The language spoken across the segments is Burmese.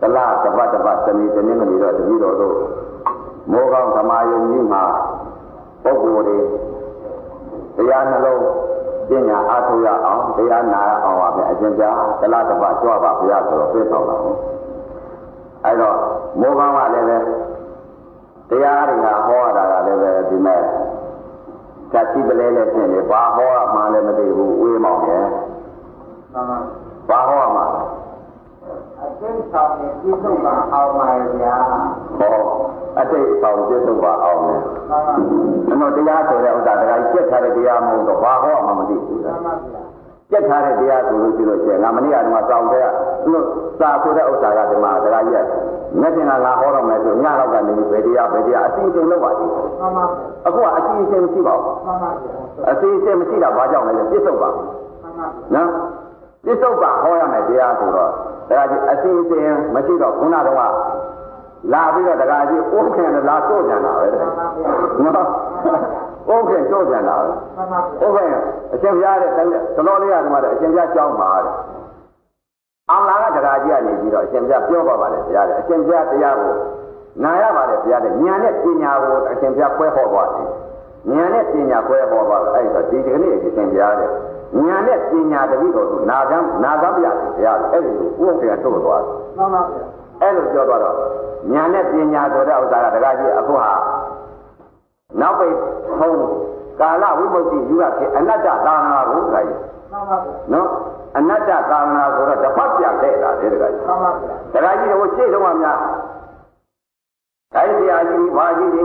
တလားတပတ်တပတ်တနေ့တနေ့မနေတော့တပည့်တော်တို့မောကောင်းဓမ္မယုံကြီးမှာပုဂ္ဂိုလ်တွေတရားနှလုံးပညာအားထုတ်ရအောင်တရားနာရအောင်ပါပဲအရှင်ပြာတလားတပတ်ကြွပါဘုရားဆိုတော့ပြေဆောင်လာဘူးအဲ့တော့မောကောင်းကလည်းပဲတရားတွေကဟောရတာကလည်းပဲဒီမဲ့ကတိပလဲနဲ့ဖြစ်နေဘာဟောရမှလည်းမသိဘူးဝေးမောင်ရဲ့ဘာဟောရမှာ အသိဆောင်နဲ့ပြည့်စုံပါအောင်ပါရဲ့ဗျာဟောအတိတ်ဆောင်ပြည့်စုံပါအောင်လေအဲ့တော့တရားဆိုတဲ့ဥစ္စာတရားကျက်ထားတဲ့တရားမဟုတ်တော့ဘာဟောမှမသိဘူးလားကျက်ထားတဲ့တရားဆိုလို့ရှိလို့ရှိရင်ငါမနေ့ကတည်းကစောင့်တဲ့သူတို့စာဆိုတဲ့ဥစ္စာကဒီမှာတရားကြီးမျက်ပြင်ကငါဟောတော့မယ်ဆိုညတော့ကနေဘယ်တရားဘယ်တရားအစီအစဉ်လုပ်ပါသေးတယ်မှန်ပါအခုကအစီအစဉ်မရှိပါဘူးမှန်ပါအစီအစဉ်မရှိတာဘာကြောင့်လဲပြစ္ဆုတ်ပါမှန်ပါနော် ပြစ္ဆုတ်ပါဟောရမယ်တရားဆိုတော့တရားကြီးအစီအစဉ်မရှိတော့ခုနတော့လာပြီးတော့တရားကြီးဥက္ကဋ္ဌလာစိုးကြံတာပဲတဲ့နော်ဥက္ကဋ္ဌစိုးကြံတာပဲဥက္ကဋ္ဌအရှင်ဘုရားတဲ့တတော်လေးရတယ်မှာတဲ့အရှင်ဘုရားကြောင်းပါတဲ့အောင်လာကတရားကြီးကနေပြီးတော့အရှင်ဘုရားပြောပါပါလေဘုရားတဲ့အရှင်ဘုရားတရားကိုနာရပါလေဘုရားတဲ့ဉာဏ်နဲ့ပညာကိုအရှင်ဘုရားဖွဲဟောသွားတယ်ဉာဏ်နဲ့ပညာဖွဲဟောပါအဲ့တော့ဒီဒီကနေ့အရှင်ဘုရားတဲ့ ဉာဏ်နဲ့ပညာတတိတော်သူနာကံနာကံပြရတယ်ဘုရားအဲ့ဒီကိုဥပ္ပဒေထုတ်သွားတယ်မှန်ပါဗျာအဲ့လိုပြောသွားတော့ဉာဏ်နဲ့ပညာဆိုတဲ့ဥစ္စာကတရားကြီးအခုဟာနောက်ပိတ်ထုံးကာလဝိမု ക്തി ယူရဖြစ်အနတ္တသာနာကိုခါကြီးမှန်ပါဗျာနော်အနတ္တသာနာဆိုတော့တစ်ဖက်ပြန်တဲ့တာလေတကကြီးမှန်ပါဗျာတရားကြီးကိုရှေ့ဆုံးကများတိုင်းတရားကြီးဘာကြီးတွေ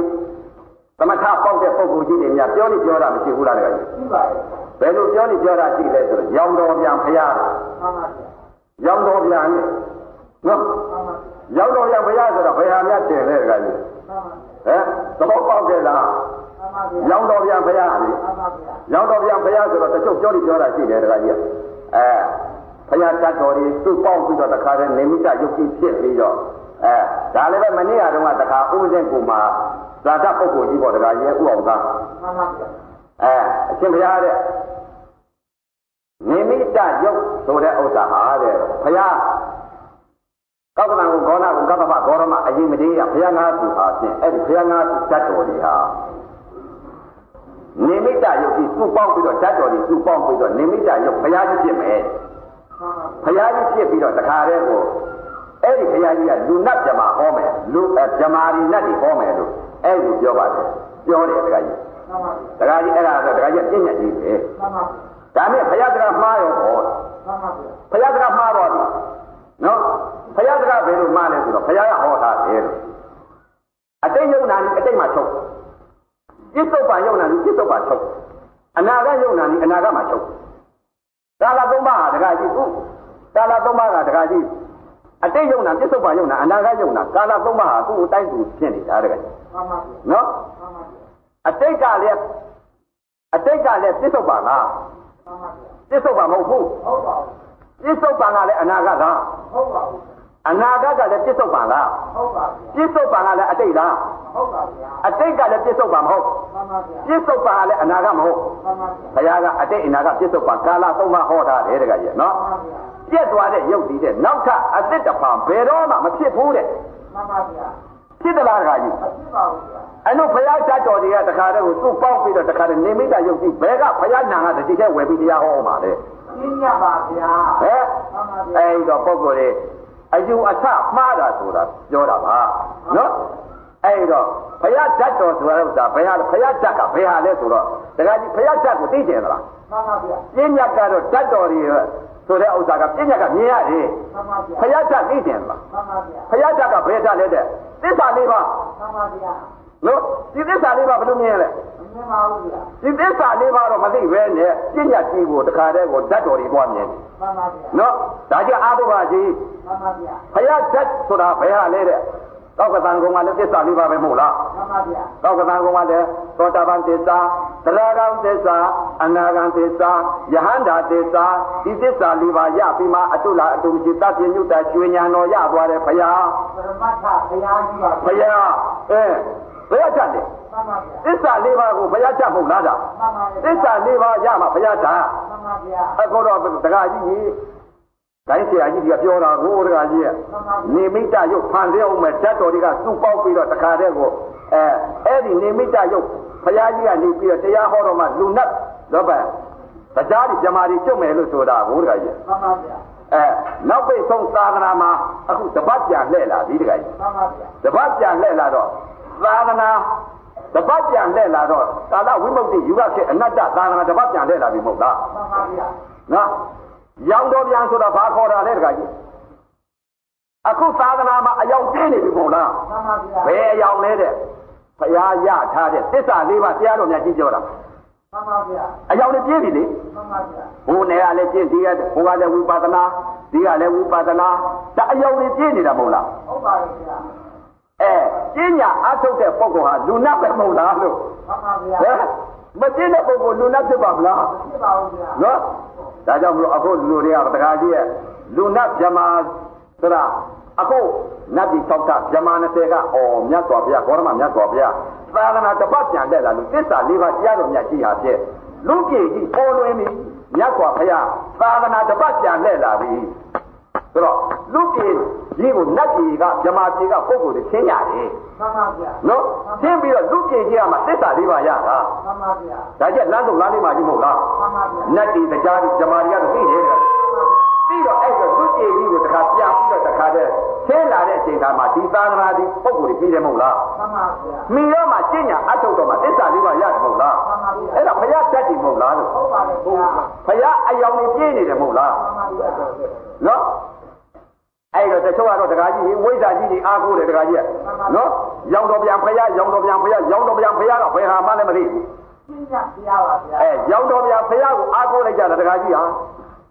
သမထပေါက်တဲ့ပုံကိုကြီးတွေများပြောနေပြောတာမရှိဘူးလားတကကြီးရှိပါရဲ့ဘယ်လိုပြောနေပြောတာရှိလဲဆိုတော့ရောင်တော်ပြန်ဖရားမှန်ပါဗျာရောင်တော်ပြန်နဲ့နော်ရောင်တော်ပြန်ဖရားဆိုတော့ဘယ်ဟာများတင်လဲတကကြီးဟမ်သဘောပေါက်တယ်လားရောင်တော်ပြန်ဖရားလေရောင်တော်ပြန်ဖရားဆိုတော့တချို့ပြောနေပြောတာရှိတယ်တကကြီးအဲဘုရားတတ်တော်တွေသူ့ပေါက်ပြီးတော့တခါတည်းနေမိတယုတ်ကြီးဖြစ်ပြီးတော့ အဲဒါလည်းပဲမနေ့ကတော့တခါဥပဇင်းကိုမှာဇာတပုဂ္ဂိုလ်ကြီးပေါ့တခါရဲဥအောင်သားမှန်ပါဗျာအဲအရှင်ဘုရားတဲ့နေမိတယုတ်ဆိုတဲ့ဥစ္စာဟာတဲ့ဘုရားကောက်ကနကိုဂေါနာကိုကပ္ပပဂေါရမအရင်မသေးရဘုရားငါးသူဟာဖြင့်အဲ့ဒီဘုရားငါးသူတတ်တော်တွေဟာနိမိတယုတ်ကြီးသူ့ပေါင်းပြီးတော့ဓာတ်တော်ကြီးသူ့ပေါင်းပြီးတော့နိမိတယုတ်ဘုရားကြီးဖြစ်မယ်ဘုရားကြီးဖြစ်ပြီးတော့တခါတည်းကို အဲ့ဒီဘုရားကြီးကလူနတ်ဇမာဟောမယ်လူဇမာရီနတ်တွေဟောမယ်လို့အဲ့ဒီပြောပါတယ်ပြောတယ်တခါကြီးတခါကြီးအဲ့ဒါဆိုတခါကြီးပြည့်ညက်ကြီးပဲဒါနဲ့ဘုရားကမှားရောဟောဘုရားကမှားတော့ပြီနော်ဘုရားကဘယ်လိုမှားလဲဆိုတော့ဘုရားကဟောတာတယ်လို့အတိတ်ယုံနာအတိတ်မှာချုပ်ပြစ္ဆုတ်ပါယုံနာပြစ္ဆုတ်ပါချုပ်အနာဂတ်ယုံနာအနာဂတ်မှာချုပ်ကာလသုံးပါးဟာတခါကြီးခုကာလသုံးပါးကတခါကြီး အတိတ်ယုံနာပြစ္ဆုတ်ပါယုံနာအနာဂတ်ယုံနာကာလသုံးပါးဟာသူ့အတိုင်းသူဖြစ်နေတာတခါကြီးမှန်ပါဘူးနော်အတိတ်ကလည်းအတိတ်ကလည်းပြစ္ဆုတ်ပါလားမှန်ပါဘူးပြစ္ဆုတ်ပါမဟုတ်ဘူးဟုတ်ပါဘူးပြစ္ဆုတ်ပါကလည်းအနာဂတ်လားဟုတ်ပါဘူး အနာဂတ်ကလည်းပြစ္ဆုတ်ပါလားဟုတ်ပါဘူးပြစ္ဆုတ်ပါကလည်းအတိတ်လားဟုတ်ပါဗျာအတိတ်ကလည်းပြစ္ဆုတ်ပါမဟုတ်မှန်ပါဗျာပြစ္ဆုတ်ပါကလည်းအနာဂတ်မဟုတ်မှန်ပါဗျာဘုရားကအတိတ်အနာဂတ်ပြစ္ဆုတ်ပါကာလသုံးပါဟောထားတယ်တကကြီးနော်မှန်ပါဗျာပြက်သွားတဲ့ရုပ်တည်တဲ့နောက်ထပ်အသစ်တစ်ဖန်ဘယ်တော့မှမဖြစ်ဘူးတဲ့မှန်ပါဗျာဖြစ်သလားတကကြီးမဖြစ်ပါဘူးဗျာအဲ့တော့ဘုရားချတော်တွေကတခါတည်းကိုသူ့ပေါက်ပြီးတော့တခါတည်းနေမိတာရုပ်ကြီးဘယ်ကဘုရားနာကတတိကျဝယ်ပြီးတရားဟောမှာလဲပြင်းရပါဗျာဟဲ့အဲ့တော့ပုဂ္ဂိုလ်တွေ အယူအဆမှားတာဆိုတာပြောတာပါနော်အဲ့တော့ဘုရားဓာတ်တော်ဆိုတာဥစ္စာဘုရားဘုရားဓာတ်ကဘယ်ဟာလဲဆိုတော့တခါကြီးဘုရားဓာတ်ကိုသိကျင်သလားမှန်ပါဗျာပြင်းညတ်ကတော့ဓာတ်တော်တွေဆိုတဲ့ဥစ္စာကပြင်းညတ်ကမြင်ရတယ်မှန်ပါဗျာဘုရားဓာတ်သိကျင်သလားမှန်ပါဗျာဘုရားဓာတ်ကဘယ်ဓာတ်လဲတဲ့သစ္စာလေးပါမှန်ပါဗျာနော်ဒီသစ္စာလေးပါဘယ်လိုမြင်လဲမြင်ပါဘူးဗျာ ဒီသစ္စာလေးပါတော့မသိပဲနဲ့ပြညတ်ကြီးကိုတခါတည်းကိုဓာတ်တော်တွေသွားမြင်တယ်မှန်ပါဗျာနော်ဒါကြအာဘုရားကြီးမှန်ပါဗျာဘုရားဓာတ်ဆိုတာဘယ်ဟာလဲတဲ့သောကတန်ကုံကလည်းသစ္စာလေးပါပဲမဟုတ်လားမှန်ပါဗျာသောကတန်ကုံကလည်းသောတာပန်သစ္စာသရဂံသစ္စာအနာဂံသစ္စာယဟန္တာသစ္စာဒီသစ္စာလေးပါရပြီးမှအတုလားအတုမရှိတတ်ပြညုတရွှေညာတော်ရသွားတယ်ဘုရားပရမတ္ထဘုရားကြီးပါဘုရားအဲဘယ်ရတတ်လဲမှန်ပါဗျာ သစ္စာလေးပါးကိုဘုရားတတ်မဟုတ်လားဒါမှန်ပါဗျာသစ္စာလေးပါးရမှာဘုရားတတ်မှန်ပါဗျာအခုတော့တက္ကကြီးကြီးတိုင်းဆရာကြီးကပြောတာကိုတကကြီးကနေမိတရုပ်ဖန်ဆဲအောင်မဲ့ဓာတ်တော်တွေကစုပေါက်ပြီးတော့တခါတည်းကိုအဲအဲ့ဒီနေမိတရုပ်ဘုရားကြီးကနေပြီးတော့တရားဟောတော်မှလူနတ်တော့ပဲတရားဒီဇမားတွေကျွတ်မယ်လို့ဆိုတာကိုတကကြီးမှန်ပါဗျာအဲနောက်ပိတ်ဆုံးသာသနာမှာအခုတပတ်ပြန်လှည့်လာပြီတကကြီးမှန်ပါဗျာတပတ်ပြန်လှည့်လာတော့သာသနာ တပတ်ပြန်လှည့်လာတော့ကာလဝိမု ക്തി ယူရခေအနတ္တသာသနာတပတ်ပြန်လှည့်လာပြီမဟုတ်လားမှန်ပါဗျာနော်ရောင်တော်ပြန်ဆိုတာဘာခေါ်တာလဲတခါကြီးအခုသာသနာမှာအယောင်ပြင်းနေပြီမဟုတ်လားမှန်ပါဗျာဘယ်အယောင်လဲတဲ့ဘုရားရထားတဲ့သစ္စာလေးပါးတရားတော်များကြီးပြောတာမှန်ပါဗျာအယောင်နဲ့ပြင်းပြီလေမှန်ပါဗျာဘိုးနယ်ကလည်းပြင်းဒီကဘိုးကလည်းဝိပဿနာဒီကလည်းဝိပဿနာဒါအယောင်နဲ့ပြင်းနေတာမဟုတ်လားဟုတ်ပါရဲ့ဗျာအဲ ပညာအထုတ်တဲ့ပုဂ္ဂိုလ်ဟာလူနတ်ပဲမဟုတ်လားလို့မှန်ပါဗျာဟဲ့မကျင်းတဲ့ပုဂ္ဂိုလ်လူနတ်ဖြစ်ပါမလားဖြစ်ပါဦးဗျာနော်ဒါကြောင့်မလို့အခုလူတွေကတခါကြီးရဲ့လူနတ်ဗြဟ္မာဆိုတာအခုနတ်ပြည်၆ထဗြဟ္မာ20ကအော်မြတ်စွာဘုရားဘောရမမြတ်စွာဘုရားသာသနာတပတ်ပြန်တဲ့လာလူသစ္စာလေးပါးတရားတော်မြတ်ကြီးဟာဖြင့်လူပြည်ကြီးပေါ်လွင်ပြီမြတ်စွာဘုရားသာသနာတပတ်ပြန်လှည့်လာပြီ ဆိုတော့လူပြည်ကြီးကိုနတ်ပြည်ကဗြဟ္မာပြည်ကပုဂ္ဂိုလ်တွေချင်းရတယ်မှန်ပါဗျာနော်ရှင်းပြီးတော့လူပြည်ကြီးကမှသစ္စာလေးပါးရတာမှန်ပါဗျာဒါကျက်လမ်းဆုံးလမ်းလေးမှာကြီးမဟုတ်လားမှန်ပါဗျာနတ်တီတရားဒီဇမာရီကတော့သိတယ်တဲ့ပြီးတော့အဲ့ဒါလူကြီးကြီးကိုတခါပြန်ပြီးတော့တခါတည်းဆင်းလာတဲ့အချိန်ခါမှာဒီသာသနာဒီပုံကိုယ်ကြီးပြီးတယ်မဟုတ်လားမှန်ပါဗျာမိတော့မှကျင့်ညာအထုတ်တော့မှသစ္စာလေးပါရတယ်မဟုတ်လားအဲ့ဒါဘုရားတတ်တယ်မဟုတ်လားလို့ဟုတ်ပါရဲ့ဗျာဘုရားအယောင်ကြီးပြည့်နေတယ်မဟုတ်လားမှန်ပါဗျာနော် အဲ့တော့တချို့ကတော့တခါကြီးဝိဇ္ဇာကြီးတွေအားကိုးတယ်တခါကြီးကနော်ရောင်တော်ပြန်ဘုရားရောင်တော်ပြန်ဘုရားရောင်တော်ပြန်ဘုရားကဘယ်ဟာမှလည်းမသိဘူးရှင်းရတရားပါဗျာအဲရောင်တော်ဗျာဖရာကိုအားကိုးလိုက်ကြတာတခါကြီးဟာ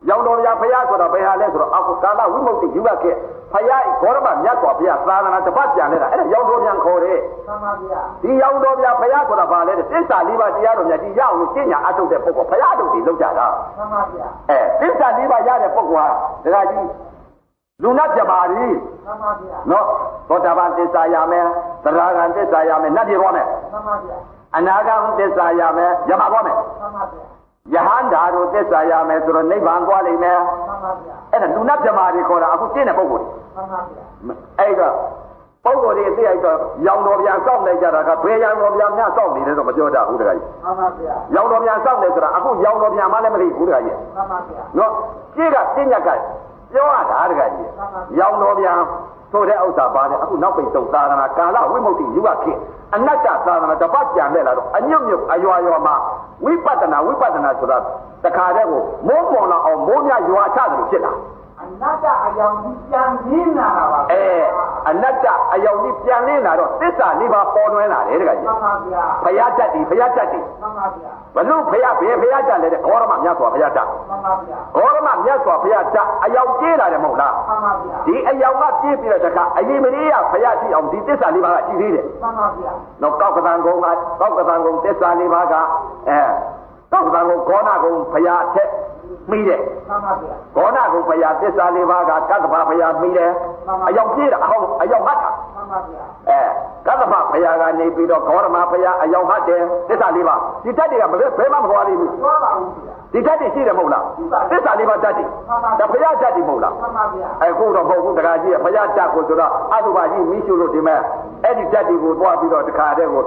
ရောင်တော်ဗျာဖရာဆိုတာဘယ်ဟာလဲဆိုတော့အခုကာလဝိမု ക്തി ယူရခဲ့ဖရာဘောရမမြတ်စွာဘုရားသာသနာတပတ်ပြန်နေတာအဲ့ဒါရောင်တော်ဗျာခေါ်တယ်မှန်ပါဗျာဒီရောင်တော်ဗျာဖရာဆိုတာဘာလဲတဲ့သစ္စာလေးပါးတရားတော်မြတ်ကြီးရအောင်လို့ရှင်းညာအထုတ်တဲ့ပုဂ္ဂိုလ်ဖရာတို့တွေလောက်ကြတာမှန်ပါဗျာအဲသစ္စာလေးပါးရတဲ့ပုဂ္ဂိုလ်ဟာတခါကြီး လူနာပြပါရီမှန်ပါဗျာနော်သောတာပန်သစ္စာရမယ်သရဂံသစ္စာရမယ်နတ်ပြည်ပေါ်မယ်မှန်ပါဗျာအနာဂံသစ္စာရမယ်ယမပေါ်မယ်မှန်ပါဗျာယဟန္တာတို့သစ္စာရမယ်ဆိုတော့နိဗ္ဗာန်သွားလိမ့်မယ်မှန်ပါဗျာအဲ့ဒါလူနာပြမာတွေခေါ်တာအခုကျင့်တဲ့ပုံကိုယ်မှန်ပါဗျာအဲ့တော့ပုံကိုယ်တွေသိလိုက်တော့ရောင်တော်ပြန်စောင့်လိုက်ကြတာကဘယ်ရောင်တော်ပြန်များစောင့်နေလဲတော့မပြောကြဘူးတခါကြီးမှန်ပါဗျာရောင်တော်ပြန်စောင့်တယ်ဆိုတာအခုရောင်တော်ပြန်မှလည်းမသိဘူးတခါကြီးမှန်ပါဗျာနော်ကြည့်ကပြညက်က ပြောရတာတခါကြီးရောင်တော်ပြန်ဆိုတဲ့ဥစ္စာပါတယ်အခုနောက်ပိတ်ဆုံးသာသနာကာလဝိမု ക്തി ယူရခေအနတ္တသာသနာတပတ်ပြန်လဲလာတော့အညွတ်ညွတ်အရွာရွာမှာဝိပဿနာဝိပဿနာဆိုတာတခါတည်းကိုမိုးပေါ်လာအောင်မိုးများရွာချတယ်လို့ဖြစ်လာ အနတ္တအယောင်ကြီးပြန်ရင်းလာတာပါအဲအနတ္တအယောင်ကြီးပြန်လင်းလာတော့သစ္စာလေးပါပေါ်လွင်လာတယ်တခါကြီးမှန်ပါဗျာဘုရားတတ်တယ်ဘုရားတတ်တယ်မှန်ပါဗျာဘလို့ဘုရားဘယ်ဘုရားတတ်လဲတဲ့ဂေါရမမြတ်စွာဘုရားတတ်မှန်ပါဗျာဂေါရမမြတ်စွာဘုရားတတ်အယောင်ပြေးလာတယ်မဟုတ်လားမှန်ပါဗျာဒီအယောင်ကပြေးပြီးတော့တခါအရင်မလေးရဘုရားရှိအောင်ဒီသစ္စာလေးပါးကရှိသေးတယ်မှန်ပါဗျာနောက်ကောက်ကသံကုံကကောက်ကသံကုံသစ္စာလေးပါးကအဲကောက်ကသံကုံဂေါနာကုံဘုရားထက် မိတယ်မှန်ပါဗျာဂေါနာကုံဘုရားသစ္စာလေးပါးကကတ္တဗဘုရားမိတယ်အယောင်ပြေးတာအဟောင်းအယောင်မှတ်တာမှန်ပါဗျာအဲကတ္တဗဘုရားကနေပြီးတော့ဂေါရမဘုရားအယောင်မှတ်တယ်သစ္စာလေးပါးဒီတတ်တွေကဘယ်ဘယ်မှမသွားသေးဘူးသွားပါဦးဗျာဒီတတ်တွေရှိတယ်မဟုတ်လားသစ္စာလေးပါးတတ်တွေဒါဘုရားတတ်တွေမဟုတ်လားမှန်ပါဗျာအခုတော့မဟုတ်ဘူးတခါကြီးကဘုရားတတ်ကိုဆိုတော့အတုပါကြီးမိရှုလို့ဒီမဲ့အဲ့ဒီတတ်တွေကိုသွားပြီးတော့တခါတည်းကို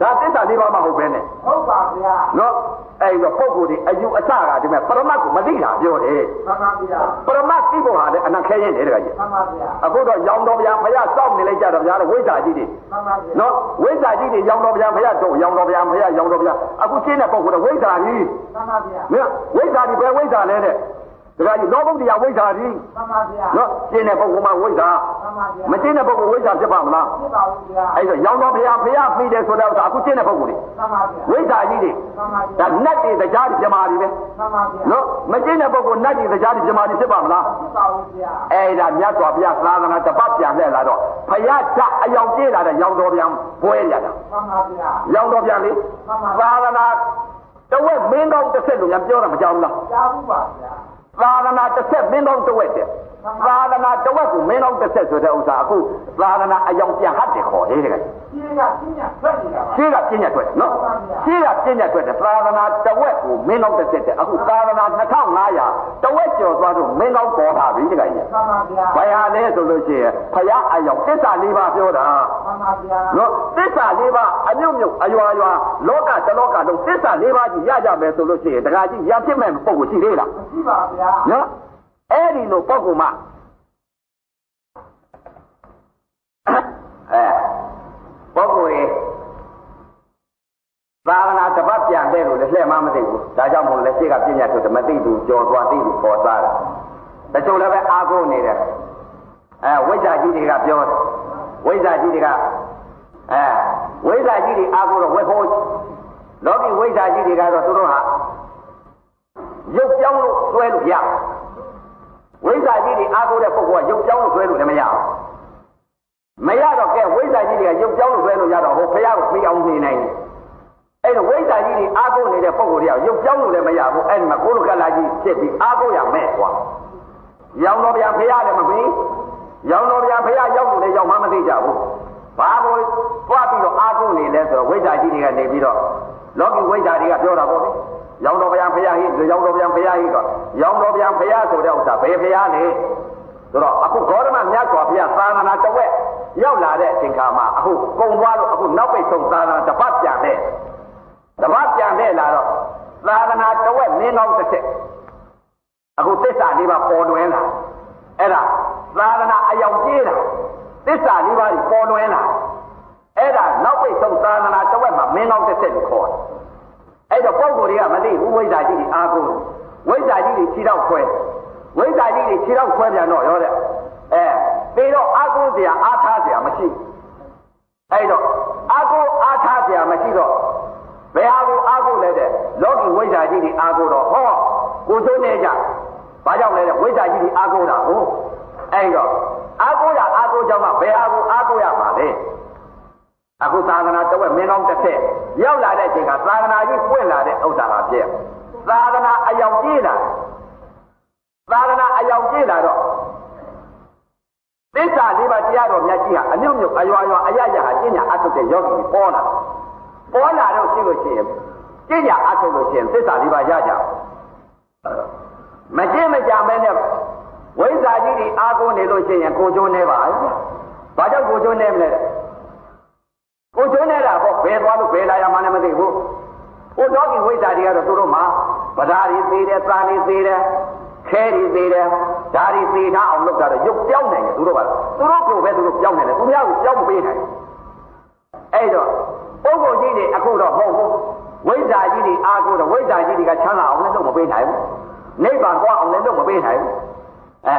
ဒါသစ္စာလေးပါးမဟုတ်ပဲနဲ့ဟုတ်ပါဗျာနော်အဲ့တော့ပုံကိုယ်ဒီအယူအဆကဒီမဲ့ပရမတ်ကိုမသိတာပြောတယ်မှန်ပါဗျာပရမတ်သိဖို့ဟာလည်းအနံခဲရင်တယ်တခါကြီးမှန်ပါဗျာအခုတော့ရောင်တော်ဗျာဘုရားစောင့်နေလိုက်ကြတော့ဗျာလေဝိဇ္ဇာကြီးတွေမှန်ပါဗျာနော်ဝိဇ္ဇာကြီးတွေရောင်တော်ဗျာဘုရားတော့ရောင်တော်ဗျာဘုရားရောင်တော်ဗျာအခုရှင်းတဲ့ပုံကိုယ်ဝိဇ္ဇာကြီးမှန်ပါဗျာမင်းဝိဇ္ဇာကြီးဘယ်ဝိဇ္ဇာလဲတဲ့ တခါကြီးလောဘုတ်တရားဝိဇ္ဇာကြီးမှန်ပါဗျာနော်ရှင်းတဲ့ပုံကမှဝိဇ္ဇာမှန်ပါဗျာမရှင်းတဲ့ပုံကဝိဇ္ဇာဖြစ်ပါမလားဖြစ်ပါဦးဗျာအဲ့တော့ရောင်တော်ဘုရားဘုရားပြီးတယ်ဆိုတော့အခုရှင်းတဲ့ပုံကိုလေမှန်ပါဗျာဝိဇ္ဇာကြီးတွေမှန်ပါဗျာဒါနတ်တွေတရားတွေပြမာတွေပဲမှန်ပါဗျာနော်မရှင်းတဲ့ပုံကနတ်တွေတရားတွေပြမာတွေဖြစ်ပါမလားဖြစ်ပါဦးဗျာအဲ့ဒါမြတ်စွာဘုရားသာသနာတပတ်ပြန်လှည့်လာတော့ဘုရားဓာတ်အယောင်ပြေးလာတဲ့ရောင်တော်ပြန်ပွဲရတာမှန်ပါဗျာရောင်တော်ပြန်လေသာသနာတဝက်မင်းကောင်းတစ်ဆက်လို့ညာပြောတာမကြောက်ဘူးလားကြားဘူးပါဗျာ သာသနာတစ်ဆက်မင်းကောင်းတစ်ဝက်တဲ့ သာသနာတဝက်ကိုမင်းအောင်တစ်ဆက်ဆိုတဲ့ဥစ္စာအခုသာသနာအယောင်ပြန်ဟတ်တယ်ခေါ်တယ်တကယ်ရှင်းကပြညာထွက်နေတာပါရှင်းကပြညာထွက်တယ်နော်ရှင်းကပြညာထွက်တယ်သာသနာတဝက်ကိုမင်းအောင်တစ်ဆက်တယ်အခုသာသနာ2500တဝက်ကျော်သွားတော့မင်းအောင်ပေါ်တာပြီတကယ်ကြီးမှန်ပါဗျာဘယ်ဟာလဲဆိုလို့ရှိရင်ဖရာအယောင်သစ္စာလေးပါးပြောတာမှန်ပါဗျာနော်သစ္စာလေးပါးအမြုပ်မြုပ်အယွာယွာလောကတလောကလုံးသစ္စာလေးပါးကြီးရကြမယ်ဆိုလို့ရှိရင်တခါကြီးရံဖြစ်မဲ့ပုံကိုရှိသေးလားမရှိပါဗျာနော် အဲ့ဒီလိုပုံကမှအဲပုံကိုရေသာသနာတစ်ပတ်ပြန်တဲ့လို့လည်းလှည့်မှမသိဘူးဒါကြောင့်မို့လဲရှေ့ကပြညာဆိုဓမ္မတိသူကြော်သွားသိသူပေါ်သားတယ်တချို့လည်းပဲအာကိုနေတယ်အဲဝိဇ္ဇာကြီးတွေကပြောတယ်ဝိဇ္ဇာကြီးတွေကအဲဝိဇ္ဇာကြီးတွေအာကိုတော့ဝက်ဖို့လောကီဝိဇ္ဇာကြီးတွေကတော့သူတို့ဟာရုပ်ပြောင်းလို့ဆွဲလို့ရ ဝိဇ္ဇာကြီးတွေအာကိုတဲ့ပုဂ္ဂိုလ်ကရုပ်ပြောင်းလို့ဆွဲလို့လည်းမရဘူးမရတော့ကဲဝိဇ္ဇာကြီးတွေကရုပ်ပြောင်းလို့ဆွဲလို့ရတော့ဟိုဖះကိုပြေးအောင်နေနိုင်တယ်အဲ့တော့ဝိဇ္ဇာကြီးတွေအာကိုနေတဲ့ပုဂ္ဂိုလ်တွေကရုပ်ပြောင်းလို့လည်းမရဘူးအဲ့ဒီမှာကိုလိုကလာကြီးဖြစ်ပြီးအာကိုရမဲ့ကွာရောင်တော်ဗျာဖះလည်းမပြီးရောင်တော်ဗျာဖះရောက်လို့လည်းရောက်မှမသိကြဘူးဘာကိုတွားပြီးတော့အာကိုနေလဲဆိုတော့ဝိဇ္ဇာကြီးတွေကနေပြီးတော့လောကီဝိဇ္ဇာတွေကပြောတာပေါ့လေ ရောင်တော်ဗျာဖះဟိရောင်တော်ဗျာဖះဟိတော့ရောင်တော်ဗျာဖះဆိုတဲ့ဥစ္စာဘယ်ဖះလဲဆိုတော့အခုဂေါရမမြတ်စွာဘုရားသာသနာတစ်ဝက်ရောက်လာတဲ့အချိန်ခါမှာအခုကုံသွားလို့အခုနောက်ပိတ်ဆုံးသာသနာတစ်ပတ်ပြန်တဲ့တစ်ပတ်ပြန်တဲ့လာတော့သာသနာတစ်ဝက်မင်းကောင်းတစ်ချက်အခုသစ္စာလေးပါပေါ်လွင်လာအဲ့ဒါသာသနာအယောင်ကြီးတာသစ္စာလေးပါးပေါ်လွင်လာအဲ့ဒါနောက်ပိတ်ဆုံးသာသနာတစ်ဝက်မှာမင်းကောင်းတစ်ချက်ကိုခေါ်တယ် အဲ့တော့ပုံကိုယ်တွေကမသိဘူးဝိဇ္ဇာကြီးတွေအားကိုးဝိဇ္ဇာကြီးတွေခြေတော့ခွဲဝိဇ္ဇာကြီးတွေခြေတော့ခွဲပြန်တော့ရောတဲ့အဲပြီးတော့အားကိုးစရာအားထားစရာမရှိအဲ့တော့အားကိုးအားထားစရာမရှိတော့ဘယ်ဟာကိုအားကိုးလဲတဲ့လောကီဝိဇ္ဇာကြီးတွေအားကိုးတော့ဟောကိုစိုးနေကြဘာကြောင့်လဲတဲ့ဝိဇ္ဇာကြီးတွေအားကိုးတာဟုတ်အဲ့တော့အားကိုးတာအားကိုးကြောင့်ကဘယ်ဟာကိုအားကိုးရမှာလဲ အခုသာသနာတဝက်မင်းကောင်းတစ်ဖက်ရောက်လာတဲ့အချိန်ကသာသနာကြီးပွင့်လာတဲ့ဥစ္စာဟာဖြစ်သာသနာအယောင်ကြီးလာသာသနာအယောင်ကြီးလာတော့သစ္စာလေးပါးတရားတော်မြတ်ကြီးဟာအမြုပ်မြုပ်အယွာယွာအယယဟာကျင့်ညာအထုတ်တဲ့ယောဂီကြီးပေါ်လာပေါ်လာတော့ရှိလို့ရှိရင်ကျင့်ညာအထုတ်လို့ရှိရင်သစ္စာလေးပါးရကြမကျင့်မကြမဲနဲ့ဝိဇ္ဇာကြီးတွေအားကိုးနေလို့ရှိရင်ကိုကျိုးနေပါဘာကြောင့်ကိုကျိုးနေမလဲ ကိုကျိုးနေတာပေါ့ဘယ်သွားလို့ဘယ်လာရမှလည်းမသိဘူးဟိုတော့ဒီဝိဇ္ဇာတွေကတော့သူတို့မှာဗဒါတွေသေးတယ်စာတွေသေးတယ်ခဲတွေသေးတယ်ဒါတွေသေးတာအောင်လုပ်တာတော့ရုပ်ပြောင်းနိုင်တယ်သူတို့ကသူတို့ကိုပဲသူတို့ပြောင်းနိုင်တယ်သူများကိုပြောင်းမပေးနိုင်အဲ့တော့ပုဂ္ဂိုလ်ကြီးတွေအခုတော့မဟုတ်ဘူးဝိဇ္ဇာကြီးတွေအားကိုးတော့ဝိဇ္ဇာကြီးတွေကချမ်းသာအောင်လည်းလုပ်မပေးနိုင်ဘူးနိဗ္ဗာန်သွားအောင်လည်းလုပ်မပေးနိုင်ဘူး အဲ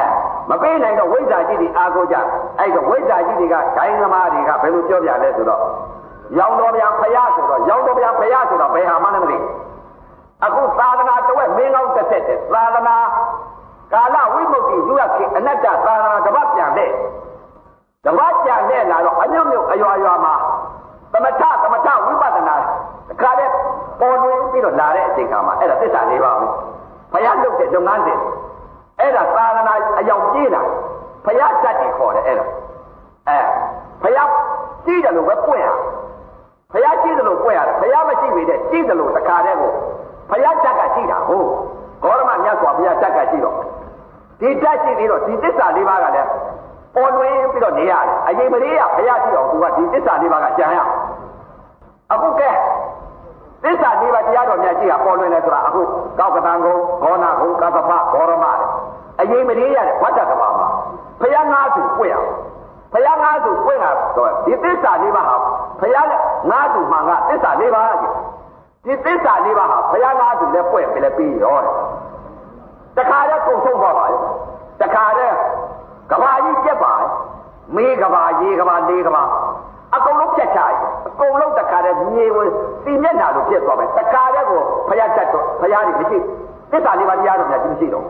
မပေးနိုင်တော့ဝိဇ္ဇာကြီးတွေအားကိုးကြအဲ့တော့ဝိဇ္ဇာကြီးတွေကဂိုင်းသမားတွေကဘယ်လိုပြောပြလဲဆိုတော့ရောင်တော်ဗျာဖယားဆိုတော့ရောင်တော်ဗျာဖယားဆိုတော့ဘယ်ဟာမှလည်းမသိအခုသာသနာတစ်ဝက်မင်းကောင်းတစ်ဆက်တဲ့သာသနာကာလဝိမု ക്തി ယူရခေအနတ္တသာသနာတစ်ပတ်ပြန်တဲ့တစ်ပတ်ပြန်တဲ့လာတော့အညွတ်မြုပ်အယွာယွာမှာသမထသမထဝိပဿနာတခါတည်းပေါ်တွင်ပြီးတော့လာတဲ့အချိန်ခါမှာအဲ့ဒါသစ္စာလေးပါပဲဘုရားလုပ်တဲ့လုပ်ငန်းစဉ် အဲ့ဒါသာသနာအယောင်ပြေးလာဘုရားတတ်တယ်ခေါ်တယ်အဲ့ဒါအဲဘုရားကြည့်တယ်လို့ပဲပွင့်ရဘုရားကြည့်တယ်လို့ပွင့်ရတယ်ဘုရားမရှိပေတဲ့ကြည့်တယ်လို့တခါတည်းကိုဘုရားတတ်ကရှိတာဟုတ်ဂေါရမမြတ်စွာဘုရားတတ်ကရှိတော့ဒီတတ်ရှိပြီးတော့ဒီသစ္စာလေးပါးကလည်းပေါ်လွင်ပြီးတော့နေရတယ်အရင်မလေးရဘုရားရှိအောင်သူကဒီသစ္စာလေးပါးကကြံရအခုကဲ သစ္စာလေးပါးတရားတော်မြတ်ကြီးကပေါ်လွင်လဲဆိုတာအခုကောက်ကတန်ကုန်းဂေါနာကုန်းကသဖဂေါရမတဲ့အရင်မလေးရတဲ့ဝတ္တကဘာမှာဘုရားငါးစုပွင့်အောင်ဘုရားငါးစုပွင့်တာတော့ဒီသစ္စာလေးပါးဟာဘုရားနဲ့ငါးစုမှငါသစ္စာလေးပါးကြီးဒီသစ္စာလေးပါးဟာဘုရားငါးစုလည်းပွင့်ပြီလည်းပြီးရောတယ်တခါတည်းကုန်ဆုံးသွားပါလေတခါတည်းကဘာကြီးပြက်ပါမေးကဘာရေကဘာလေးကဘာ အကုန်လုံးပြက်ချရအကုန်လုံးတခါတည်းမြေဝင်စီမျက်နှာလိုပြက်သွားမယ်တခါတည်းကိုဘုရားတတ်တော့ဘုရားကြီးမရှိသစ္စာလေးပါးတရားတော်များကြီးမရှိတော့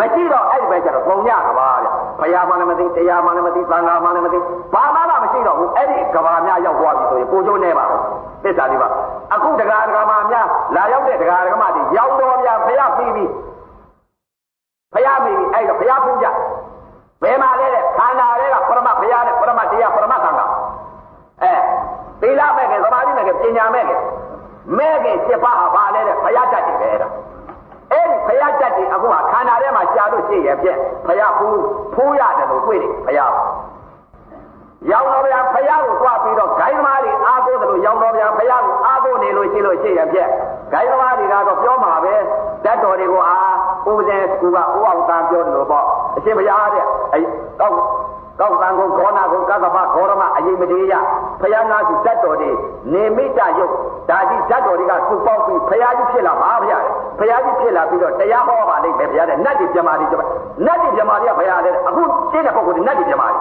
မရှိတော့အဲ့ဒီပဲကျတော့ပုံညကဘာတဲ့ဘုရားမှလည်းမသိတရားမှလည်းမသိသံဃာမှလည်းမသိဘာမှမရှိတော့ဘူးအဲ့ဒီကဘာများရောက်သွားပြီဆိုရင်ကိုကျိုးနေပါဘူးသစ္စာလေးပါအခုတရားဒဂမများလာရောက်တဲ့တရားဒဂမတွေရောက်တော်များဘုရားပြီးပြီဘုရားမိပြီအဲ့တော့ဘုရားဖူးကြဘယ်မှာလဲတဲ့ခန္ဓာတွေကပရမဘုရားနဲ့ပရမတရားပရမသံဃာအဲ သီလမဲ့ခင်သမာဓိမဲ့ခင်ပညာမဲ့ခင်မဲ့ခင်7ပါးဟာဘာလဲတဲ့ဘုရားတတ်တယ်ပဲတဲ့အဲ့ဒီဘုရားတတ်တယ်အခုကခန္ဓာထဲမှာရှားလို့ရှိရဲ့ဖြင့်ဘုရားဖူးဖူးရတယ်လို့တွေ့တယ်ဘုရားရောင်တော်ဗျာဖယားကိုသွားပြီးတော့ဂိုင်းသမားတွေအားကိုးတယ်လို့ရောင်တော်ဗျာဖယားကိုအားကိုးနေလို့ရှိလို့ရှိရပြက်ဂိုင်းသမားတွေကတော့ပြောမှာပဲတတ်တော်တွေကိုအာဥပဒေကူကဥအောင်တန်ပြောတယ်လို့ပေါ့အရှင်ဘုရားတဲ့အဲကော က်ကောက်တန်ကိုခောနာကိုကသဗ္ဗခောရမအရင်မတေးရဖယားနာစုတတ်တော်တွေနေမိတယုတ်ဒါကြီးတတ်တော်တွေကစုပေါင်းပြီးဖယားကြီးဖြစ်လာပါဗျာဖယားကြီးဖြစ်လာပြီးတော့တရားဟောပါလိမ့်မယ်ဗျာတဲ့နတ်တွေပြမာတွေကျနတ်တွေပြမာတွေကဘုရားတဲ့အခုရှင်းတဲ့ပုဂ္ဂိုလ်တွေနတ်တွေပြမာတွေ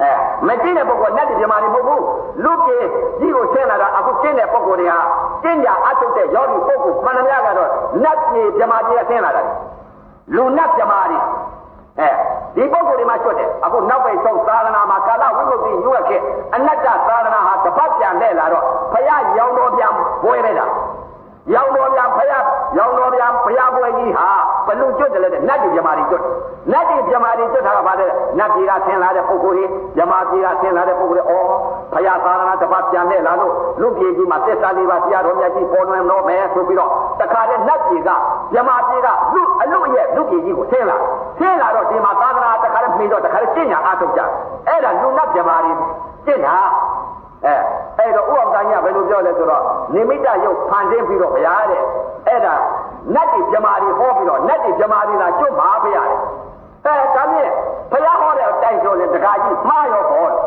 အဲမကျင့်တဲ့ပုဂ္ဂိုလ်နတ်ပြည်မာနေမဟုတ်ဘူးလူပြေကြီးကိုဆင်းလာတာအခုကျင့်တဲ့ပုဂ္ဂိုလ်တွေဟာကျင့်ကြအထုတ်တဲ့ယောဂီပုဂ္ဂိုလ်မှန်သမျှကတော့နတ်ပြည်ပြမာကြီးဆင်းလာတာလူနတ်ပြမာတွေ အဲဒီပုဂ္ဂိုလ်တွေမှာချွတ်တယ်အခုနောက်ပိတ်ဆုံးသာသနာမှာကာလဝိမု ക്തി ညွတ်ခဲ့အနတ္တသာသနာဟာတပတ်ပြန်တဲ့လာတော့ဖရာရောင်တော်ပြန်ဘွဲလိုက်တာ ရောင်တော်ပြန်ဖရာရောင်တော်ပြန်ဘုရားပွဲကြီးဟာဘလူကျွတ်တယ်လေနတ်ပြည်ပြမာတွေကျွတ်နတ်ပြည်ပြမာတွေကျွတ်တာကဘာလဲနတ်ပြည်ကဆင်းလာတဲ့ပုဂ္ဂိုလ်တွေပြမာပြည်ကဆင်းလာတဲ့ပုဂ္ဂိုလ်တွေဩဘုရားသာသနာတစ်ပတ်ပြန်တဲ့လာလို့လူပြည်ကြီးမှာသစ္စာလေးပါးတရားတော်မြတ်ကြီးပေါ်လွင်တော့မယ်ဆိုပြီးတော့တခါတည်းနတ်ပြည်ကပြမာပြည်ကလူအလူရဲ့လူပြည်ကြီးကိုဆင်းလာဆင်းလာတော့ဒီမှာသာသနာတခါတည်းပြီးတော့တခါတည်းကျင့်ညာအားထုတ်ကြအဲ့ဒါလူနတ်ပြမာတွေကျင့်တာ အဲအဲ့တော့ဥအောင်တိုင်းကဘယ်လိုပြောလဲဆိုတော့နိမိတယုတ်ဖန်ဆင်းပြီးတော့ဗျာတဲ့အဲ့ဒါနတ်တွေပြမာတွေဟောပြီးတော့နတ်တွေပြမာတွေလာကျွတ်ပါဗျာတဲ့အဲဒါမြင့်ဘုရားဟောတဲ့အတိုင်းဆိုရင်တခါကြီးမှားရောဟောတယ်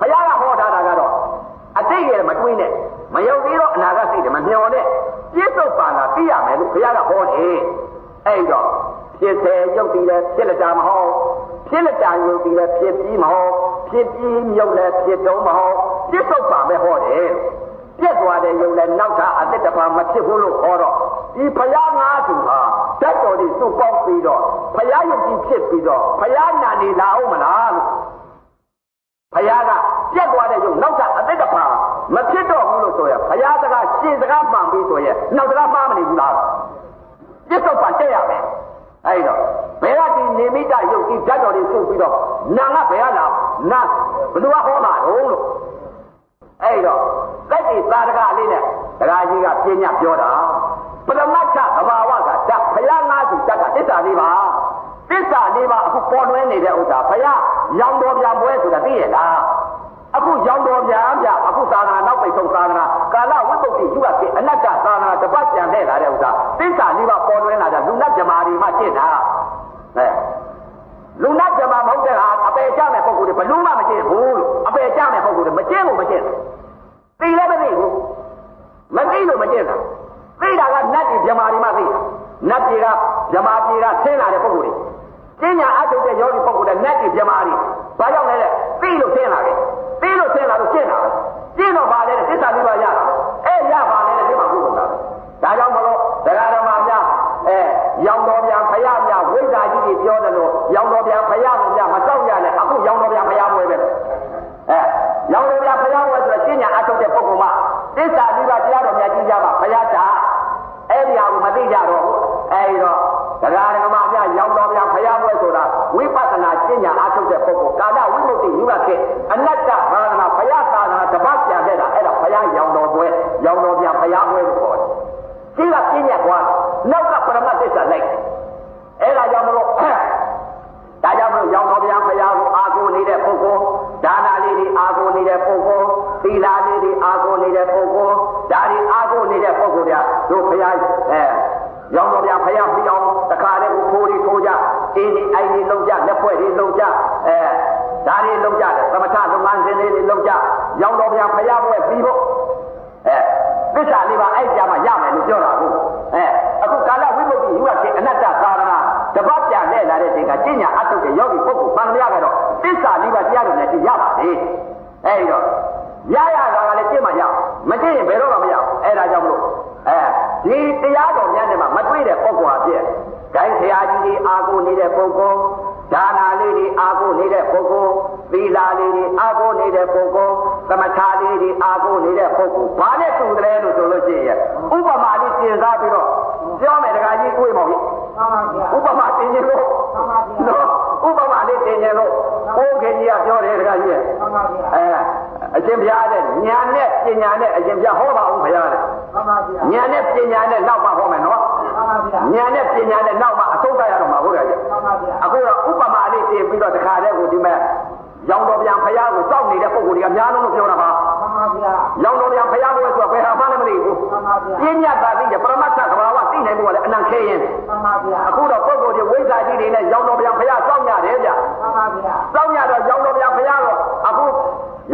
ဘုရားကဟောထားတာကတော့အတိတ်ရဲ့မတွေးနဲ့မယုံသေးတော့အနာဂတ်စိတ်တွေမမျှော်နဲ့ပြည့်စုံပါလားသိရမယ်လို့ဘုရားကဟောတယ်အဲ့တော့ဖြစ်စေရုပ်တည်တယ်ဖြစ်လက်တာမဟုတ်ဖြစ်လက်တာရုပ်တည်တယ်ဖြစ်ပြီးမဟုတ်ဖြစ်ပြီးမြုပ်လည်းဖြစ်တော့မဟုတ် ပြစ္ဆုတ်ပါပဲဟောတယ်ပြက်သွားတဲ့ယုံလည်းနောက်ထပ်အသက်တပါမဖြစ်ဘူးလို့ဟောတော့ဒီဖယားငါးသူဟာတတ်တော်ဒီစုပေါင်းပြီးတော့ဖယားယုံကြည်ဖြစ်ပြီးတော့ဖယားနာနေလာအောင်မလားလို့ဖယားကပြက်သွားတဲ့ယုံနောက်ထပ်အသက်တပါမဖြစ်တော့ဘူးလို့ဆိုရဖယားစကားရှင်းစကားမှန်ပြီးဆိုရနောက်စကားမှားမနေဘူးလားပြစ္ဆုတ်ပါတက်ရမယ်အဲ့တော့ဘယ်ကဒီနေမိတယုတ်ဒီဓာတ်တော်တွေစုပြီးတော့နာကဘယ်ကလာနာဘယ်သူကဟောတာတော့လို့ အဲ့တော့လက်ဒီသာရကလေးနဲ့တရားကြီးကပြညာပြောတာပရမတ်ချသဘာဝကဓာတ်ဘုရားငါးစုဓာတ်ကသစ္စာလေးပါသစ္စာလေးပါအခုပေါ်လွင်နေတဲ့ဥစ္စာဘုရားရောင်တော်ပြန်ပွဲဆိုတာသိရလားအခုရောင်တော်ပြန်ပြအခုသာသနာနောက်ပိတ်ဆုံးသာသနာကာလဝိပုဒ္ဓိယူကဖြစ်အနတ္တသာသနာတပတ်ပြန်ခဲ့လာတဲ့ဥစ္စာသစ္စာလေးပါပေါ်လွင်လာတာလူနတ်ဇမားတွေမှကျင့်တာအဲ လူနတ်ဇမားမဟုတ်တဲ့ဟာအပေချမဲ့ပုံကိုယ်တွေဘလို့မှမကျင့်ဘူးလို့အပေချမဲ့ပုံကိုယ်တွေမကျင့်ဘူးမကျင့်သိလည်းမသိဘူးမသိလို့မကျင့်တာသိတာကနတ်ကြီးဇမားတွေမှသိတာနတ်ကြီးကဇမားကြီးကဆင်းလာတဲ့ပုံကိုယ်တွေကျင့်ညာအထုတ်တဲ့ယောဂီပုံကိုယ်တွေနတ်ကြီးဇမားတွေဘာကြောင့်လဲတဲ့သိလို့ဆင်းလာတယ်သိလို့ဆင်းလာလို့ကျင့်တာကျင့်တော့ပါလေသစ္စာလေးပါးရတာအဲ့ရပါလေတဲ့ဒီမှာခုကုန်တာဒါကြောင့်မလို့ဒကာဓမ္မများအဲရောင်တော်ပြန်ဖရများဝိဇ္ဇာကြီးတွေပြောတယ်လို့ ရောင်တော်ပြန်ဖရများမစောင့်ရနဲ့အခုရောင်တော်ပြန်ဖရမွေးပဲအဲရောင်တော်ပြန်ဖရမွေးဆိုတော့ရှင်းညာအထုတ်တဲ့ပုဂ္ဂိုလ်မှသစ္စာလေးပါးတရားတော်များကြီးကြပါဖရတာအဲ့ဒီဟာကိုမသိကြတော့ဘူးအဲ့ဒီတော့ဒကာဓမ္မများရောင်တော်ပြန်ဖရမွေးဆိုတာဝိပဿနာရှင်းညာအထုတ်တဲ့ပုဂ္ဂိုလ်ကာလဝိမု ക്തി ယူရခဲ့အနတ္တဘာဝနာဖရသာသနာတပတ်ပြန်ခဲ့တာအဲ့ဒါဖရရောင်တော်ပွဲရောင်တော်ပြန်ဖရပွဲလို့ခေါ်တယ်ရှိကပြင်းညက်သွားနောက်ကပရမသစ္စာလိုက်အဲ့ဒါကြောင့်မလို့ဒါကြောင့်မလို့ ရောင်တော်ပြန်ဖရာကိုအာကိုနေတဲ့ပုဂ္ဂိုလ်ဒါနာလေးတွေအာကိုနေတဲ့ပုဂ္ဂိုလ်သီလာလေးတွေအာကိုနေတဲ့ပုဂ္ဂိုလ်ဒါတွေအာကိုနေတဲ့ပုဂ္ဂိုလ်တွေကတို့ဖရာအဲရောင်တော်ပြန်ဖရာပြီးအောင်တခါလေးကိုဖိုးလေးထိုးကြအင်းဒီအိုင်လေးလုံးကြလက်ဖွဲ့လေးလုံးကြအဲဒါတွေလုံးကြတယ်သမထလုပ်ငန်းစဉ်လေးတွေလုံးကြရောင်တော်ပြန်ဖရာဘွဲပြီးဖို့အဲ သစ္စာလေးပါအဲ့ကြမှာရမယ်လို့ပြောတာကိုအဲအခုကာလဝိမု ക്തി ယူရခြင်းအနတ္တသာရဏတပတ်ပြလဲလာတဲ့ချိန်ကကျင့်ညာအထုတ်တဲ့ယောဂီပုဂ္ဂိုလ်ပန္နရကတော့သစ္စာလေးပါတရားတွေနဲ့ရပါလေအဲဒီတော့ရရတာကလည်းကျင့်မှရမကျင့်ရင်ဘယ်တော့မှမရဘူးအဲဒါကြောင့်မလို့အဲဒီတရားတော်များနဲ့မှမတွေ့တဲ့ပုဂ္ဂိုလ်အဖြစ်ဂိုင်းဆရာကြီးတွေအာကိုနေတဲ့ပုဂ္ဂိုလ် ဒါနာလေးတွေအာကိုနေတဲ့ပုဂ္ဂိုလ်သီလာလေးတွေအာကိုနေတဲ့ပုဂ္ဂိုလ်သမထလေးတွေအာကိုနေတဲ့ပုဂ္ဂိုလ်ဘာနဲ့တူတယ်လို့ဆိုလို့ရှိရင်ဥပမာလေးပြင်စားပြီးတော့ပြောမယ်တခါကြီးကိုယ်မောင်ကြီးမှန်ပါဗျာဥပမာတင်ခြင်းလို့မှန်ပါဗျာနော်ဥပရင်လို့ကိုခင်ကြီးကပြောတယ်တခါကြီးမှန်ပါဗျာအဲအရှင်ဘုရားတဲ့ညာနဲ့ပညာနဲ့အရှင်ဘုရားဟောပါဦးဘုရားတဲ့မှန်ပါဗျာညာနဲ့ပညာနဲ့နောက်မှဟောမယ်နော်မှန်ပါဗျာညာနဲ့ပညာနဲ့နောက်မှအဆုံးသတ်ရတော့မှာဟုတ်တယ်ကြီးမှန်ပါဗျာ အခုတော့ဥပမာလေးပြင်ပြီးတော့တခါတည်းကိုဒီမဲ့ရောင်တော်ပြန်ဖရာကိုစောင့်နေတဲ့ပုံကိုယ်တွေကများလုံးလို့ပြောတာပါမှန်ပါဗျာရောင်တော်ပြန်ဖရာကိုဆိုတော့ဘယ်ဟာမှလည်းမသိဘူးမှန်ပါဗျာပြင်းညတ်တာသိတယ်ပရမတ်သကဘာဝသိနိုင်ဖို့ကလည်းအနံခဲရင်မှန်ပါဗျာအခုတော့ပုံကိုယ်တွေဝိဇ္ဇာကြီးတွေနဲ့ရောင်တော်ပြန်ဖရာစောင့်ရတယ်ဗျမှန်ပါဗျာစောင့်ရတော့ရောင်တော်ပြန်ဖရာတော့အခု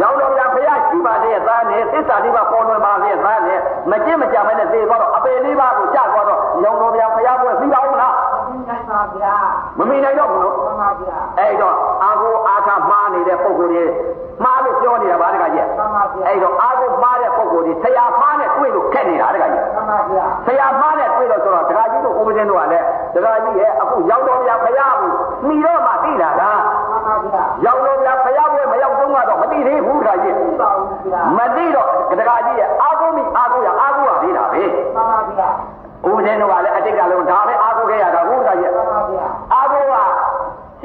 ရောင်တော်ပြန်ဖရာရှိပါသေးရဲ့သားနဲ့သစ္စာလေးပါပေါ်လွင်ပါသေးရဲ့သားနဲ့မကြည့်မကြမဲနဲ့သေသွားတော့အပေလေးပါကိုကြာသွားတော့ရောင်တော်ပြန်ဖရာပွဲပြီးပါဦးလားမှန် ပါဗျာမမီနိုင်တော့ဘူးနော်မှန်ပါဗျာအဲ့တော့အာဟုအာခမှားနေတဲ့ပုံကိုယ်တွေမှားလို့ပြောနေတာဗါတကကြီးမှန်ပါဗျာအဲ့တော့အာဟုမှားတဲ့ပုံကိုယ်တွေဆရာမှားနဲ့တွေ့လို့ခက်နေတာတကကြီးမှန်ပါဗျာဆရာမှားနဲ့တွေ့တော့ဆိုတော့တကကြီးတို့ဥပဒေတို့ကလည်းတကကြီးရဲ့အခုရောက်တော်ဗျာဖရာဘူးမိတော့မှသိလာတာမှန်ပါဗျာရောက်တော်ဗျာဖရာဘွဲမရောက်တော့တော့မသိသေးဘူးတကကြီးသိပါဦးဗျာမသိတော့တကကြီးရဲ့အာဟုမိအာဟုရအာဟုရသေးတာပဲမှန်ပါဗျာဥပဒေတို့ကလည်းအတိတ်ကလုံးဒါပဲအာဟုခဲ့ရတာဟုတ်တကကြီးမှန်ပါဗျာအာဟုက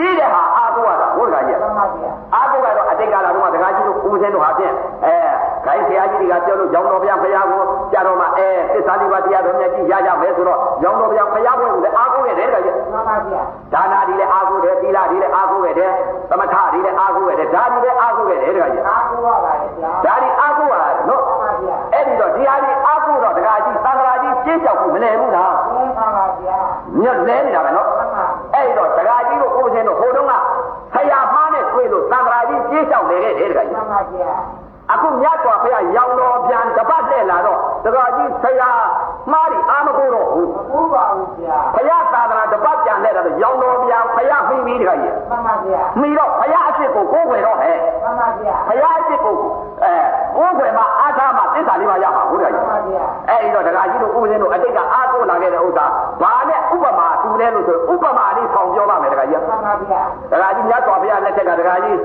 ရှိတဲ့ဟာအာဟုရတာဟုတ်တကကြီးမှန်ပါဗျာအာဟုကတော့အတိတ်ကလာတော့တကကြီးတို့ဦးစင်းတို့ဟာဖြင့်အဲခိုင်းဆရာကြီးတွေကပြောလို့ရောင်တော်ဗျာဖရာကိုကြတော့မှအဲသစ္စာလေးပါးတရားတော်မြတ်ကြီးရကြမယ်ဆိုတော့ရောင်တော်ဗျာဖရာဘွဲကိုလည်းအာဟုခဲ့တယ်တကကြီးမှန်ပါဗျာဒါနာဒီလည်းအာဟုတယ်သီလဒီလည်းအာဟုခဲ့တယ်သမထဒီလည်းအာဟုခဲ့တယ်ဒါဒီလည်းအာဟုခဲ့တယ်တကကြီးအားကိုးပါပါဗျာဒါဒီအာဟုရတယ်နော်မှန်ပါဗျာအဲ့ဒီတော့ဒီဟာဒီအာဟုတော့တကကြီးသံဃာကြီးရှင်းချောက်ဘူးမနေဘူးလားမှန်ပါဗျာညက်လဲနေတာပဲနော်မှန်ပါအဲ့ဒီတော့တကကြီးတို့ဦးစင်းတို့ဟိုတု န်းကဆရာမှားနဲ့တွေ့လို့သံဃာကြီးရှင်းချောက်နေခဲ့တယ်တကကြီးမှန်ပါဗျာအခုမြတ်စွာဘုရားရောင်တော်ပြန်တပတ်တဲ့လာတော့တကကြီးဆရာမှားဒီအာမကိုတော့ဘူးမကူပါဘူးဗျာဘုရားသာသနာတပတ်ပြန်တဲ့တော့ရောင်တော်ပြန်ဘုရားပြီးပြီးတကကြီးမှန်ပါဗျာမိတော့ဘုရားအစ်စ်ကိုကိုးကွယ်တော့ဟဲ့မှန်ပါဗျာဘုရားအစ်စ်ကို အဲကိုးကွယ်မှအားထားမှသစ္စာလေးပါရမှာဟုတ်တယ်မှကြီးန်ပါဗျာအဲ့ဒီတော့ဒကာကြီးတို့ဥပဒေတို့အတိတ်ကအားကိုးလာခဲ့တဲ့ဥစ္စာဘာနဲ့ဥပမာတူလဲလို့ဆိုဥပမာလေးဆောင်ပြောပါမယ်ဒကာကြီးမှန်ပါဗျာဒကာကြီးမြတ်စွာဘုရားလက်ထက်ကဒကာကြီး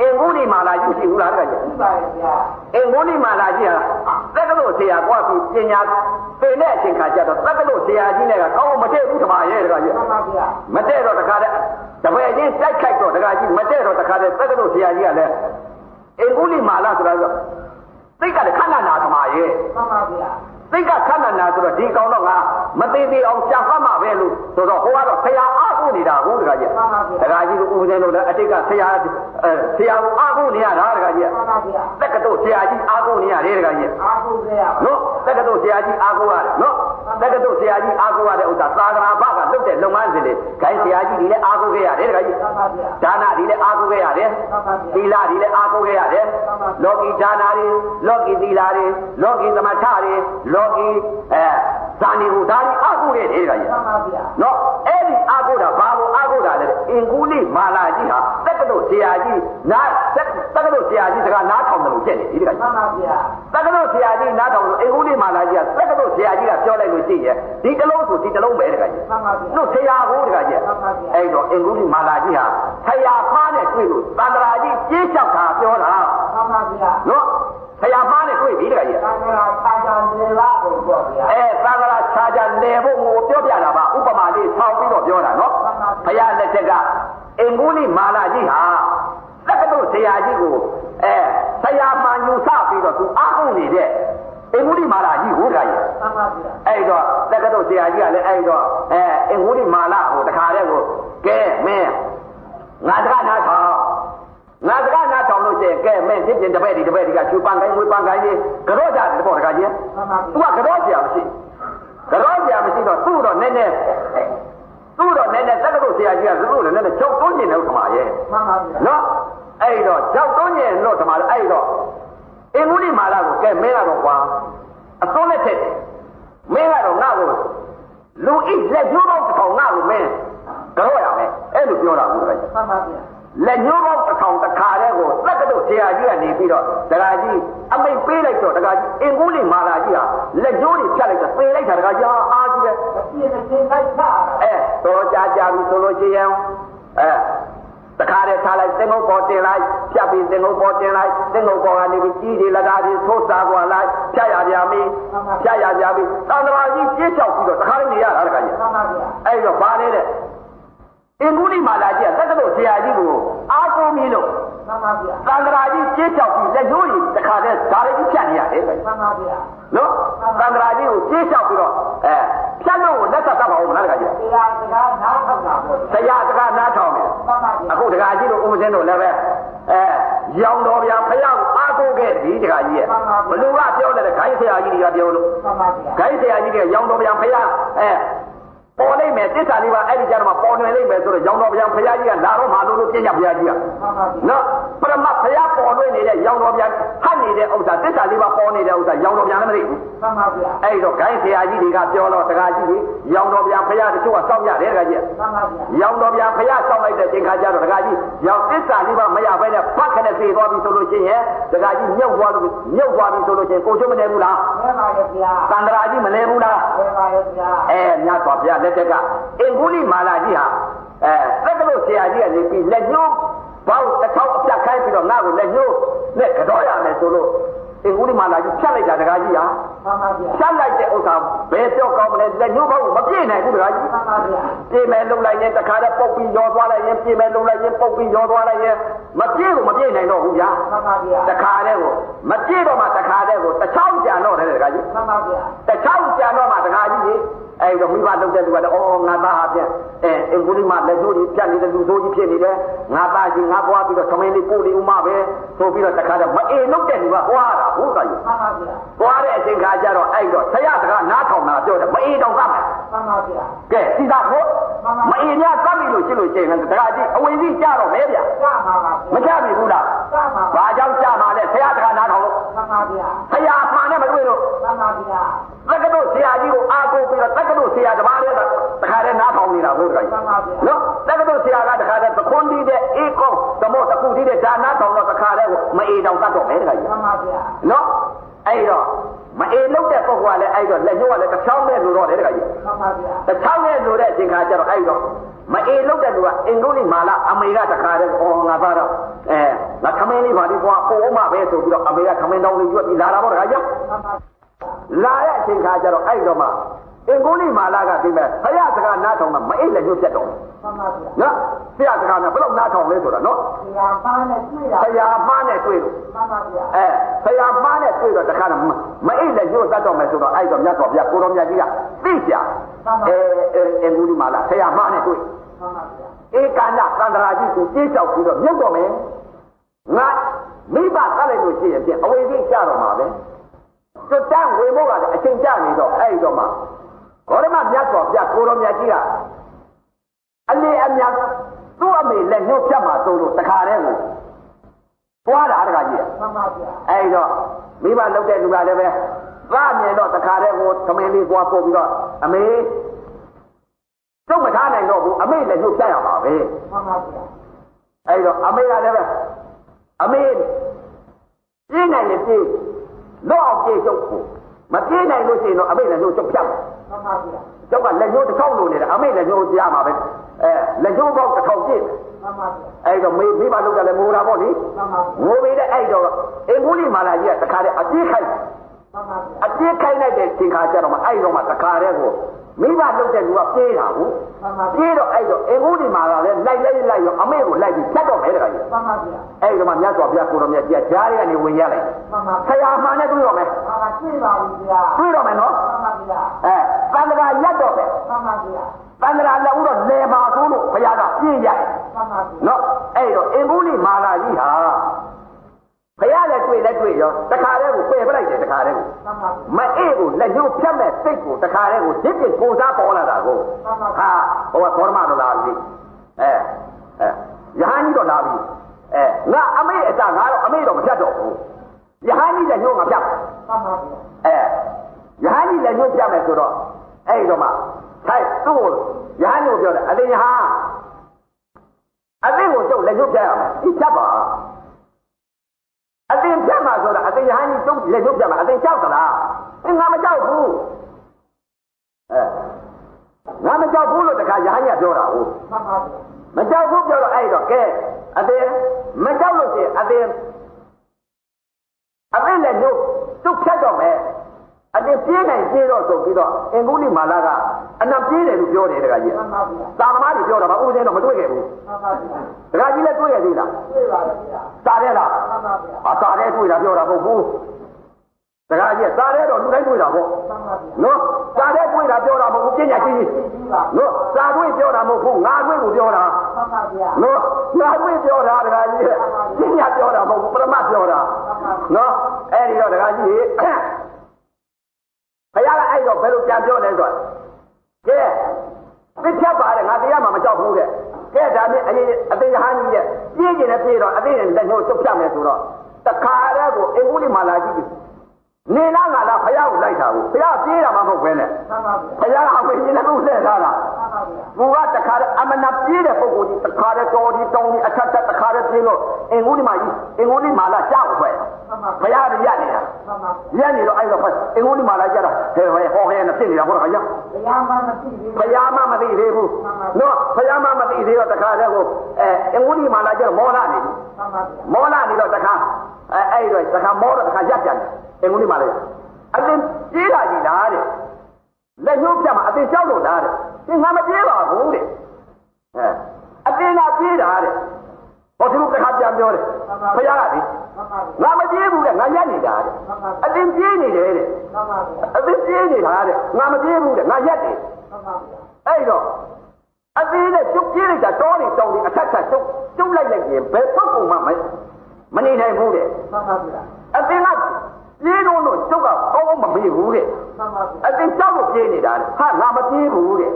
အင်္ဂုလိမာလာကြီးရှိဘူးလားဒကာကြီးသိပါရဲ့ဗျာအင်္ဂုလိမာလာကြီးဟာသက်ကလို့ဆရာကွာပြီးပညာသင်တဲ့အချိန်ခါကျတော့သက်ကလို့ဆရာကြီးနဲ့ကကောင်းမတည့်ဘူးဓမ္မရဲ့ဒကာကြီးမှန်ပါဗျာမတည့်တော့တခါတည်းတပည့်ချင်းတိုက်ခိုက်တော့ဒကာကြီးမတည့်တော့တခါတည်းသက်ကလို့ဆရာကြီးကလည်း အင်္ဂုလိမာလာဆိုတာဆိုသိက်ကလည်းခဏနာဓမ္မရဲ့မှန်ပါဗျာသိက်ကခဏနာဆိုတော့ဒီကောင်တော့ငါမသေးသေးအောင်ရှာဖတ်မှာပဲလို့ဆိုတော့ဟိုကတော့ဆရာအားကိုးနေတာဟုတ်တခါကြီးမှန်ပါဗျာတခါကြီးတို့ဦးဇင်းတို့လည်းအတိတ်ကဆရာအဲဆရာကိုအားကိုးနေရတာတခါကြီးမှန်ပါဗျာတက္ကသိုလ်ဆရာကြီးအားကိုးနေရတယ်တခါကြီးအားကိုးကြရပါနော်တက္ကသိုလ်ဆရာကြီးအားကိုးရတယ်နော် တက္ကသိုလ်ဆရာကြီးအားကိုးရတဲ့ဥစ္စာသာသနာ့ဘကလုပ်တဲ့လုပ်ငန်းစဉ်တွေခိုင်းဆရာကြီးတွေလည်းအားကိုးခဲ့ရတယ်တခါကြီးမှန်ပါဗျာဒါနတွေလည်းအားကိုးခဲ့ရတယ်မှန်ပါဗျာသီလတွေလည်းအားကိုးခဲ့ရတယ်လောကီဒါနာတွေလောကီသီလတွေလောကီသမထတွေလောကီအဲဇာနေကိုဒါတွေအားကိုးခဲ့တယ်တခါကြီးမှန်ပါဗျာနော်အဲ့ဒီအာကိုတာဘာကိုအာကိုတာလဲအင်ကူလိမာလာကြီးဟာတက္ကသိုလ်ဆရာကြီးနားတက္ကသိုလ်ဆရာကြီးစကားနားထောင်တယ်လို့ဖြစ်နေဒီတခါမှန်ပါဗျာတက္ကသိုလ်ဆရာကြီးနားထောင်လို့အင်ကူလိမာလာကြီးကတက္ကသိုလ်ဆရာကြီးကပြောလိုက်လို့ရှိရင်ဒီတလုံးဆိုဒီတလုံးပဲတခါကြီးမှန်ပါဗျာတို့ဆရာကိုတခါကြီးအဲ့တော့အင်ကူလိမာလာကြီးဟာဆရာဖားနဲ့တွေ့လို့သန္တရာကြီးပြေးလျှောက်တာပြောတာမှန်ပါဗျာနော်ဆရာဖားနဲ့တွေ့ပြီတခါကြီးသံဃာခြားခြားနေလာကိုပြောဗျာအဲသံဃာခြားခြားနေဖို့ကိုပြောပြတာပါဥပမာလေးဆောင်းပြီးတော့ပြောတာနော်ဘုရားလက်ထက်ကအင်္ဂုလိမာလာကြီးဟာတက္ကသိုလ်ဆရာကြီးကိုအဲဆရာမှန်ယူဆပြီးတော့သူအားကိုးနေတဲ့ အင်္ဂုလိမာလာကြီးဟုတ်ကဲ့မှန်ပါဗျာအဲ့တော့တက္ကသိုလ်ဆရာကြီးကလည်းအဲ့တော့အဲအင်္ဂုလိမာလာကိုတခါတည်းကိုကဲမင်းငါတကားနာထောင်ငါတကားနာထောင်လို့ရှိရင်ကဲမင်းဖြစ်ပြင်တပည့်ဒီတပည့်ဒီကချူပန်ကိုင်းဝေးပန်ကိုင်းလေးကြော့ကြတယ်ပေါ့တခါကြီးမှန်ပါသူဗျာကကြောဆရာမရှိကြောဆရာမရှိတော့သူ့တော့နည်းနည်းသူ့တော့နည်းနည်းတက္ကသိုလ်ဆရာကြီးကသူ့လည်းနည်းနည်းကြောက်တွန်းကျင်တယ်ဥက္ကမရဲ့မှန်ပါဗျာနော်အဲ့တော့ကြောက်တွန်းကျင်လို့ဓမ္မလည်းအဲ့တော့ အင်္ဂုလိမာလာကိုကဲမင်းကတော့ကွာအစွန်းနဲ့ထက်တယ်မင်းကတော့ငါ့ကိုလူဣလက်ကျိုးတော့တစ်ထောင်ငါ့ကိုမင်းကြောရမယ်အဲ့လိုပြောတာဘူးတကယ်မှန်ပါဗျာလက်ညှိုးပေါင်းတစ်ထောင်တစ်ခါတည်းကိုသက္ကတုဆရာကြီးကနေပြီးတော့ဒကာကြီးအမိတ်ပေးလိုက်တော့ဒကာကြီးအင်ကူးလိမာလာကြီးဟာလက်ညှိုးတွေဖြတ်လိုက်တော့သေလိုက်တာဒကာကြီးဟာအားကြီးတယ်ပြည့်တဲ့တိုင်းချတာအဲတော်ကြာကြာပြီဆိုလို့ရှိရင်အဲ တခါတည်းထားလိုက်သင်္ကုတ်ပေါ်တင်လိုက်ဖြတ်ပြီးသင်္ကုတ်ပေါ်တင်လိုက်သင်္ကုတ်ပေါ်ကနေပြီးကြီးတွေလကားတွေသိုးစားကွာလိုက်ဖြတ်ရပြန်ပြီဖြတ်ရပြန်ပြီသံဃာကြီးပြည့်ချောက်ပြီးတော့တခါလေးနေရတာဒကာကြီးမှန်ပါဗျာအဲ့တော့ဘာလဲတဲ့ အင်္ဂုလိမာလာကြီးကသက္ကသိုလ်ဆရာကြီးကိုအားကိုးမိလို့မှန်ပါဗျာသံဃာကြီးကြေးချောက်ပြီးလက်ညှိုးကြီးတစ်ခါတည်းဓာရကြီးဖြတ်နေရတယ်ပဲမှန်ပါဗျာနော်သံဃာကြီးကိုကြေးချောက်ပြီးတော့အဲဖြတ်လို့လက်ဆက်သတ်ပါဦးမလားတခါကြီးတရားစကားနားထောင်တာပေါ့ဆရာစကားနားထောင်တယ်မှန်ပါဗျာအခုတခါကြီးတို့ဥပဇင်းတို့လည်းပဲအဲရောင်တော်ဗျာဖယောက်အားကိုးခဲ့ဒီတခါကြီးရဲ့ဘလူကပြောတယ်ခိုင်းဆရာကြီးတွေကပြောလို့မှန်ပါဗျာခိုင်းဆရာကြီးတွေကရောင်တော်ဗျာဖယောက်အဲ ပေါ်လိုက်မယ်တစ္ဆာလေးပါအဲ့ဒီကျတော့မှပေါ်နေလိမ့်မယ်ဆိုတော့ရောင်တော်ဗျာဖယောက်ကြီးကလာတော့မှလို့လို့ပြညာဖယောက်ကြီးကမှန်ပါဗျာနော်ပရမဖယားပေါ်လွင်နေတဲ့ရောင်တော်ဗျာဟတ်နေတဲ့ဥစ္စာတစ္ဆာလေးပါပေါ်နေတဲ့ဥစ္စာရောင်တော်ဗျာလည်းမသိဘူးမှန်ပါဗျာအဲ့တော့ဂိုင်းဆရာကြီးတွေကပြောတော့တခါကြီးကြီးရောင်တော်ဗျာဖယားတချို့ကစောင့်ရတယ်တခါကြီးမှန်ပါဗျာရောင်တော်ဗျာဖယားစောင့်လိုက်တဲ့သင်္ခါကျတော့တခါကြီးရောင်တစ္ဆာလေးပါမရဘဲနဲ့ပတ်ခနဲ့သေသွားပြီဆိုလို့ရှိရင်တခါကြီးမြုပ်သွားလို့မြုပ်သွားပြီဆိုလို့ရှိရင်ကိုချုံမနေဘူးလားမှန်ပါရဲ့ဗျာတန္တရာကြီးမလဲဘူးလားမှန်ပါရဲ့ဗျာအဲမြတ်စွာဘုရားလက်ထက်ကအင်္ဂုလိမာလာကြီးဟာအဲသက္ကလို့ဆရာကြီးကနေပြီးလက်ညှိုးဘောက်တစ်ထောက်အပြတ်ခိုင်းပြီးတော့ငါ့ကိုလက်ညှိုးနဲ့ကြောရမယ်ဆိုလို့အင်္ဂုလိမာလာကြီးဖြတ်လိုက်တာတကားကြီးဟာမှန်ပါဗျာဖြတ်လိုက်တဲ့ဥစ္စာဘယ်ပြောကောင်းမလဲလက်ညှိုးဘောက်မပြည့်နိုင်ဘူးတကားကြီးမှန်ပါဗျာပြေးမယ်လုံလိုက်ရင်တခါတည်းပုတ်ပြီးရောသွားလိုက်ရင်ပြေးမယ်လုံလိုက်ရင်ပုတ်ပြီးရောသွားလိုက်ရင်မပြေးကိုမပြေးနိုင်တော့ဘူးဗျာမှန်ပါဗျာတခါတည်းကိုမပြေးတော့မှတခါတည်းကိုတစ်ချောင်းကြံတော့တယ်တကားကြီးမှန်ပါဗျာတခြားကြံတော့မှတခါကြီးကြီး အဲ့တော့မိဘလုပ်တဲ့လူကတော့အော်ငါသားဟာဖြင့်အဲအင်္ဂုလိမလက်ကျိုးကြီးပြတ်နေတဲ့လူဆိုးကြီးဖြစ်နေတယ်ငါသားကြီးငါပွားပြီးတော့သမင်းလေးပို့လေးဥမပဲဆိုပြီးတော့တခါတော့မအေလုပ်တဲ့လူကပွားတာဟုတ်ကဲ့မှန်ပါဗျာပွားတဲ့အချိန်ခါကျတော့အဲ့တော့ဆရာစကားနားထောင်တာပြောတယ်မအေတော့သတ်မယ်မှန်ပါဗျာကဲစီသာဖို့မအေများသတ်ပြီလို့ရှိလို့ရှိရင်တခါကြီးအဝင်ကြီးကြတော့မဲဗျကြပါပါမကြပြီဘူးလားကြပါပါဘာကြောင့်ကြမှာလဲဆရာစကားနားထောင်လို့မှန်ပါဗျာဆရာမှန်နဲ့မတွေ့လို့မှန်ပါဗျာတက္ကသိုလ်ဆရာကြီးကိုအားကိုးပြီးတော့တက္ကသိုလ်ဆရာတပါးတည်းကတခါတည်းနားထောင်နေတာဟုတ်ကဲ့နော်တက္ကသိုလ်ဆရာကတခါတည်းသခွန်တီးတဲ့အေကောသမောတခုတီးတဲ့ဒါနာထောင်တော့တခါတည်းကိုမအေတောင်တတ်တော့မယ်တခါကြီးမှန်ပါဗျာနော်အဲ့တော့မအေလုံးတဲ့ပုဂ္ဂိုလ်ကလည်းအဲ့တော့လက်ညှိုးကလည်းတစ်ချောင်းနဲ့လိုတော့တယ်တခါကြီးမှန်ပါဗျာတစ်ချောင်းနဲ့လိုတဲ့အချိန်ခါကျတော့အဲ့တော့မအေလုံးတဲ့လူကအင်္ဂုလိမာလာအမေကတခါတည်းအော်ငါသားတော့အဲငါခမင်းလေးပါဒီကွာပို့အောင်မပဲဆိုပြီးတော့အမေကခမင်းတောင်းလေးရွက်ပြီးလာတာပေါ့တခါကြီးမှန်ပါလာတဲ့အချိန်ခါကျတော့အဲ့တော့မှ အင်္ဂုလိမာလာကဒီမဲ့ဘုရားစကားနားထောင်တာမအိတ်လည်းညှို့ပြတ်တော့မှန်ပါဗျာနော်ဘုရားစကားနဲ့ဘယ်လောက်နားထောင်လဲဆိုတာနော်တရားပါနဲ့တွေ့တာဘုရားမှားနဲ့တွေ့လို့မှန်ပါဗျာအဲဘုရားမှားနဲ့တွေ့တော့တခါတော့မအိတ်လည်းညှို့တတ်တော့မယ်ဆိုတော့အဲ့တော့မြတ်စွာဘုရားကိုတော်မြတ်ကြီးကသိကြအဲအင်္ဂုလိမာလာဘုရားမှားနဲ့တွေ့မှန်ပါဗျာဧကန္နသန္တရာကြီးကိုကြေးချောက်ပြီးတော့မြုပ်တော့မယ်ငါမိဘသတ်လိုက်လို့ရှိရင်ဖြင့်အဝေကြီးကြတော့မှာပဲကျွတ်တန်းဝေဖို့ကလည်းအချိန်ကြနေတော့အဲ့တော့မှ ဘောရမမြတ်စွာဘုရားကိုတော်မြတ်ကြီးကအလေအမြတ်သူ့အမေလက်ညှိုးဖြတ်မှာသုံးလို့တခါတည်းကိုပွားတာတခါကြီးမှန်ပါဗျာအဲ့တော့မိဘလုပ်တဲ့လူကလည်းပဲသားမြင်တော့တခါတည်းကိုသမင်းလေးပွားပို့ပြီးတော့အမေကျုပ်မထားနိုင်တော့ဘူးအမေလည်းညှို့ဖြတ်ရမှာပဲမှန်ပါဗျာအဲ့တော့အမေကလည်းပဲအမေပြင်းနိုင်ရင်ပြေးလော့အောင်ပြေးကျုပ်ကိုမပြေးနိုင်လို့ရှိရင်တော့အမေလည်းညှို့ကျုပ်ဖြတ်မယ်မှန်ပါ ဗျာကျုပ်ကလက်ညှိုးတစ်ထောင်လို့နေတယ်အမေလက်ညှိုးကြားမှာပဲအဲလက်ညှိုးပေါက်တစ်ထောင်ပြည့်မှန်ပါဗျာအဲ့တော့မေမိဘလုပ်တယ်လည်းမိုးတာပေါ့လေမှန်ပါဗျာငိုပေတဲ့အဲ့တော့အင်္ဂုလိမာလာကြီးကတခါတည်းအပြေးခိုက်မှန်ပါဗျာအပြေးခိုက်လိုက်တဲ့ချိန်ခါကျတော့မှအဲ့တော့မှတခါတည်းကို မိဘလုပ်တဲ့လူကပြေးတာဟုတ်မှန်ပါဗျာပြေးတော့အဲ့တော့အင်္ဂုလိမာလာလည်းလိုက်လိုက်လိုက်ရောအမေကိုလိုက်ပြီးဖြတ်တော့မယ်တခါကြီးမှန်ပါဗျာအဲ့ဒီမှာမြတ်စွာဘုရားကိုတော်မြတ်ကြီးကြားရကနေဝင်ရလိုက်မှန်ပါဆရာမှန်နဲ့တွေ့တော့မယ်မှန်ပါတွေ့ပါဘူးဗျာတွေ့တော့မယ်နော်မှန်ပါဗျာအဲတန်တရာရက်တော့ပဲမှန်ပါဗျာတန်တရာလက်ဦးတော့လေပါဆိုးလို့ဘုရားကပြည့်ရတယ်မှန်ပါဗျာနော်အဲ့တော့အင်္ဂုလိမာလာကြီးဟာ ဘုရားလည်းတွေ့လည်းတွေ့ရောတခါတည်းကိုပယ်ပလိုက်တယ်တခါတည်းကိုမှန်ပါမအေးကိုလက်ညှိုးဖြတ်မဲ့စိတ်ကိုတခါတည်းကိုဒစ်ဒစ်ကိုစားပေါ်လာတာကိုဟာဟိုကခေါရမတော်လာပြီအဲအဲယဟန်ကြီးတော့လာပြီအဲငါအမေအစငါတော့အမေတော့မဖြတ်တော့ဘူးယဟန်ကြီးလက်ညှိုးငါဖြတ်မှန်ပါဗျာအဲယဟန်ကြီးလက်ညှိုးဖြတ်မယ်ဆိုတော့အဲ့တော့မှထိုက်သူ့ကိုယဟန်ကြီးကိုပြောတယ်အတင်းယဟန်အတင်းကိုကျုပ်လက်ညှိုးဖြတ်ရမယ်ဒီဖြတ်ပါ အတင်းဖြတ်မှာဆိုတာအတင်းယဟန်ကြီးကျုပ်လက်ညှိုးဖြတ်မှာအတင်းကြောက်သလားအင်းငါမကြောက်ဘူးအဲငါမကြောက်ဘူးလို့တခါယဟန်ကြီးကပြောတာဟုတ်မှန်ပါဗျာမကြောက်ဘူးပြောတော့အဲ့တော့ကဲအတင်းမကြောက်လို့ရှိရင်အတင်းအတင်းလည်းညှို့သူ့ဖြတ်တော့မယ် အတင်းပြေးနိုင်ပြေးတော့ဆိုပြီးတော့အင်္ဂုလိမာလာကအနံပြေးတယ်လို့ပြောတယ်တခါကြီးမှန်ပါဗျာသာသမားတွေပြောတာပါဥပဒေတော့မတွေ့ခဲ့ဘူးမှန်ပါဗျာတခါကြီးလည်းတွေ့ရသေးလားတွေ့ပါဗျာစာတယ်လားမှန်ပါဗျာအစာတဲ့တွေ့တာပြောတာမဟုတ်ဘူးတခါကြီးစာတဲ့တော့လူတိုင်းတွေ့တာပေါ့မှန်ပါဗျာနော်စာတဲ့တွေ့တာပြောတာမဟုတ်ဘူးပညာကြီးကြီးသိပြီပါနော်စာတွေ့ပြောတာမဟုတ်ဘူးငါတွေ့ကိုပြောတာမှန်ပါဗျာနော်ငါတွေ့ပြောတာတခါကြီးပညာပြောတာမဟုတ်ဘူးပရမတ်ပြောတာနော်အဲ့ဒီတော့တခါကြီး ဘုရားကအဲ့တော့ဘယ်လိုပြန်ပြောလဲဆိုတော့ကဲသိချက်ပါတယ်ငါတရားမှမကြောက်ဘူးတဲ့ကဲဒါနဲ့အရင်အသေးဟန်းကြီးတဲ့ပြေးကျင်နဲ့ပြေးတော့အသေးနဲ့လက်ညှိုးချုပ်ပြမယ်ဆိုတော့တခါတည်းကိုအင်္ဂုလိမာလာကြီး နေလားငါလားဘုရားကိုလိုက်တာဘူးဘုရားပြေးတာမှမဟုတ်ပဲနဲ့မှန်ပါဗျာဘုရားအဝိညာဉ်နဲ့ကိုလှည့်ထားတာမှန်ပါဗျာဘူကတခါတည်းအမနာပြေးတဲ့ပုဂ္ဂိုလ်ကြီးတခါတည်းတော်ဒီတောင်းဒီအထက်ထက်တခါတည်းပြေးလို့အင်္ဂုလိမာကြီးအင်္ဂုလိမာလာကြောက်ဖွဲ့မှန်ပါဘုရားရရနေတာမှန်ပါရနေတော့အဲ့တော့ဖတ်အင်္ဂုလိမာလာကြတာဟဲဟဲဟောဟဲနဲ့ဖြစ်နေတာဟောခါကျတရားမှမသိဘူးဘုရားမမသိသေးဘူးနော်ဘုရားမမသိသေးတော့တခါတည်းကိုအဲအင်္ဂုလိမာလာကျတော့မောလာနေပြီမှန်ပါဗျာမောလာနေတော့တခါအဲအဲ့တော့တခါမောတော့တခါရပ်ပြန်တယ် အင်္ဂုလိမာလာအတင်းပြေးလာကြည့်လားတဲ့လက်ညှိုးပြတ်မှာအတင်းလျှောက်လို့လားတဲ့သင်ငါမပြေးပါဘူးတဲ့အဲအတင်းကပြေးတာတဲ့ဟောဒီလိုတခါပြန်ပြောတယ်ဘုရားကလေမှန်ပါဗျာငါမပြေးဘူးတဲ့ငါရက်နေတာတဲ့အတင်းပြေးနေတယ်တဲ့မှန်ပါဗျာအတင်းပြေးနေတာတဲ့ငါမပြေးဘူးတဲ့ငါရက်တယ်မှန်ပါဗျာအဲ့တော့အသေးနဲ့ကျုပ်ပြေးလိုက်တာတောနေတောင်းနေအထက်ထက်ကျုပ်ကျုပ်လိုက်လိုက်ရင်ဘယ်ပုဂ္ဂိုလ်မှမမနေနိုင်ဘူးတဲ့မှန်ပါဗျာအတင်းက ပြေးလို့တော့ကျုပ်ကကောင်းကောင်းမမေ့ဘူးတဲ့မှန်ပါဗျာအတင်းကြောက်လို့ပြေးနေတာတဲ့ဟာငါမပြေးဘူးတဲ့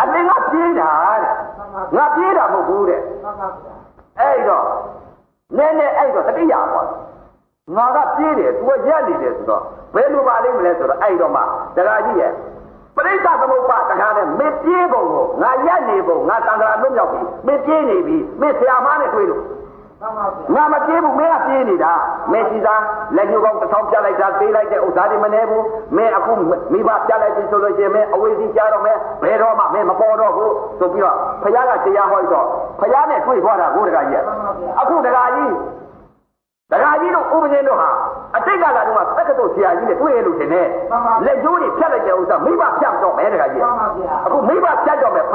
အတင်းကပြေးတာတဲ့ငါပြေးတာမဟုတ်ဘူးတဲ့မှန်ပါဗျာအဲ့တော့နည်းနည်းအဲ့တော့တတိယပေါ့ငါကပြေးတယ်သူကရက်နေတယ်ဆိုတော့ဘယ်လိုပါလိမ့်မလဲဆိုတော့အဲ့တော့မှတရားကြီးရဲ့ပရိစ္ဆသမုပ္ပါတခါနဲ့မင်းပြေးပုံကိုငါရက်နေပုံငါတန်ត្រာလွတ်မြောက်ပြီမင်းပြေးနေပြီမင်းဆရာမနဲ့တွေ့လို့မှန်ပါဗျာ ငါမပြေးဘူးမင်းကပြေးနေတာမင်းစီသားလက်ညှိုးကောင်းတစ်ထောင်ပြလိုက်တာသေးလိုက်တဲ့ဥစ္စာတွေမနေဘူးမင်းအခုမိဘပြလိုက်ပြီဆိုလို့ရှိရင်မင်းအဝေးစီကြားတော့မယ်ဘယ်တော့မှမင်းမပေါ်တော့ဘူးဆိုပြီးတော့ဖခင်ကတရားဟောတော့ဖခင်နဲ့တွေ့သွားတာကိုတကကြီးအခုတကကြီးတကကြီးတို့ဥပဒေတို့ဟာအတိတ်ကလာတော့တက္ကသိုလ်ဆရာကြီးနဲ့တွေ့ရလို့တင်တယ်လက်ကျိုးတွေဖြတ်လိုက်တဲ့ဥစ္စာမိဘဖြတ်တော့မယ်တကကြီးမှန်ပါဗျာအခုမိဘဖြတ်တော့မယ်ဖ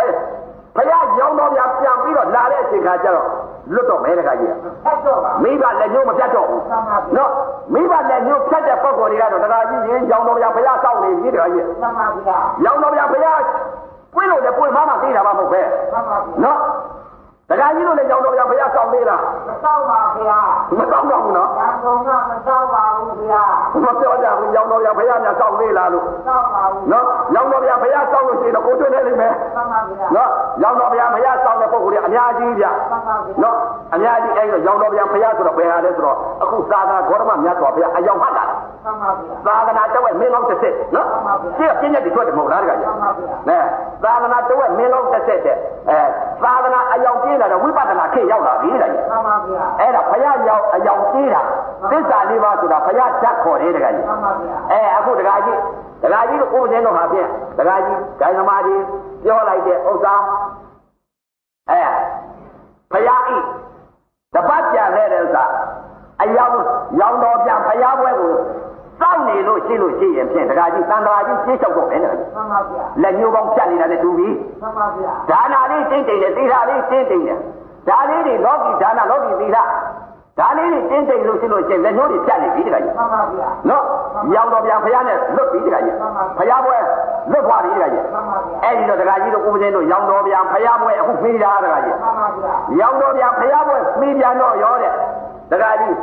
ခင်ဖခင်ရောင်းတော့ပြန်ပြန်ပြီးတော့လာတဲ့အချိန်ခါကျတော့လွတ်တော့မယ်တကကြီးဖတ်တော့ပါမိဘလက်ညှိုးမပြတ်တော့ဘူးနော်မိဘလက်ညှိုးဖြတ်တဲ့ပုံကိုယ်တွေကတော့တရားကြီးရင်ရောင်တော်ဗျာဘုရားစောင့်နေပြီတရားကြီးမှန်ပါဗျာရောင်တော်ဗျာဘုရားပွင့်လို့လည်းပွင့်မှမှသိတာမှမဟုတ်ပဲမှန်ပါဗျာနော် တရားကြီးတို့လည်းရောင်တော်ဗျာဘုရားစောင့်နေတာမတော့ပါဗျာမစောင့်တော့ဘူးနော်ရန်ကုန်ကမတော့ပါဘူးဗျာမပြောကြဘူးရောင်တော်ဗျာဘုရားများစောင့်နေလားလို့တော့ပါဘူးနော်ရောင်တော်ဗျာဘုရားစောင့်လို့ရှိရင်တော့ကိုတွေ့နေလိမ့်မယ်မှန်ပါဗျာနော်ရောင်တော်ဗျာဘုရားစောင့်တဲ့ပုံကိုယ်တွေအများကြီးဗျမှန်ပါဗျာနော်အများကြီးအဲ့တော့ရောင်တော်ဗျာဘုရားဆိုတော့ဘယ်ဟာလဲဆိုတော့အခုသာသနာဂေါရမမြတ်စွာဘုရားအယောင်မှတ်တာမှန်ပါဗျာသာသနာတဝက်မင်းလောင်းတစ်ဆက်နော်ရှင်းပြင်းညက်တွေထွက်တယ်မဟုတ်လားတကကြီးမှန်ပါဗျာနဲသာသနာတဝက်မင်းလောင်းတစ်ဆက်တဲ့အဲသာသနာအယောင်ပြင်းလာတော့ဝိပဿနာခေတ်ရောက်လာပြီတကကြီးမှန်ပါဗျာအဲ့ဒါဘုရားရောက်အယောင်ပြင်းတာသစ္စာလေးပါးဆိုတာဘုရားဓာတ်ခေါ်တယ်တကကြီးမှန်ပါဗျာအဲအခုတကကြီးတကကြီးတို့ဥပဒေတော်ဟာဖြင့်တကကြီးဂိုင်းသမားကြီးပြောလိုက်တဲ့ဥစ္စာအဲဘုရားဤတပတ်ကြံခဲ့တဲ့ဥစ္စာအယောင်ရောင်တော်ပြန်ဘုရားပွဲကို စောင့်နေလို့ရှိလို့ရှိရင်ဖြင့်တကကြီးသံဃာကြီးရှင်းလျှောက်တော့မယ်တကကြီးမှန်ပါဗျာလက်ညှိုးပေါင်းဖြတ်နေတာနဲ့တူပြီမှန်ပါဗျာဒါနာလေးတင်းတိမ်တယ်သီလလေးတင်းတိမ်တယ်ဒါလေးတွေလောကီဒါနာလောကီသီလဒါလေးတွေတင်းတိမ်လို့ရှိလို့ရှိရင်လက်ညှိုးတွေဖြတ်နေပြီတကကြီးမှန်ပါဗျာနော်ရောင်တော်ပြန်ဖရားနဲ့လွတ်ပြီတကကြီးဖရားပွဲလွတ်သွားပြီတကကြီးမှန်ပါဗျာအဲ့ဒီတော့တကကြီးတို့ဥပဒေတို့ရောင်တော်ပြန်ဖရားပွဲအခုပြီးတာတကကြီးမှန်ပါဗျာရောင်တော်ပြန်ဖရားပွဲပြီးပြန်တော့ရောတဲ့တကကြီး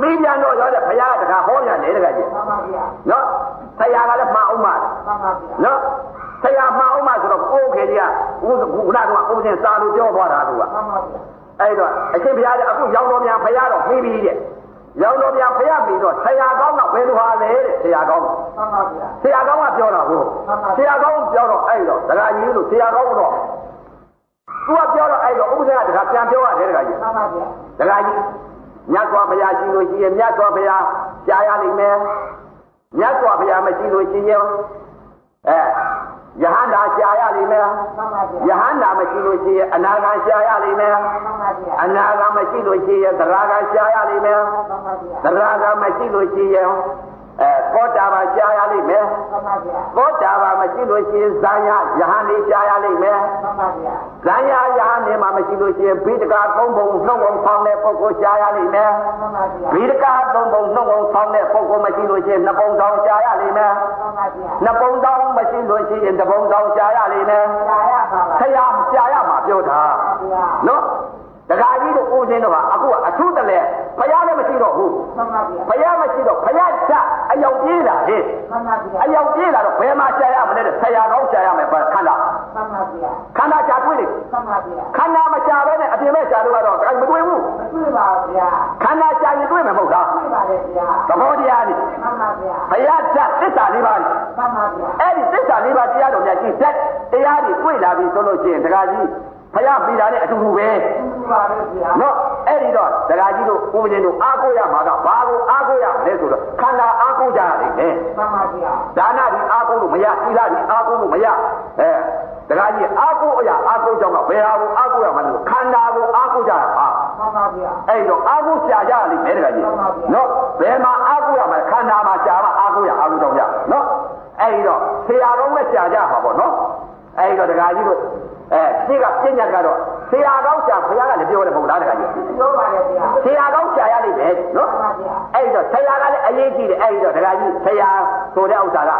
ပြီးပြန်တော့ရောတဲ့ဖရားကတကဟောပြန်တယ်တကကြီးမှန်ပါဗျာနော်ဆရာကလည်းမှန်အောင်ပါမှန်ပါဗျာနော်ဆရာမှန်အောင်ပါဆိုတော့ကိုယ်ခေကြီးကဥက္ကုနာကဥပဒေစာလို့ပြောသွားတာသူကမှန်ပါဗျာအဲ့တော့အရှင်ဘုရားကအခုရောင်တော်ပြန်ဖရားတော့ပြီးပြီတဲ့ရောင်တော်ပြန်ဖရားပြီးတော့ဆရာကောင်းကဘယ်လိုဟာလဲတဲ့ဆရာကောင်းမှန်ပါဗျာဆရာကောင်းကပြောတာကိုဆရာကောင်းပြောတော့အဲ့တော့တရားကြီးလို့ဆရာကောင်းတော့သူကပြောတော့အဲ့တော့ဥပဒေကတခါပြန်ပြောရတယ်တခါကြီးမှန်ပါဗျာတရားကြီး မြတ်စွာဘုရားရှိလို့ရှိရင်မြတ်စွာဘုရားကြားရလိမ့်မယ်မြတ်စွာဘုရားမရှိလို့ရှိရင်အဲယဟန္တာရှားရလိမ့်မယ်မှန်ပါဗျာယဟန္တာမရှိလို့ရှိရင်အနာဂံရှားရလိမ့်မယ်မှန်ပါဗျာအနာဂံမရှိလို့ရှိရင်သရဂံရှားရလိမ့်မယ်မှန်ပါဗျာသရဂံမရှိလို့ရှိရင် အဲကောသောတာပန်ရှားရလိမ့်မယ်မှန်ပါဗျာသောတာပန်မရှိလို့ရှိရင်ဇာယယဟန်နေရှားရလိမ့်မယ်မှန်ပါဗျာဇာယယဟန်နေမှာမရှိလို့ရှိရင်ဘိဒကာသုံးပုံနှုတ်ပုံဖောင်းတဲ့ပုဂ္ဂိုလ်ရှားရလိမ့်မယ်မှန်ပါဗျာဘိဒကာသုံးပုံနှုတ်ပုံဖောင်းတဲ့ပုဂ္ဂိုလ်မရှိလို့ရှိရင်နှစ်ပုံတောင်ရှားရလိမ့်မယ်မှန်ပါဗျာနှစ်ပုံတောင်မရှိလို့ရှိရင်တစ်ပုံတောင်ရှားရလိမ့်မယ်ရှားရပါပါဆရာရှားရမှာပြောတာဗျာနော် တခါကြီးတို့ဦးစင်းတို့ကအခုကအထုတလဲဘုရားလည်းမရှိတော့ဘူးမှန်ပါဗျာဘုရားမရှိတော့ဘုရားချက်အယောက်ပြေးလာဟေ့မှန်ပါဗျာအယောက်ပြေးလာတော့ဘယ်မှာရှားရမလဲတဲ့ဆရာကောင်းရှားရမယ်ခန္ဓာမှန်ပါဗျာခန္ဓာရှားတွေ့လေမှန်ပါဗျာခန္ဓာမရှားပဲနဲ့အပြင်မဲ့ရှားလို့ကတော့ဒါမတွေ့ဘူးမတွေ့ပါဘူးဗျာခန္ဓာရှားရင်တွေ့မယ်မဟုတ်လားတွေ့ပါလေဗျာသဘောတရားนี่မှန်ပါဗျာဘုရားချက်သစ္စာလေးပါးမှန်ပါဗျာအဲ့ဒီသစ္စာလေးပါးတရားတော်များကြည့်တတ်တရားတွေတွေ့လာပြီဆိုလို့ရှိရင်တခါကြီး ဘုရားပြီးတာနဲ့အတူတူပဲတွေ့ပါလေဗျာနော်အဲ့ဒီတော့ဒကာကြီးတို့ဥပဒေတို့အားကိုးရမှာကဘာကိုအားကိုးရမလဲဆိုတော့ခန္ဓာအားကိုးကြရလိမ့်မယ်မှန်ပါဗျာဒါနဒီအားကိုးလို့မရသီလဒီအားကိုးလို့မရအဲဒကာကြီးအားကိုးအရာအားကိုးကြောင့်ကဘယ်ဟာကိုအားကိုးရမှာလဲခန္ဓာကိုအားကိုးကြရမှာမှန်ပါဗျာအဲ့ဒီတော့အားကိုးရှာကြရလိမ့်မယ်ဒကာကြီးနော်ဘယ်မှာအားကိုးရမှာလဲခန္ဓာမှာရှာမှာအားကိုးရအားကိုးကြောင့်ရနော်အဲ့ဒီတော့ဆရာတော်နဲ့ရှာကြမှာပေါ့နော် အဲ့ဒီတော့ဒကာကြီးတို့အဲရှင်းကပြညာကတော့ဆရာကောင်းရှာဘုရားကလည်းပြောတယ်မဟုတ်လားဒကာကြီးပြောပါလေဗျာဆရာကောင်းရှာရလိမ့်မယ်နော်မှန်ပါဗျာအဲ့တော့ဆရာကလည်းအရေးကြီးတယ်အဲ့ဒီတော့ဒကာကြီးဆရာဆိုတဲ့ဥစ္စာက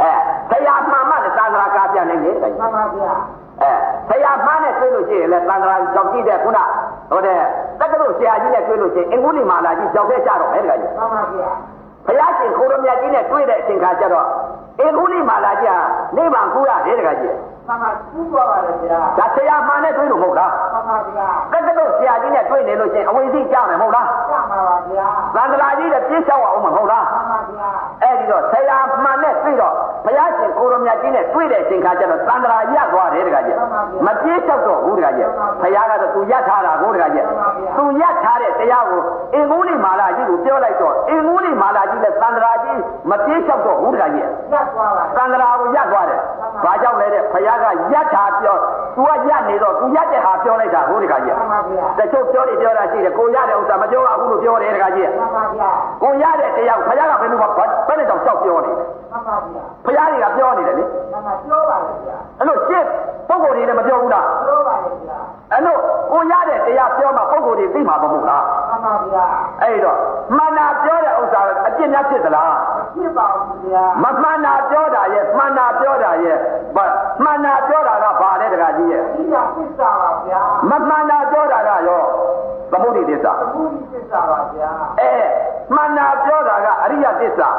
အဲဆရာမှန်မှလည်းသံဃာကားပြနိုင်တယ်ဒကာကြီးမှန်ပါဗျာအဲဆရာမှန်နဲ့တွေ့လို့ရှိရင်လည်းသံဃာကြောက်ကြည့်တဲ့ခုနဟိုတဲ့တက္ကသိုလ်ဆရာကြီးနဲ့တွေ့လို့ရှိရင်အင်္ဂုလိမာလာကြီးကြောက်တဲ့ကြတော့မယ်ဒကာကြီးမှန်ပါဗျာဘုရားရှင်ခိုးရမြတ်ကြီးနဲ့တွေ့တဲ့အချိန်ခါကျတော့ အင်္ဂုလိမာလာကြီးဟာနိဗ္ဗာန်ကူရတယ်ဒကာကြီး မှန်ပါကူးသွားပါလေဗျာဒါဆရာမှန်နဲ့တွေ့လို့မဟုတ်လားမှန်ပါဗျာတက္ကသိုလ်ဆရာကြီးနဲ့တွေ့နေလို့ရှိရင်အဝိဇ္ဇိကြမယ်မဟုတ်လားကြမှာပါဗျာသံဃာကြီးလည်းပြည့်လျှောက်အောင်မဟုတ်လားမှန်ပါဗျာအဲ့ဒီတော့ဆရာမှန်နဲ့တွေ့တော့ဘုရားရှင်ကိုရမြတ်ကြီးနဲ့တွေ့တဲ့အချိန်ခါကျတော့သံဃာရသွားတယ်တခါကြီးမပြေးလျှောက်တော့ဘူးတခါကြီးဘုရားကတော့သူရထားတာကိုတခါကြီးသူရထားတဲ့တရားကိုအင်္ဂုလိမာလာကြီးကိုပြောလိုက်တော့အင်္ဂုလိမာလာကြီးနဲ့သံဃာကြီးမပြေးလျှောက်တော့ဘူးတခါကြီးရက်သွားပါသံဃာကိုရသွားတယ် ဘာကြောင့်လဲတဲ့ဘုရားကရထားပြော သူကရနေတော့သူရတဲ့ဟာပြောလိုက်တာဟုတ်တခါကြီးမှန်ပါဗျာတချို့ပြောနေပြောတာရှိတယ်ကိုရတဲ့ဥစ္စာမပြောရဘူးလို့ပြောတယ်တခါကြီးမှန်ပါဗျာကိုရတဲ့တရားဘုရားကဘယ်လိုမှဘယ်နဲ့တော့ကြောက်ပြောနေလဲမှန်ပါဗျာဘုရားတွေကပြောနေတယ်လေမှန်ပါပြောပါလေဗျာအဲ့လိုရှင်းပုံကိုယ်တွေလည်းမပြောဘူးလားပြောပါလေဗျာအဲ့လိုကိုရတဲ့တရားပြောမှပုံကိုယ်တွေသိမှာမဟုတ်လားမှန်ပါဗျာအဲ့တော့မှန်တာပြောတဲ့ဥစ္စာအပြစ်များဖြစ်သလားဖြစ်ပါဘူးဗျာမမှန်တာပြောတာရဲ့မှန်တာပြောတာရဲ့ဘာမှန်တာပြောတာကဘာလဲတခါကြီးရဲ့ဒီကသစ္စာပါဗျာမမှန်တာပြောတာကရောသမုဒိသစ္စာအခုဒီသစ္စာပါဗျာအဲမှန်တာပြောတာကအရိယသစ္စာ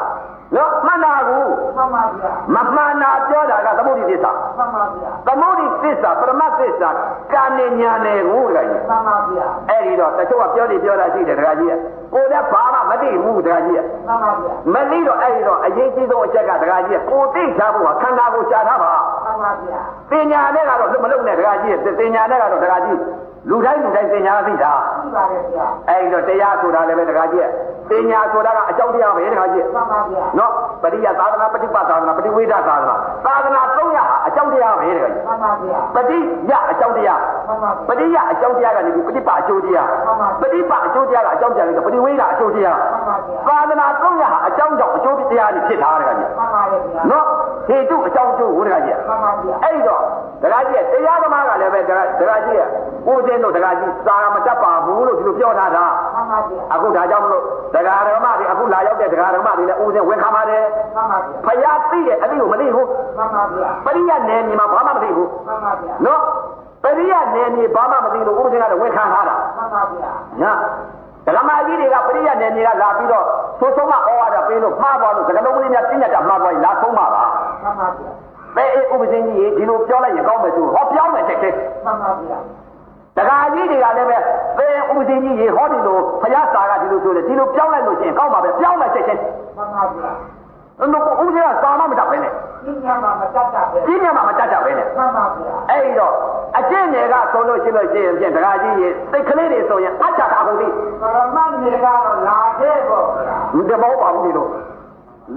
နော်မှန်တာကူမှန်ပါဗျာမမှန်တာပြောတာကသမုဒိသစ္စာမှန်ပါဗျာသမုဒိသစ္စာပရမသစ္စာကာနေညာနေကိုတခါကြီးမှန်ပါဗျာအဲ့ဒီတော့တချို့ကပြောနေပြောတာရှိတယ်တခါကြီးကိုယ်လည်းဘာမှမသိဘူးတခါကြီးမှန်ပါဗျာမသိတော့အဲ့ဒီတော့အရေးကြီးဆုံးအချက်ကတခါကြီးကိုသိချဖို့ကခန္ဓာကိုရှားထားပါမှန်ပါဗျာပညာနဲ့ကတော့မလုံနဲ့တခါကြီးပညာနဲ့ကတော့တခါကြီးလူတိုင်းလူတိုင်းပညာသိတာ ရှိပါလေဗျာ အဲ့ဒီတော့တရားဆိုတာလည်းပဲတခါကြီးပညာဆိုတာကအကြောင်းတရားပဲတခါကြီး မှန်ပါဗျာ နော်ပရိယသာသနာပฏิပတ်သာသနာပฏิဝေဒသာသနာသာသနာ300ဟာအကြောင်းတရားပဲတခါကြီး မှန်ပါဗျာ ပฏิယအကြောင်းတရား မှန်ပါ ပฏิယအကြောင်းတရားကနေပြီးပฏิပအကျိုးတရားပฏิပအကျိုးတရားကအကြောင်းတရားကပฏิဝေဒအကျိုးတရား မှန်ပါဗျာ သာသနာ300ဟာအကြောင်းကြောင့်အကျိုးတရားတွေဖြစ်တာတခါကြီး မှန်ပါလေဗျာ နော်ဟေတုအကြောင်းကျိုးဟိုတခါကြီး မှန်ပါဗျာ အဲ့ဒီတော့တခါကြီးတရားသမားကလည်းပဲတခါတခါကြီးကိုယ်ချ င်းတို့တခါကြီးစာမတတ်ပါဘူးလို့ဒီလိုပြောထားတာမှန်ပါဗျာအခုဒါကြောင့်မလို့တရားဓမ္မတွေအခုလာရောက်တဲ့တရားဓမ္မတွေလည်းဦးစင်းဝင်ခံပါတယ်မှန်ပါဗျာဖယားသိတဲ့အသိကိုမသိဘူးမှန်ပါဗျာပရိယနယ်မြေမှာဘာမှမသိဘူးမှန်ပါဗျာနော်ပရိယနယ်မြေဘာမှမသိလို့ဦးစင်းကလည်းဝင်ခံထားတာမှန်ပါဗျာညာဓမ္မကြီးတွေကပရိယနယ်မြေကလာပြီးတော့သို့ဆုံးမဩဝါဒပေးလို့မှားသွားလို့သကလုံးကလေးများပြညတ်တာမှားသွားရင်လာဆုံးမှာပါမှန်ပါဗျာပဲအေးဥပဇင်းကြီးဒီလိုပြောလိုက်ရင်ကောင်းမယ်သူဟောပြောင်းမယ်ချက်ချင်းမှန်ပါဗျာ တခါကြီးတွေကလည်းပဲပဲဥပဇင်းကြီးရေဟောဒီလိုဖယားစာကဒီလိုဆိုတယ်ဒီလိုပြောင်းလိုက်လို့ရှိရင်ကောင်းပါပဲပြောင်းမယ်ချက်ချင်းမှန်ပါဗျာအဲ့လိုဥပဇင်းကစာမမတတ်ပဲနဲ့ဒီညမှာမတတ်တာပဲပြင်းညမှာမတတ်တတ်ပဲနဲ့မှန်ပါဗျာအဲ့ဒီတော့အကျင့်တွေကဆိုလို့ရှိလို့ရှိရင်ဖြင့်တခါကြီးရေစိတ်ကလေးတွေဆိုရင်အတ္တတာကုန်ပြီပရမတ်နေကတော့လာခဲ့ပေါ့ဗျာဒီတဘောပါဘူးဒီလို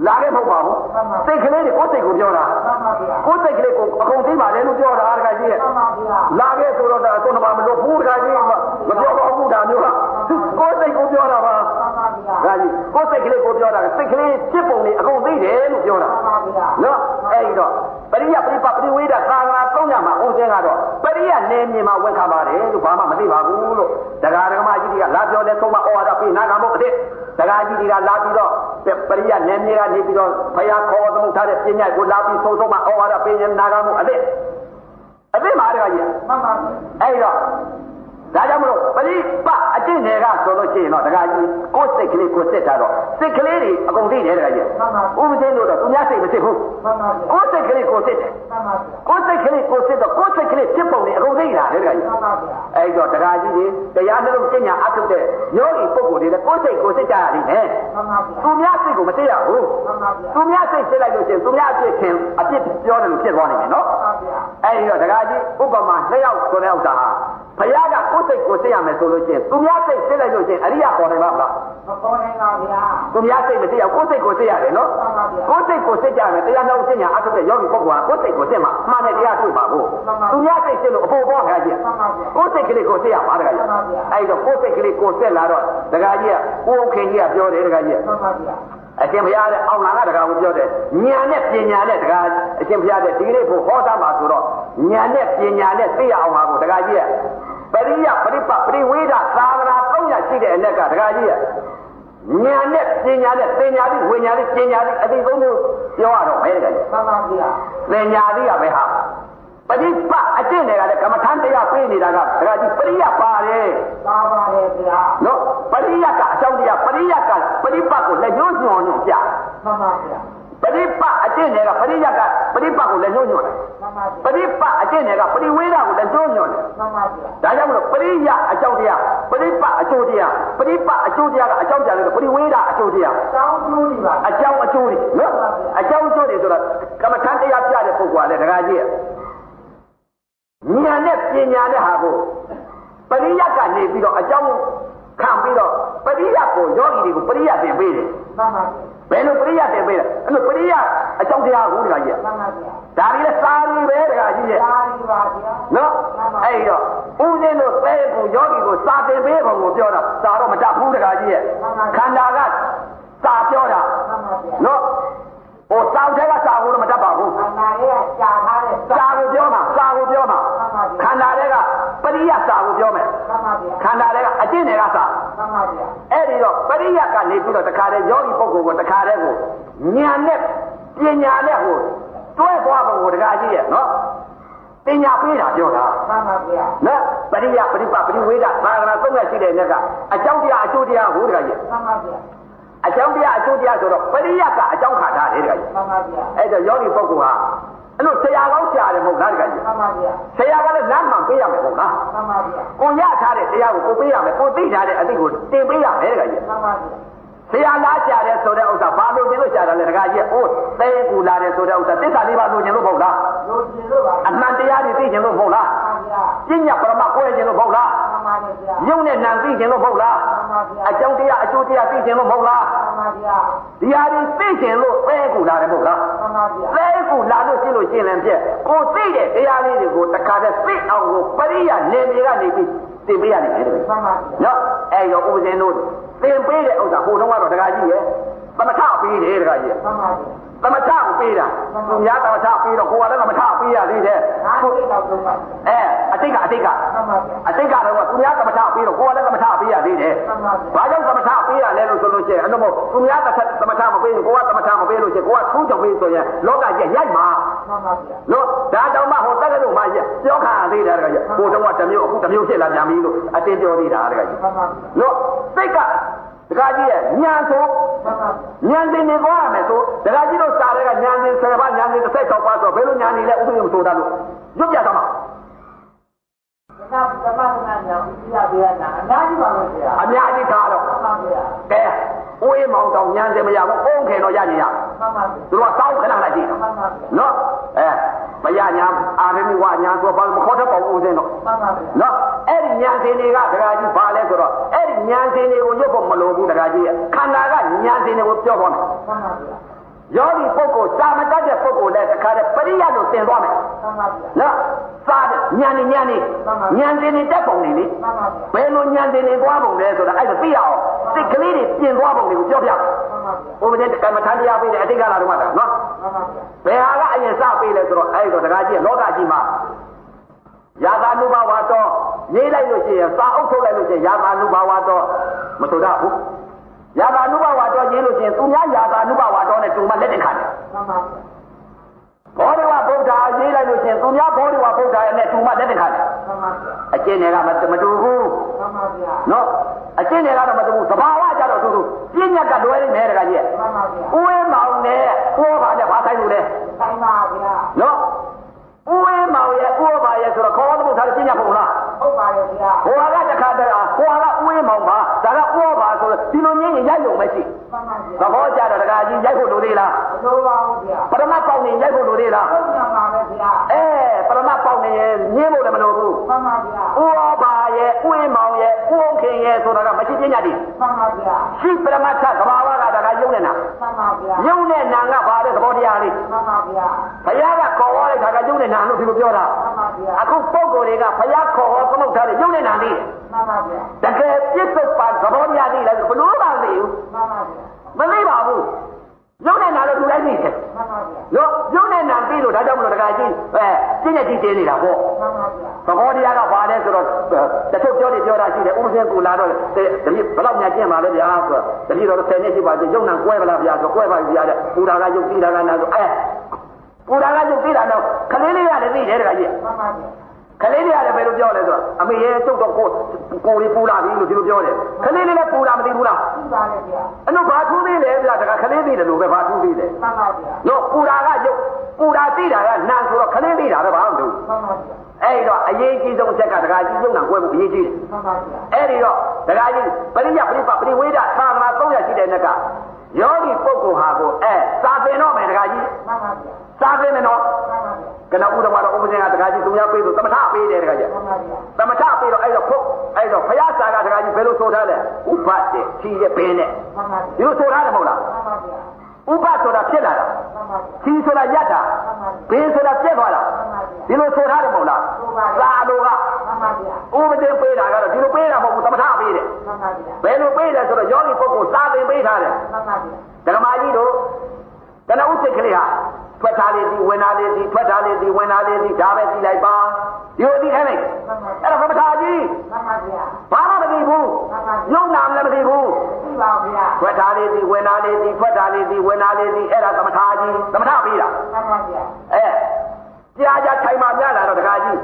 လာခဲ့မဟုတ်ပါဘူးစိတ်ကလေးတွေကိုယ်စိတ်ကိုပြောတာမှန်ပါဗျာကိုယ်စိတ်ကလေးကိုအကုန်သိပါလေလို့ပြောတာတခါကြီးရဲ့မှန်ပါဗျာလာခဲ့ဆိုတော့ဒါဆုံးမမလို့ဘူးတခါကြီးမပြောပါဘူးဒါမျိုးကကိုယ်စိတ်ကိုပြောတာပါမှန်ပါဗျာဒါကြီးကိုယ်စိတ်တ်ကလေးကိုပြောတာစိတ်ကလေးဖြစ်ပုံလေးအကုန်သိတယ်လို့ပြောတာမှန်ပါဗျာနော်အဲ့ဒီတော့ပရိယပရိပပရိဝေဒသာသနာသုံးညမှာဦးစင်းကတော့ပရိယနေမြေမှာဝန်ခံပါတယ်လို့ဘာမှမသိပါဘူးလို့တရားဓမ္မကြီးတွေကလာပြောတဲ့သုံးမဩဝါဒပေးနာဂမုတ်အစ် တရားကြီးတွေကလာပြီးတော့ပရိယနေမြေကနေပြီးတော့ဘုရားခေါ်သမုတ်ထားတဲ့ပညာကိုလာပြီးသုံးသုံးမဩဝါဒပေးရင်နာဂမုတ်အစ်အစ်မှာတရားကြီးမှန်ပါဗျာအဲ့တော့ ဒါကြောင့်မလို့ပရိပအကျင့်တွေကဆိုလို့ရှိရင်တော့တရားကြီးကိုယ်စိတ်ကလေးကိုစစ်တာတော့စိတ်ကလေးတွေအကုန်သိတယ်တရားကြီးဥပဒေလို့တော့သူများစိတ်မစစ်ဘူးမှန်ပါဗျာကိုယ်စိတ်ကလေးကိုစစ်တယ်မှန်ပါဗျာကိုယ်စိတ်ကလေးကိုစစ်တော့ကိုယ်စိတ်ကလေးဖြစ်ပုံတွေအကုန်သိတာလေတရားကြီးမှန်ပါဗျာအဲ့တော့တရားကြီးတွေတရားနှလုံးကျင့်ညာအထုတ်တဲ့ယောဂီပုဂ္ဂိုလ်တွေလည်းကိုယ်စိတ်ကိုစစ်ကြရတယ်နဲ့မှန်ပါဗျာသူများစိတ်ကိုမသိရဘူးမှန်ပါဗျာသူများစိတ်စစ်လိုက်လို့ရှိရင်သူများအပြစ်ခင်အပြစ်ပြောတယ်လို့ဖြစ်သွားနိုင်တယ်နော်မှန်ပါဗျာအဲ့ဒီတော့ဒကာကြီးဥပမာနှစ်ယောက်ဆိုတဲ့ဥစ္စာဟာဘုရားကကိုယ်စိတ်ကိုသိရမယ်ဆိုလို့ရှိရင်သူများစိတ်သိလိုက်လို့ရှိရင်အရိယာပေါ်နိုင်ပါမလားမပေါ်နိုင်ပါဗျာသူများစိတ်မသိရကိုယ်စိတ်ကိုသိရတယ်နော်မှန်ပါဗျာကိုယ်စိတ်ကိုသိကြမယ်တရားတော်သိညာအထုတဲ့ယောဂီပုဂ္ဂိုလ်ကကိုယ်စိတ်ကိုသိမှာမှန်တဲ့တရားတွေ့ပါဘူးသူများစိတ်သိလို့အဖို့ပေါ်ခါကြီးမှန်ပါဗျာကိုယ်စိတ်ကလေးကိုသိရပါဒကာကြီးအဲ့တော့ကိုယ်စိတ်ကလေးကိုသိလာတော့ဒကာကြီးကကိုယ်ခင်ကြီးကပြောတယ်ဒကာကြီးမှန်ပါဗျာအရှင်ဘုရားတဲ့အောင်လာကတကားကိုပြောတယ်ဉာဏ်နဲ့ပညာနဲ့တကားအရှင်ဘုရားတဲ့ဒီကနေ့ဖို့ဟောတာမှာဆိုတော့ဉာဏ်နဲ့ပညာနဲ့သိရအောင်ပါကိုတကားကြီးက ပရိယပရိပပရိဝေဒသာသနာ300ရှိတဲ့အ ਨੇ ကတကားကြီးကဉာဏ်နဲ့ပညာနဲ့သင်ညာပြီးဝိညာဉ်ပြီးပညာပြီးအတိသုံးမျိုးပြောရတော့မယ်တကားကြီးမှန်ပါဗျာသင်ညာပြီးကပဲဟာပရိပအကျင့်တွေကလည်းကမ္မထန်တရားပေးနေတာကတကားကြီးပရိယပါတယ်သာပါလေဗျာနော်ပရိယကအကြောင်းတရားပရိယကပရိပကိုလက်ညှိုးညွှန်ညွှန်ပြမှန်ပါဗျာ ပရိပအကျင့်တွေကပရိယကပရိပကိုလည်းညှို့ညွတ်တယ်မှန်ပါပဗျာရိပအကျင့်တွေကပရိဝေဒကိုလည်းညှို့ညွတ်တယ်မှန်ပါဗျာဒါကြောင့်မလို့ပရိယအကြောင်းတရားပရိပအကျိုးတရားပရိပအကျိုးတရားကအကြောင်းတရားလို့ပရိဝေဒအကျိုးတရားတောင်းကျိုးနေပါအကြောင်းအကျိုးတွေနော်အကြောင်းအကျိုးတွေဆိုတော့ကမ္မထန်တရားပြတဲ့ပုဂ္ဂိုလ်ကလည်းဒကာကြီးဉာဏ်နဲ့ပညာနဲ့ဟာကိုပရိယကနေပြီးတော့အကြောင်းခံပြီးတော့ပရိယကိုယောဂီတွေကိုပရိယသင်ပေးတယ်မှန်ပါဗျာ ဘယ်လိုပရိယသင်ပေးလဲအဲ့လိုပရိယအကြောင်းတရားကိုဒကာကြီးမှန်ပါဗျာဒါတွေလည်းစာရီပဲတခါကြီးရဲ့သာရီပါဗျာနော်အဲ့တော့ဦးဇင်းတို့သဲကိုယောဂီကိုစာသင်ပေးပုံကိုပြောတာစာတော့မတတ်ဘူးတခါကြီးရဲ့ခန္ဓာကစာပြောတာမှန် ပါဗျာနော်ဟိုစာထဲကစာကိုတော့မတတ်ပါဘူးခန္ဓာလေးကကြာထားတဲ့စာကိုပြောမှာစာကိုပြောမှာခန္ဓာတွေကပရိယစာကိုပြောမယ်မှန်ပါဗျာခန္ဓာတွေကအကျင့်တွေကစာမှန်ပါဗျာအဲ့ဒီတော့ပရိယကနေပြီးတော့တခါတည်းယောဂီပုဂ္ဂိုလ်ကိုတခါတည်းကိုဉာဏ်နဲ့ပညာနဲ့ဟိုတွဲသွားပုံကိုတခါကြီးရဲ့နော်ပညာပေးတာပြောတာမှန်ပါဗျာနော်ပရိယပရိပပရိဝေဒသာသနာသုံးရရှိတဲ့နေ့ကအကြောင်းတရားအကျိုးတရားဟိုတခါကြီးမှန်ပါဗျာ အကြောင်းတရားအကျိုးတရားဆိုတော့ပရိယကအကြောင်းခါတာတယ်တခါကြီးမှန်ပါဗျာအဲ့တော့ယောဂီပုဂ္ဂိုလ်ဟာအဲ့လိုဆရာကောင်းဆရာတယ်မဟုတ်လားတခါကြီးမှန်ပါဗျာဆရာကလည်းလမ်းမှန်ပေးရမယ်ဟုတ်လားမှန်ပါဗျာကိုရထားတဲ့တရားကိုကိုပေးရမယ်ကိုသိထားတဲ့အသိကိုတင်ပေးရမယ်တခါကြီးမှန်ပါဗျာ ဆရာလားရှာတယ်ဆိုတဲ့ဥစ္စာဘာလို့ကျင်လို့ရှာတာလဲတခါကြီးအိုးသဲကူလာတယ်ဆိုတဲ့ဥစ္စာသစ္စာလေးပါလို့ကျင်လို့မဟုတ်လားလူကျင်လို့ပါအမှန်တရားတွေသိကျင်လို့မဟုတ်လားမှန်ပါဗျာပညာပရမကိုယ်ကျင်လို့မဟုတ်လားမှန်ပါဗျာညုံနဲ့နံသိကျင်လို့မဟုတ်လားမှန်ပါဗျာအကြောင်းတရားအကျိုးတရားသိကျင်လို့မဟုတ်လားမှန်ပါဗျာဒီဟာတွေသိကျင်လို့သဲကူလာတယ်မဟုတ်လားမှန်ပါဗျာသဲကူလာလို့ရှိလို့ရှင်းလင်းပြက်ကိုသိတဲ့တရားလေးတွေကိုတခါတည်းသိအောင်ကိုပရိယာနေမြေကနေပြီး သင်ပေးရနိုင်တယ်တဲ့မှန်ပါဗျာနော်အဲ့တော့ဥပဇင်းတို့သင်ပေးတဲ့ဥစ္စာဟိုတုန်းကတော့တခါကြီးရဲ့သမထပေးတယ်တခါကြီးရဲ့မှန်ပါဗျာ သမထကိုပေးတာသူများသမထပေးတော့ကိုကလည်းသမထပေးရသေးတယ်အားထုတ်တော့တော့ပါအဲအတိတ်ကအတိတ်ကမှန်ပါဗျာအတိတ်ကတော့သူများသမထပေးတော့ကိုကလည်းသမထပေးရသေးတယ်မှန်ပါဗျာဘာကြောင့်သမထပေးရလဲလို့ဆိုလို့ရှိရင်အဲ့လိုမို့သူများသမထသမထမပေးရင်ကိုကသမထမပေးလို့ရှိရင်ကိုကထူးချောင်ပေးဆိုရင်လောကကြီးရိုက်မှာမှန်ပါဗျာနော်ဒါတောင်မှဟိုတက္ကသိုလ်မှာပြောခံရသေးတယ်တကကြီးဟိုတုန်းကတစ်မျိုးအခုတစ်မျိုးဖြစ်လာပြန်ပြီလို့အတင်းပြောသေးတာတကကြီးမှန်ပါဗျာနော်စိတ်က တကကြီးရဲ့ညာဆိုမှန်ပါဗျာညာစင်နေသွားရမယ်ဆိုတကကြီးတို့စားတဲ့ကညာစင်10ပါးညာစင်16ပါးဆိုဘယ်လိုညာနေလဲဥပဒေမဆိုတတ်လို့ရွတ်ပြသွားမှာ ဒါကသမဏနာညာဥပ္ပယဘေယနာအများကြီးပါလို့ဆရာအများကြီးထားတော့မှန်ပါဗျာကဲအိုးအေးမောင်တောင်ညာစင်မရဘူးအုံးခင်တော့ရနေရမှန်ပါဗျာသူတို့ကတောင်းခဏလိုက်ကြည့်မှန်ပါဗျာနော်အဲမရညာအာရမိဝညာဆိုဘာမခေါ်တတ်ပါဘူးဦးစင်းတော့မှန်ပါဗျာနော်အဲ့ဒီညာစင်တွေကဒကာကြီးဘာလဲဆိုတော့အဲ့ဒီညာစင်တွေကိုရွတ်ဖို့မလိုဘူးဒကာကြီးရဲ့ခန္ဓာကညာစင်တွေကိုပြောသွားမယ်မှန်ပါဗျာ ယောဂီပုဂ္ဂိုလ်စာမတတ်တဲ့ပုဂ္ဂိုလ်လည်းတခါတည်းပရိယတ်လို့သင်သွားမယ်မှန်ပါဗျာနော်စာညာနေညာနေညာစင်တွေတက်ပုံနေလေမှန်ပါဗျာဘယ်လိုညာစင်တွေသွားပုံလဲဆိုတာအဲ့ဒါသိရအောင်စိတ်ကလေးတွေပြင်သွားပုံတွေကိုပြောပြမှန်မှန်ပါဗျာဥပဒေကမ္မထန်တရားပေးတယ်အတိတ်ကလာတော့မှတာနော်မှန်ပါဗျာဘယ်ဟာကအရင်စပေးလဲဆိုတော့အဲ့ဒီတော့တခါကြီးလောကကြီးမှာယာသာနုဘဝတော်ရေးလိုက်လို့ရှိရင်စာအုပ်ထုတ်လိုက်လို့ရှိရင်ယာသာနုဘဝတော်မဆိုတော့ဘူး ယာသာနုဘဝတော်ရေးလို့ရှိရင်သူများယာသာနုဘဝတော်နဲ့တူမလက်တင်ခံတယ်မှန်ပါဗျာဘောဓဝဗုဒ္ဓရေးလိုက်လို့ရှိရင်သူများဘောဓဝဗုဒ္ဓရဲ့နဲ့တူမလက်တင်ခံတယ်မှန်ပါဗျာအကျင့်တွေကမမတူဘူးမှန်ပါဗျာနော်အကျင့်တွေကတော့မတူဘူးသဘာဝကြတော့တူတူပြဉ္ညာကလွဲနေတယ်တခါကြီးမှန်ပါဗျာဥဝဲမောင်နဲ့ဥဝဘာနဲ့ဘာဆိုင်လို့လဲဆိုင်ပါဗျာနော် ဥဝဲမောင်ရဲ့ဥဝဘာရဲ့ဆိုတော့ခေါ်တော့ထားပြဉ္ညာပုံလားဟုတ်ပါရဲ့ဗျာဟိုကတခါတည်းဟိုကဥဝဲမောင်ပါဒါကဥဝဘာဆိုတော့ဒီလိုငင်းရင်ရိုက်လို့မရှိမှန်ပါဗျာ သဘောကြတော့တခါကြီးရိုက်ဖို့လိုသေးလားမလိုပါဘူးဗျာပရမပေါက်နေရိုက်ဖို့လိုသေးလားဟုတ်ညပါပဲဗျာအဲပရမပေါက်နေရင်ညင်းဖို့လည်းမလိုဘူးမှန်ပါဗျာဥဝဘာရဲ့ဥဝဲမောင်ရဲ့ဥဝခင်ရဲ့ဆိုတာကမရှိပြဉ္ညာတည်းမှန်ပါဗျာရှိပရမတ်သသဘာဝကဒါကယုံနေတာမှန်ပါဗျာယုံတဲ့နာငါပါတဲ့သဘောတရားလေးမှန်ပါဗျာဘုရားကခေါ်ရတဲ့ခါကယုံတဲ့နာလို့ဒီလိုပြောတာမှန်ပါဗျာအခုပုံကိုယ်တွေကဘုရားခေါ်ဟောသမုတ်ထားတဲ့ယုံတဲ့နာလေးမှန်ပါဗျာတကယ်ပြစ်စုံပါသဘောတရားလေးလည်းဘလို့မှမသိဘူးမှန်ပါဗျာ မသိပါဘူးယုံတဲ့နာလို့သူလည်းသိတယ်မှန်ပါဗျာနော်ယုံတဲ့နာသိလို့ဒါကြောင့်မလို့တခါကြီးအဲပြည့်ညက်ကြီးတင်းနေတာပေါ့မှန်ပါဗျာသဘောတရားကဘာလဲဆိုတော့တချို့ပြောနေပြောတာရှိတယ်ဥပဇင်းကူလာတော့တတိဘယ်တော့ညာကျင့်ပါလဲဗျာဆိုတော့တတိတော်10နှစ်ရှိပါပြီယုံနာကွဲပါလားဗျာဆိုကွဲပါပြီဗျာတဲ့ပူတာကယုံပြီးတာကနာဆိုအဲပူတာကယုံပြီးတာတော့ခလေးလေးရတယ်သိတယ်တခါကြီးမှန်ပါဗျာ ခလေးလေးရတယ်ဘယ်လိုပြောလဲဆိုတော့အမေရဲ့ကျုပ်တော့ကိုကိုလေးပူလာပြီလို့ဒီလိုပြောတယ်ခလေးလေးလည်းပူလာမသိဘူးလားသိပါရဲ့ဗျာအနုဘာထူးသေးလဲဗျာတခါခလေးသေးတယ်လို့ပဲဘာထူးသေးတယ်မှန်ပါဗျာနော်ပူတာကယုံပူတာသိတာကနာဆိုတော့ခလေးသေးတာပဲဘာမှမလုပ်ဘူးမှန်ပါဗျာအဲ့တော့အရေးကြီးဆုံးအချက်ကတခါကြီးယုံနာကွဲဖို့အရေးကြီးတယ်မှန်ပါဗျာအဲ့ဒီတော့ဒကာကြီးပရိယပရိပပရိဝေဒသာသနာ300ရှိတဲ့နက်ကယောဂီပုဂ္ဂိုလ်ဟာကိုအဲစာသင်တော့မယ်ဒကာကြီးမှန်ပါဗျာ စာသင်မယ်နော်မှန်ပါဗျာကနဦးတော်ကတော့ဥပဇင်ကဒကာကြီးသူများပေးလို့သမထပေးတယ်ဒကာကြီးမှန်ပါဗျာသမထပေးတော့အဲ့တော့ဖုတ်အဲ့တော့ဘုရားစာကဒကာကြီးဘယ်လိုဆိုထားလဲဥပတဲ့ဖြီးရဲ့ဘင်းနဲ့မှန်ပါဗျာဒီလိုဆိုထားတယ်မဟုတ်လားမှန်ပါဗျာဥပဆိုတာဖြစ်လာတာမှန်ပါဗျာဖြီးဆိုတာရက်တာဘင်းဆိုတာပြက်သွားတာဒီလိုဆိုထားတယ်မဟုတ်လားစာလိုကမှန်ပါဗျာဥပဒေပေးတာကတော့ဒီလိုပေးတာမဟုတ်ဘူးသမထပေးတယ်မှန်ပါဗျာဘယ်လိုပေးလဲဆိုတော့ယောဂီပုဂ္ဂိုလ်စာသင်ပေးထားတယ်မှန်ပါဗျာဓမ္မကြီးတို့ တဏှုစိတ်ကလေးဟာထွက်ထားလေးဒီဝင်ထားလေးဒီထွက်ထားလေးဒီဝင်ထားလေးဒီဒါပဲသိလိုက်ပါဒီလိုသိခိုင်းလိုက်အဲ့ဒါသမထကြီးမှန်ပါဗျာဘာမှမသိဘူးယုံနာမလည်းမသိဘူးသိပါဗျာထွက်ထားလေးဒီဝင်ထားလေးဒီထွက်ထားလေးဒီဝင်ထားလေးဒီအဲ့ဒါသမထကြီးသမထပေးတာမှန်ပါဗျာအဲကြာကြာထိုင်မှများလာတော့တခါကြီး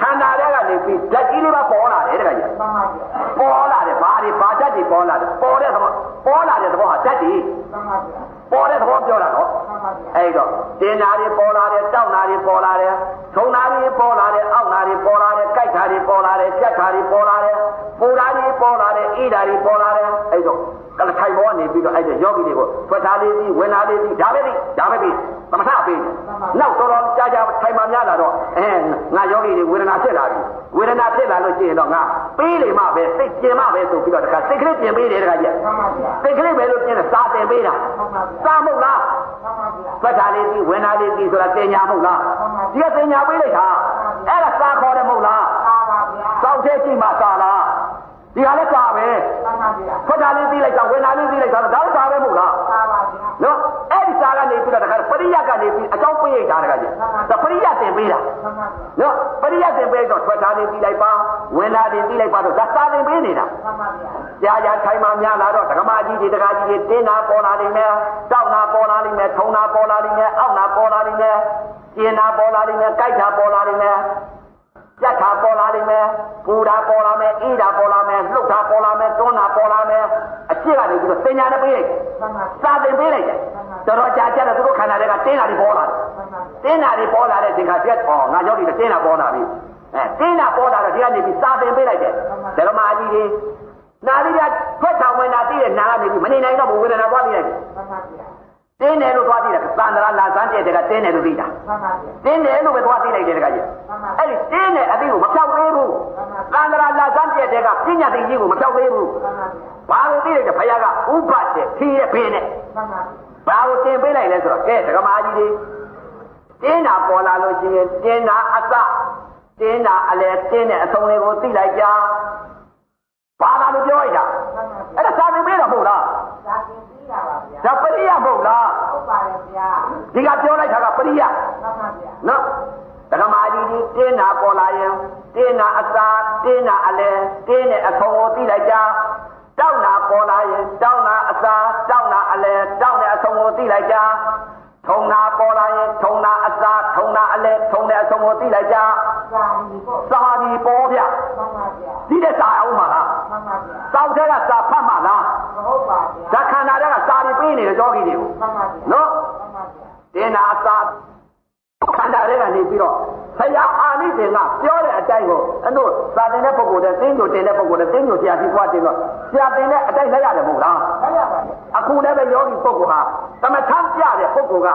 ခန္ဓာထဲကနေပြီးဓာတ်ကြီးလေးပါပေါ်လာတယ်တခါကြီးမှန်ပါဗျာပေါ်လာတယ်ဘာတွေဘာဓာတ်တွေပေါ်လာတယ်ပေါ်တဲ့သဘောပေါ်လာတဲ့သဘောဟာဓာတ်တွေမှန်ပါဗျာ ပေါ်တဲ့သဘောပြောတာနော်မှန်ပါဗျာ အဲ့တော့တင်နာတွေပေါ်လာတယ်တောက်နာတွေပေါ်လာတယ်ထုံနာတွေပေါ်လာတယ်အောက်နာတွေပေါ်လာတယ်ကြိုက်တာတွေပေါ်လာတယ်ကြက်တာတွေပေါ်လာတယ်ပူဓာတွေပေါ်လာတယ်အေးဓာတွေပေါ်လာတယ်အဲ့တော့ကလထိုင်ဘောကနေပြီးတော့အဲ့ဒီယောဂီတွေကိုဖွက်ထားလေးပြီးဝင်လာလေးပြီးဒါပဲပြီးဒါပဲပြီးသမထပေးတယ်နောက်တော်တော်ကြာကြာထိုင်မှများလာတော့အဲငါယောဂီတွေဝေဒနာဖြစ်လာပြီဝေဒနာဖြစ်လာလို့ရှိရင်တော့ငါပေးလေမှပဲစိတ်ကျင်မှပဲဆိုပြီးတော့တခါစိတ်ကလေးပြင်ပေးတယ်တခါကြီးမှန်ပါဗျာစိတ်ကလေးပဲလို့ပြင်တယ်စာတင်ပေးတာမှန်ပါဗျာစာမဟုတ်လားမှန်ပါဗျာဖတ်တာလေးပြီးဝင်တာလေးပြီးဆိုတာတင်ညာမဟုတ်လားမှန်ပါဒီကတင်ညာပေးလိုက်တာအဲ့ဒါစာခေါ်တယ်မဟုတ်လားသာပါဗျာစောင့်သေးကြည့်မှစာလား ဒီဟာလည်းစာပဲမှန်ပါဗျာဖတ်တာလေးပြီးလိုက်တာဝင်တာလေးပြီးလိုက်တာဒါလည်းစာပဲမဟုတ်လားသာပါဗျာနော်အဲ့ဒီစာကနေပြီးတော့တခါပရိယတ်ကနေပြီးအကြောင်းပေးရတာတခါကြီးဒါပရိယတ်တင်ပေးတာမှန်ပါဗျာနော်ပရိယတ်တင်ပေးတော့ထွက်တာလေးပြီးလိုက်ပါဝင်တာလေးပြီးလိုက်ပါတော့ဒါစာတင်ပေးနေတာမှန်ပါဗျာကြာကြာထိုင်မှများလာတော့ဒကမာကြီးတွေဒကာကြီးတွေတင်းနာပေါ်လာနေမယ်တောက်နာပေါ်လာနေမယ်ထုံနာပေါ်လာနေမယ်အောက်နာပေါ်လာနေမယ်ကျင်နာပေါ်လာနေမယ်ကြိုက်တာပေါ်လာနေမယ် ကြက်တာပေါ်လာနေမယ်ပူတာပေါ်လာမယ်အေးတာပေါ်လာမယ်လှုပ်တာပေါ်လာမယ်တွန်းတာပေါ်လာမယ်အရှိကနေပြီးတော့စင်ညာနဲ့ပေးလိုက်မှန်ပါစာသင်ပေးလိုက်တယ်တော်တော်ကြာကြာတော့သူတို့ခန္ဓာတွေကတင်းတာတွေပေါ်လာတယ်မှန်ပါတင်းတာတွေပေါ်လာတဲ့ချိန်ခါပြက်ဩငါရောက်ပြီတင်းတာပေါ်လာပြီအဲတင်းတာပေါ်လာတော့ဒီကနေပြီးစာသင်ပေးလိုက်တယ်ဓမ္မကြီးတွေနာရီကထွက်ဆောင်ဝင်တာသိတဲ့နာကနေပြီးမနေနိုင်တော့ဘူးဝေဒနာပွားပြီးလိုက်တယ်မှန်ပါဗျာ တင်းတယ်လို့သွားသိတယ်သန္တရာလာစမ်းတဲ့တကတင်းတယ်လို့သိတာမှန်ပါဗျာတင်းတယ်လို့ပဲသွားသိလိုက်တယ်တကကြီးအဲ့ဒီတင်းတယ်အသိကိုမဖြောက်သေးဘူးသန္တရာလာစမ်းတဲ့တကပညာသိကြီးကိုမဖြောက်သေးဘူးမှန်ပါဗျာဘာလို့သိလိုက်တယ်ဘုရားကဥပတ်တဲ့ဖြည့်ရဲ့ဘင်းနဲ့မှန်ပါဘာကိုတင်ပေးလိုက်လဲဆိုတော့ကဲဒကမာကြီးတွေတင်းတာပေါ်လာလို့ရှိရင်တင်းတာအစတင်းတာအလဲတင်းတဲ့အဆုံးလေးကိုသိလိုက်ကြဘာသာလို့ပြောလိုက်တာမှန်ပါအဲ့ဒါစာပေပေးတော့မဟုတ်လား ဒါပြင်ပြီးတာပါဗျာဒါဒီကပြောလိုက်တာကပရိယမှန်ပါဗျာနော်တက္ကမကြီးဒီတင်းနာပေါ်လာရင်တင်းနာအစာတင်းနာအလဲတင်းနဲ့အဆုံကိုသိလိုက်ကြတောက်နာပေါ်လာရင်တောက်နာအစာတောက်နာအလဲတောက်နဲ့အဆုံကိုသိလိုက်ကြထုံနာပေါ်လာရင်ထုံနာအစာထုံနာအလဲထုံနဲ့အဆုံကိုသိလိုက်ကြသာဒီပေါ့စာဒီပေါ်ဗျမှန်ပါဗျာဒီတဲ့စာအောင်မှာလားမှန်ပါဗျာစောက်တဲ့ကစာဖတ်မှာလား မဟုတ်ပါဗျာဇာခန္ဓာတဲ့ကစာတွေပေးနေတဲ့ယောဂီတွေကိုမှန်ပါဗျာနော်မှန်ပါဗျာတင်နာအစာခန္ဓာတွေကနေပြီးတော့ဆရာအာနိသင်ကပြောတဲ့အတိုင်းကိုအဲ့တို့စာတင်တဲ့ပုဂ္ဂိုလ်တဲ့သင်္ကြန်တင်တဲ့ပုဂ္ဂိုလ်တဲ့သင်္ကြန်ဆရာကြီးကွာတင်တော့ဆရာတင်တဲ့အတိုင်းလက်ရတယ်မဟုတ်လားဆက်ရပါဗျာအခုလည်းပဲယောဂီပုဂ္ဂိုလ်ဟာသမထပြတဲ့ပုဂ္ဂိုလ်က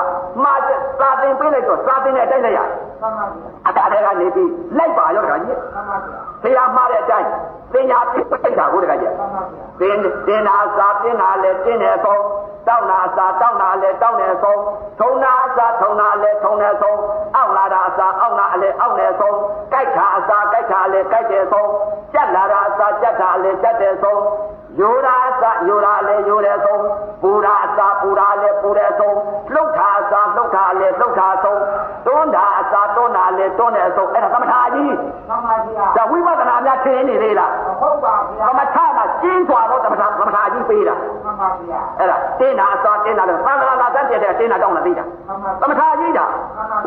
မှားစာတင်ပေးလိုက်တော့စာတင်တဲ့အတိုင်းလက်ရမှန်ပါဗျာအတားတွေကနေပြီးလိုက်ပါရောတခါကြီးမှန်ပါဗျာဆရာမှားတဲ့အတိုင်း ပညာပြိဋ္ဌာကိုတခါကြီးမှန်ပါဗျာတင်းတင်းနာစာတင်းနာလဲတင်းနေဆုံးတောက်နာစာတောက်နာလဲတောက်နေဆုံးထုံနာစာထုံနာလဲထုံနေဆုံးအောက်လာတာအစာအောက်နာအလဲအောက်နေဆုံးကြိုက်ခါအစာကြိုက်ခါအလဲကြိုက်တယ်ဆုံးကြက်လာတာအစာကြက်ခါအလဲကြက်တယ်ဆုံးယိုရာအစာယိုရာလဲယိုတယ်ဆုံးပူရာအစာပူရာလဲပူတယ်ဆုံးလှုပ်တာအစာလှုပ်တာလဲလှုပ်တာဆုံးတွန်းတာအစာတွန်းတာလဲတွန်းတယ်ဆုံးအဲ့ဒါသမထာကြီးမှန်ပါဗျာဒါဝိပဿနာများထင်နေသေးလားမဟုတ်ပါဗျာသမထကကျင်းစွာတော့သမထသမထကြီးပေးတာမှန်ပါဗျာအဲ့ဒါတင်းတာအစောတင်းတာလို့သံဃာလာတတ်တဲ့တင်းတာတောင်းလာသိတာမှန်ပါသမထကြီးတာ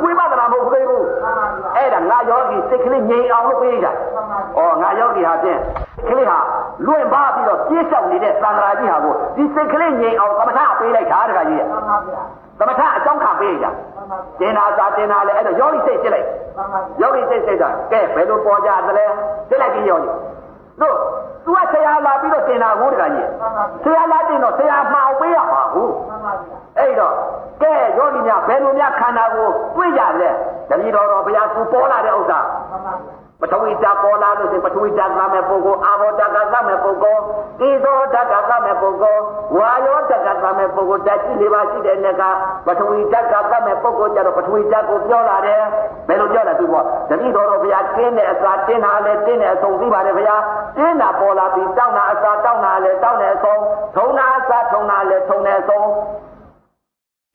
ဝိပဿနာမဟုတ်သေးဘူးမှန်ပါဗျာအဲ့ဒါငါယောဂီစိတ်ကလေးငြိမ်အောင်လုပ်ပေးတာမှန်ပါဗျာဩငါယောဂီဟာဖြင့်စိတ်ကလေးဟာလွင့်ပါပြီးတော့ပြေးလျှောက်နေတဲ့သံဃာကြီးဟာကိုဒီစိတ်ကလေးငြိမ်အောင်သမထပေးလိုက်တာတခါကြီးမှန်ပါဗျာသမထအကြောင်းခံပေးတာမှန်ပါဗျာတင်းတာစာတင်းတာလည်းအဲ့တော့ယောဂီစိတ်ဖြစ်လိုက်မှန်ပါဗျာယောဂီစိတ်စိတ်တာကဲဘယ်လိုပေါ်ကြသလဲသိလိုက်ပြီးယောဂီ တို့သူကဆရာလာပြီးတော့တင်တာကိုတခါကြီးမှန်ပါဗျာဆရာလာတင်တော့ဆရာမှာအောင်ပေးရပါဘူးမှန်ပါဗျာအဲ့တော့ကဲယောဂီများဘယ်လိုများခန္ဓာကိုတွေ့ကြလဲတတိတော်တော်ဘုရားသူပေါ်လာတဲ့ဥစ္စာမှန် ပါဗျာပထဝီဓာတ်ပေါ်လာလို့ဆိုပထဝီဓာတ်ကမဲ့ပုဂ္ဂိုလ်အာဘောဓာတ်ကကမဲ့ပုဂ္ဂိုလ်တိသောဓာတ်ကကမဲ့ပုဂ္ဂိုလ်ဝါယောဓာတ်ကကမဲ့ပုဂ္ဂိုလ်ဓာတ်ရှိလေးပါရှိတဲ့နေ့ကပထဝီဓာတ်ကကမဲ့ပုဂ္ဂိုလ်ကြတော့ပထဝီဓာတ်ကိုပြောလာတယ်ဘယ်လိုပြောလဲသူကတတိတော်တော်ဘုရားတင်းတဲ့အစာတင်းတာလဲတင်းတဲ့အဆုံးသိပါတယ်ဘုရားတင်းတာပေါ်လာပြီးတောင်းတာအစာတောင်းတာလဲတောင်းတဲ့အဆုံးထုံတာအစာထုံတာလဲထုံတဲ့အဆုံး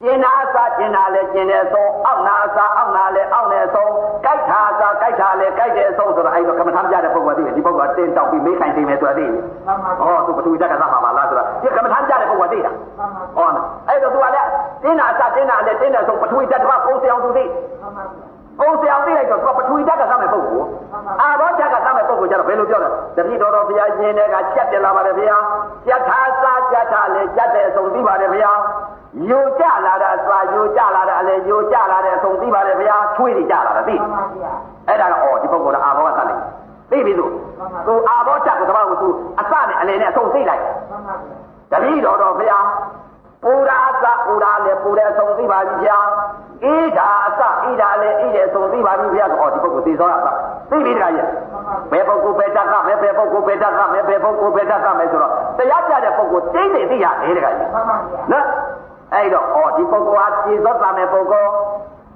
ကျင်နာအစာကျင်နာလဲကျင်တဲ့အဆုံးအောက်နာအစာအောက်နာလဲအောက်နေအဆုံးကြိုက်တာအစာကြိုက်တာလဲကြိုက်တဲ့အဆုံးဆိုတော့အဲ့တော့ကမ္မထာပြတဲ့ပုဂ္ဂိုလ်သိတယ်ဒီပုဂ္ဂိုလ်ကတင်းတောက်ပြီးမေးခိုင်းသိမယ်ဆိုတာသိတယ်မှန်ပါဟောသူပထဝီဓာတ်ကသမှာပါလားဆိုတော့ဒီကမ္မထာပြတဲ့ပုဂ္ဂိုလ်သိတာမှန်ပါဟောနော်အဲ့တော့သူကလည်းတင်းနာအစာတင်းနာလဲတင်းတဲ့အဆုံးပထဝီဓာတ်ကပုံစံအောင်သူသိ မှန်ပါဗျာပုံစံအောင်သိလိုက်တော့သူကပထဝီဓာတ်ကသမဲ့ပုဂ္ဂိုလ်အာဘောဓာတ်ကသမဲ့ပုဂ္ဂိုလ်ကျတော့ဘယ်လိုပြောလဲတတိတော်တော်ဘုရားရှင်တွေကကြက်တယ်လာပါတယ်ဘုရားကြက်ထားစားကြက်ထားလဲကြက်တဲ့အဆုံးသိပါတယ်ဘုရားယိုကြလာတာစာယိုကြလာတာလည်းယိုကြလာတဲ့အဆုံးသိပါတယ်ဗျာချွေးတွေကြလာတာသိမှန်ပါဗျာအဲ့ဒါကအော်ဒီပုဂ္ဂိုလ်ကအာဘောကသတ်လိုက်သိပြီသူသူအာဘောချက်ကိုတပတ်ကိုသူအစနဲ့အလယ်နဲ့အဆုံးသိလိုက်မှန်ပါဗျာတပည့်တော်တော်ဗျာပူရာအစ ပူရာလည်းပူတဲ့အဆုံးသိပါပြီဗျာဣဒာအစဣဒာလည်းဣတဲ့အဆုံးသိပါပြီဗျာဆိုအော်ဒီပုဂ္ဂိုလ်သိသောအစသိပြီတခါကြီးဘယ်ပုဂ္ဂိုလ်ဘယ်တတ်ကဘယ်ဘယ်ပုဂ္ဂိုလ်ဘယ်တတ်ကဘယ်ဘယ်ပုဂ္ဂိုလ်ဘယ်တတ်ကမယ်ဆိုတော့တရားပြတဲ့ပုဂ္ဂိုလ်တိတ်တိတ်သိရတယ်တခါကြီးမှန်ပါဗျာနော်အဲ့တော့ဩဒီပုဂ္ဂိုလ်ဟာခြေသောတာမဲ့ပုဂ္ဂိုလ်